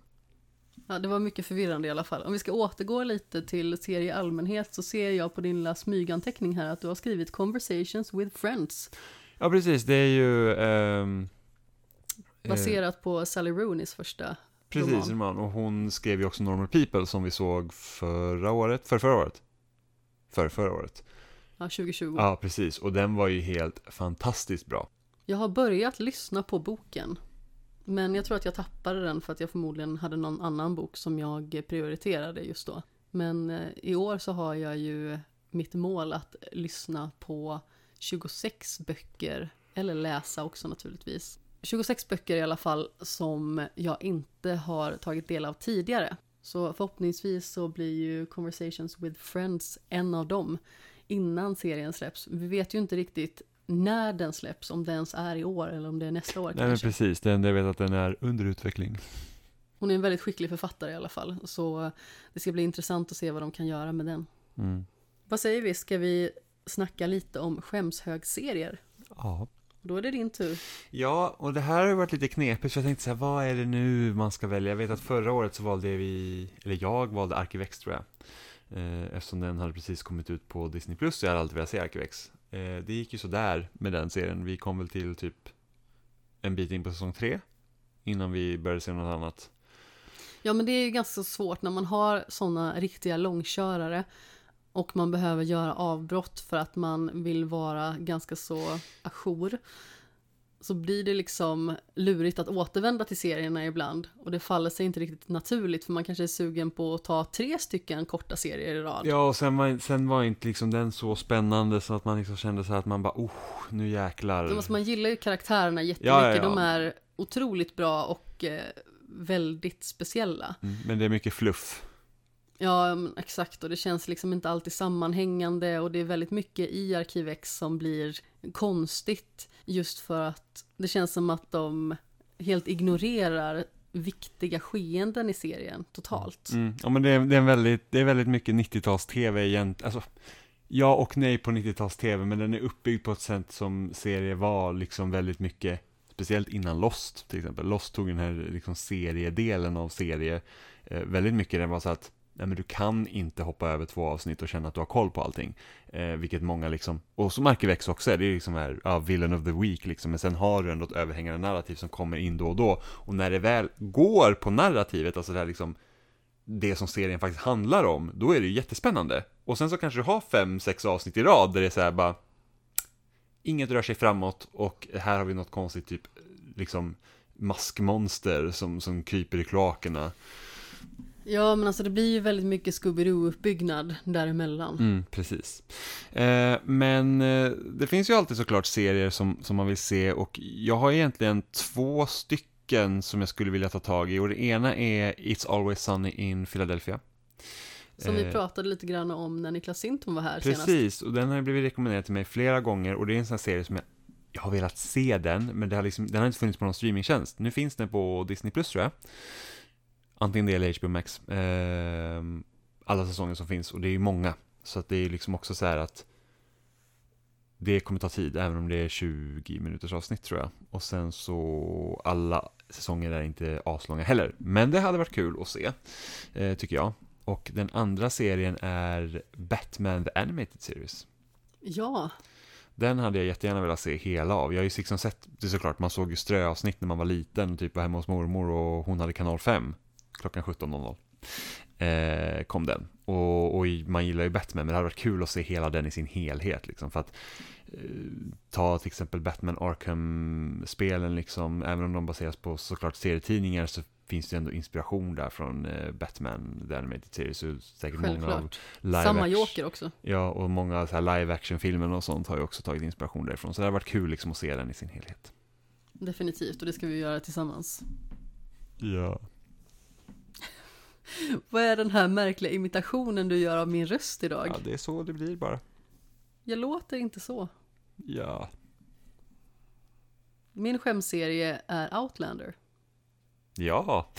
Ja, det var mycket förvirrande i alla fall. Om vi ska återgå lite till serie i allmänhet så ser jag på din lilla smyganteckning här att du har skrivit Conversations with Friends.
Ja precis, det är ju... ehm, eh,
Baserat på Sally Rooneys första
Precis,
roman.
roman. Och hon skrev ju också Normal People som vi såg förra året, för förra året. För förra året.
Ja, 2020.
Ja, precis. Och den var ju helt fantastiskt bra.
Jag har börjat lyssna på boken. Men jag tror att jag tappade den för att jag förmodligen hade någon annan bok som jag prioriterade just då. Men eh, i år så har jag ju mitt mål att lyssna på 26 böcker, eller läsa också naturligtvis. 26 böcker i alla fall som jag inte har tagit del av tidigare. Så förhoppningsvis så blir ju Conversations with Friends en av dem innan serien släpps. Vi vet ju inte riktigt när den släpps, om det ens är i år eller om det är nästa år
Nej men
kanske.
precis, det enda jag vet att den är under utveckling.
Hon är en väldigt skicklig författare i alla fall, så det ska bli intressant att se vad de kan göra med den.
Mm.
Vad säger vi, ska vi snacka lite om skämshögserier?
Ja.
Då är det din tur.
Ja, och det här har varit lite knepigt för jag tänkte så här, vad är det nu man ska välja? Jag vet att förra året så valde vi, eller jag valde Arkivex tror jag. Eh, eftersom den hade precis kommit ut på Disney Plus så jag hade alltid velat se Arkivex. Eh, det gick ju sådär med den serien. Vi kom väl till typ en bit in på säsong tre. Innan vi började se något annat.
Ja men det är ju ganska svårt när man har sådana riktiga långkörare och man behöver göra avbrott för att man vill vara ganska så ajour så blir det liksom lurigt att återvända till serierna ibland och det faller sig inte riktigt naturligt för man kanske är sugen på att ta tre stycken korta serier i rad.
Ja, och sen var, sen var inte liksom den så spännande så att man liksom kände så här att man bara, oh, nu jäklar.
Ja, alltså man gillar ju karaktärerna jättemycket,
Ja, ja, ja.
de är otroligt bra och eh, väldigt speciella.
Mm, men det är mycket fluff.
Ja, exakt. Och det känns liksom inte alltid sammanhängande och det är väldigt mycket i Arkivex som blir konstigt just för att det känns som att de helt ignorerar viktiga skeenden i serien totalt.
Mm. Ja, men det är, det är, väldigt, det är väldigt mycket 90-tals-tv egentligen. Alltså, ja och nej på 90-tals-tv, men den är uppbyggd på ett sätt som serie var liksom väldigt mycket, speciellt innan Lost till exempel. Lost tog den här liksom seriedelen av serie, eh, väldigt mycket den var så att Nej men du kan inte hoppa över två avsnitt och känna att du har koll på allting. Eh, vilket många liksom, och så som Arkivex också det är liksom här, ja, villain of the week liksom. Men sen har du ändå ett överhängande narrativ som kommer in då och då. Och när det väl går på narrativet, alltså det här liksom, det som serien faktiskt handlar om, då är det ju jättespännande. Och sen så kanske du har fem, sex avsnitt i rad där det är så här bara, inget rör sig framåt och här har vi något konstigt typ, liksom, maskmonster som, som kryper i kloakerna.
Ja, men alltså det blir ju väldigt mycket Scooby-Doo-uppbyggnad däremellan.
Mm, precis. Eh, men eh, det finns ju alltid såklart serier som, som man vill se och jag har egentligen två stycken som jag skulle vilja ta tag i och det ena är It's Always Sunny in Philadelphia.
Som vi
Eh,
pratade lite grann om när Niklas Sinton var här senast.
Precis, och den har blivit rekommenderad till mig flera gånger och det är en sån här serie som jag, jag har velat se den, men det har liksom, den har inte funnits på någon streamingtjänst. Nu finns den på Disney Plus tror jag. Antingen det eller HBO Max. Eh, alla säsonger som finns, och det är ju många. Så att det är liksom också så här att det kommer ta tid, även om det är 20 minuters avsnitt tror jag. Och sen så, alla säsonger är inte aslånga heller. Men det hade varit kul att se, eh, tycker jag. Och den andra serien är Batman The Animated Series.
Ja,
Den hade jag jättegärna velat se hela av. Jag har ju liksom sett, det är såklart, man såg ju ströavsnitt när man var liten, typ var hemma hos mormor och hon hade kanal 5 klockan 17.00. Eh, kom den. Och, och man gillar ju Batman, men det hade varit kul att se hela den i sin helhet liksom. För att eh, ta till exempel Batman Arkham-spelen liksom, även om de baseras på såklart serietidningar så finns det ändå inspiration där från eh, Batman, The Animated Series, så säkert många av
självklart.
live
Samma
action-
Joker också.
Ja, och många så här live action-filmer och sånt har ju också tagit inspiration därifrån. Så det har varit kul liksom att se den i sin helhet.
Definitivt, och det ska vi göra tillsammans.
Ja. <laughs>
Vad är den här märkliga imitationen du gör av min röst idag?
Ja, det är så det blir bara.
Jag låter inte så.
Ja.
Min skämserie är Outlander.
Ja.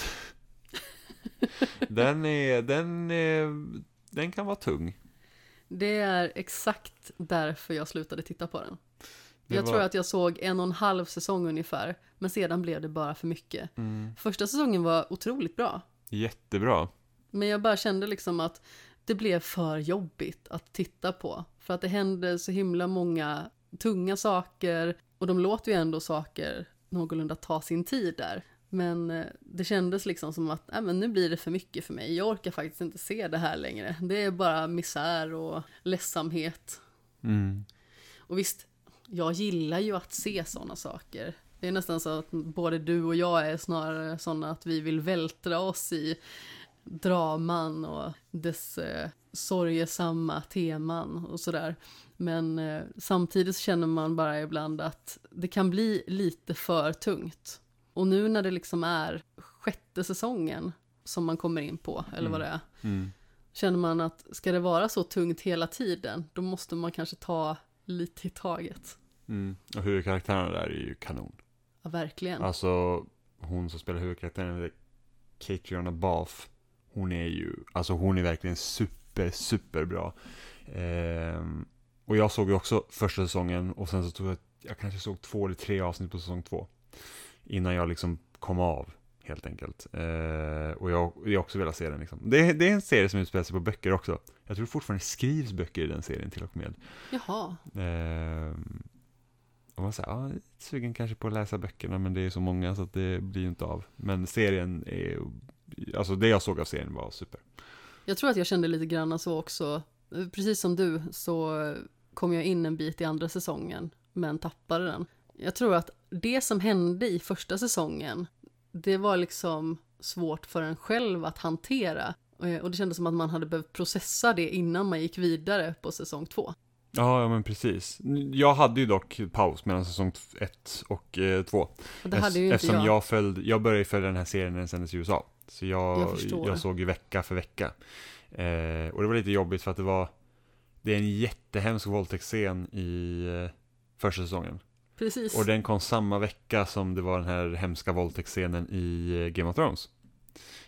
<laughs> den är, den är, den kan vara tung.
Det är exakt därför jag slutade titta på den.
Det
jag
var-
tror att jag såg en och en halv säsong ungefär, men sedan blev det bara för mycket.
Mm.
Första säsongen var otroligt bra,
Jättebra.
men jag bara kände liksom att det blev för jobbigt att titta på. För att det hände så himla många tunga saker, och de låter ju ändå saker någorlunda ta sin tid där. Men eh, det kändes liksom som att äh, men nu blir det för mycket för mig. Jag orkar faktiskt inte se det här längre. Det är bara misär och ledsamhet.
Mm.
Och visst, jag gillar ju att se sådana saker. Det är nästan så att både du och jag är snarare sådana att vi vill vältra oss i draman och dess eh, sorgesamma teman och sådär. Men eh, samtidigt känner man bara ibland att det kan bli lite för tungt. Och nu när det liksom är sjätte säsongen som man kommer in på, eller vad det är,
Mm.
känner man att ska det vara så tungt hela tiden, då måste man kanske ta lite i taget.
Mm. Och huvudkaraktärerna där är ju kanon.
Ja, verkligen.
Alltså, hon som spelar huvudkaraktären, Catriona Balfe, hon är ju, alltså hon är verkligen super, super bra. Ehm, och jag såg ju också första säsongen och sen så tog jag, jag kanske såg två eller tre avsnitt på säsong två. Innan jag liksom kom av. helt enkelt. Eh, och jag har också velat se den liksom. Det, det är en serie som utspelar sig på böcker också. Jag tror fortfarande skrivs böcker i den serien till och med.
Jaha.
Eh, och man säger, ja, sugen kanske på att läsa böckerna, men det är så många så att det blir ju inte av. Men serien är, alltså det jag såg av serien var super.
Jag tror att jag kände lite grann så också. Precis som du så kom jag in en bit i andra säsongen, men tappade den. Jag tror att det som hände i första säsongen, det var liksom svårt för en själv att hantera. Eh, och det kändes som att man hade behövt processa det innan man gick vidare på säsong två.
Ja, ja men precis. Jag hade ju dock paus mellan säsong 1 och 2. Eh, Eftersom
jag.
jag, följde, jag började följa den här serien när den sändes i USA. Så jag,
Jag
jag såg ju vecka för vecka. Eh, och det var lite jobbigt för att det var, det är en jättehemsk våldtäktsscen i eh, första säsongen.
Precis.
Och den kom samma vecka som det var den här hemska våldtäktsscenen i eh, Game of Thrones.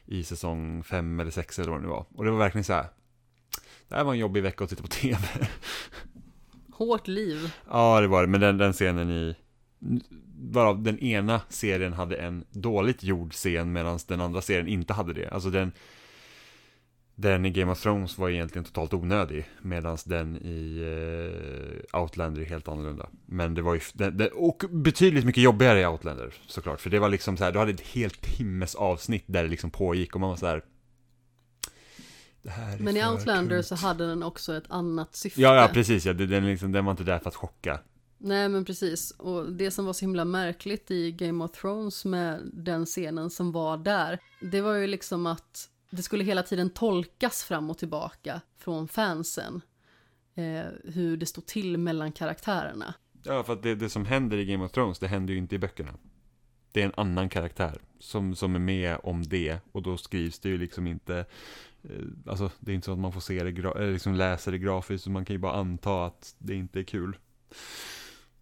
I säsong 5 eller 6 eller vad det nu var. Och det var verkligen så här. Det här var en jobbig vecka att titta på TV. <laughs>
Hårt liv.
Ja, det var det. Men den, den scenen i... Varav den ena serien hade en dåligt gjord scen medan den andra serien inte hade det. Alltså den... Den i Game of Thrones var egentligen totalt onödig. Medan den i eh, Outlander är helt annorlunda. Men det var ju... Den, den, och betydligt mycket jobbigare i Outlander såklart. För det var liksom så här, du hade ett helt timmes avsnitt där det liksom pågick och man var så här... Det här är
Men i Outlander
tungt.
så hade den också ett annat syfte.
Ja, ja, precis. Ja, den, liksom, den var inte där för att chocka.
Nej men precis, och det som var så himla märkligt i Game of Thrones med den scenen som var där, det var ju liksom att det skulle hela tiden tolkas fram och tillbaka från fansen. Eh, hur det stod till mellan karaktärerna.
Ja, för att det, det som händer i Game of Thrones, det händer ju inte i böckerna. Det är en annan karaktär som, som är med om det, och då skrivs det ju liksom inte, alltså det är inte så att man får se det, eller liksom läsa det grafiskt, så man kan ju bara anta att det inte är kul.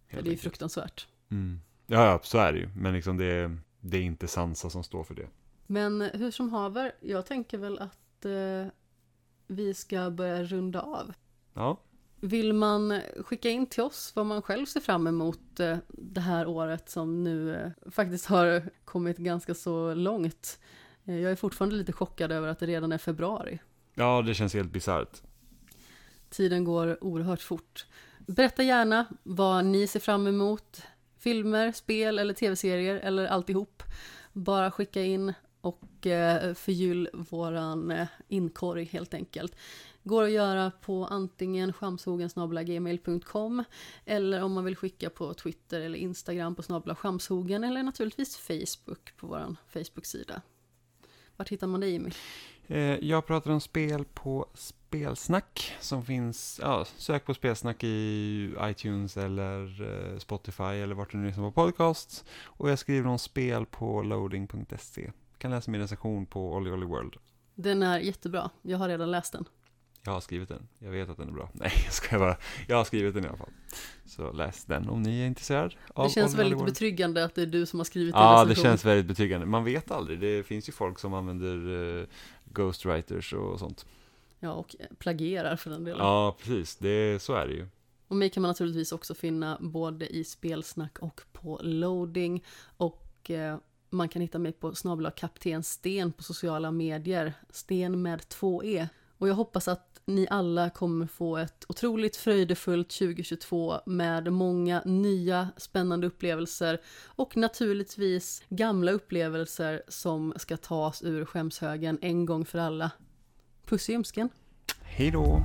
Ja, det är ju fruktansvärt.
Mm. Ja, ja, så är det ju, men liksom det, är- det är inte Sansa som står för det.
Men hur som haver, jag tänker väl att eh, vi ska börja runda av.
Ja,
Vill man skicka in till oss vad man själv ser fram emot eh, det här året som nu eh, faktiskt har kommit ganska så långt. Eh, Jag är fortfarande lite chockad över att det redan är februari.
ja det känns helt bisarrt.
Tiden går oerhört fort. Berätta gärna vad ni ser fram emot. Filmer, spel eller tv-serier eller alltihop. Bara skicka in och eh, förgyll våran eh, inkorg helt enkelt. Går att göra på antingen skamshogensgmail.com eller om man vill skicka på Twitter eller Instagram på snabla skamshogen eller naturligtvis Facebook på vår Facebook-sida. Vart hittar man dig Jimmy?
Eh, Jag pratar om spel på Spelsnack som finns, ja, sök på Spelsnack i iTunes eller eh, Spotify eller vart du nu lyssnar på podcasts. Och jag skriver om spel på loading.se. kan läsa min recension på Olly Olly World.
Den är jättebra, jag har redan läst den.
Jag har skrivit den, jag vet att den är bra. <laughs> Nej, jag ska bara. Jag har skrivit den i alla fall. Så läs den om ni är intresserad av
Det känns väldigt
World.
betryggande att det är du som har skrivit din
Ja, det känns väldigt betryggande. Man vet aldrig, det finns ju folk som använder eh, ghostwriters och sånt.
Ja, och plagierar för den delen.
Ja, precis. Det, så är det ju.
Och mig kan man naturligtvis också finna både i spelsnack och på loading. Och eh, man kan hitta mig på snabel kapten Sten på sociala medier. Sten med två E. Och jag hoppas att ni alla kommer få ett otroligt fröjdefullt 2022 med många nya spännande upplevelser och naturligtvis gamla upplevelser som ska tas ur skämshögen en gång för alla. Puss i ljumsken!
Hej då!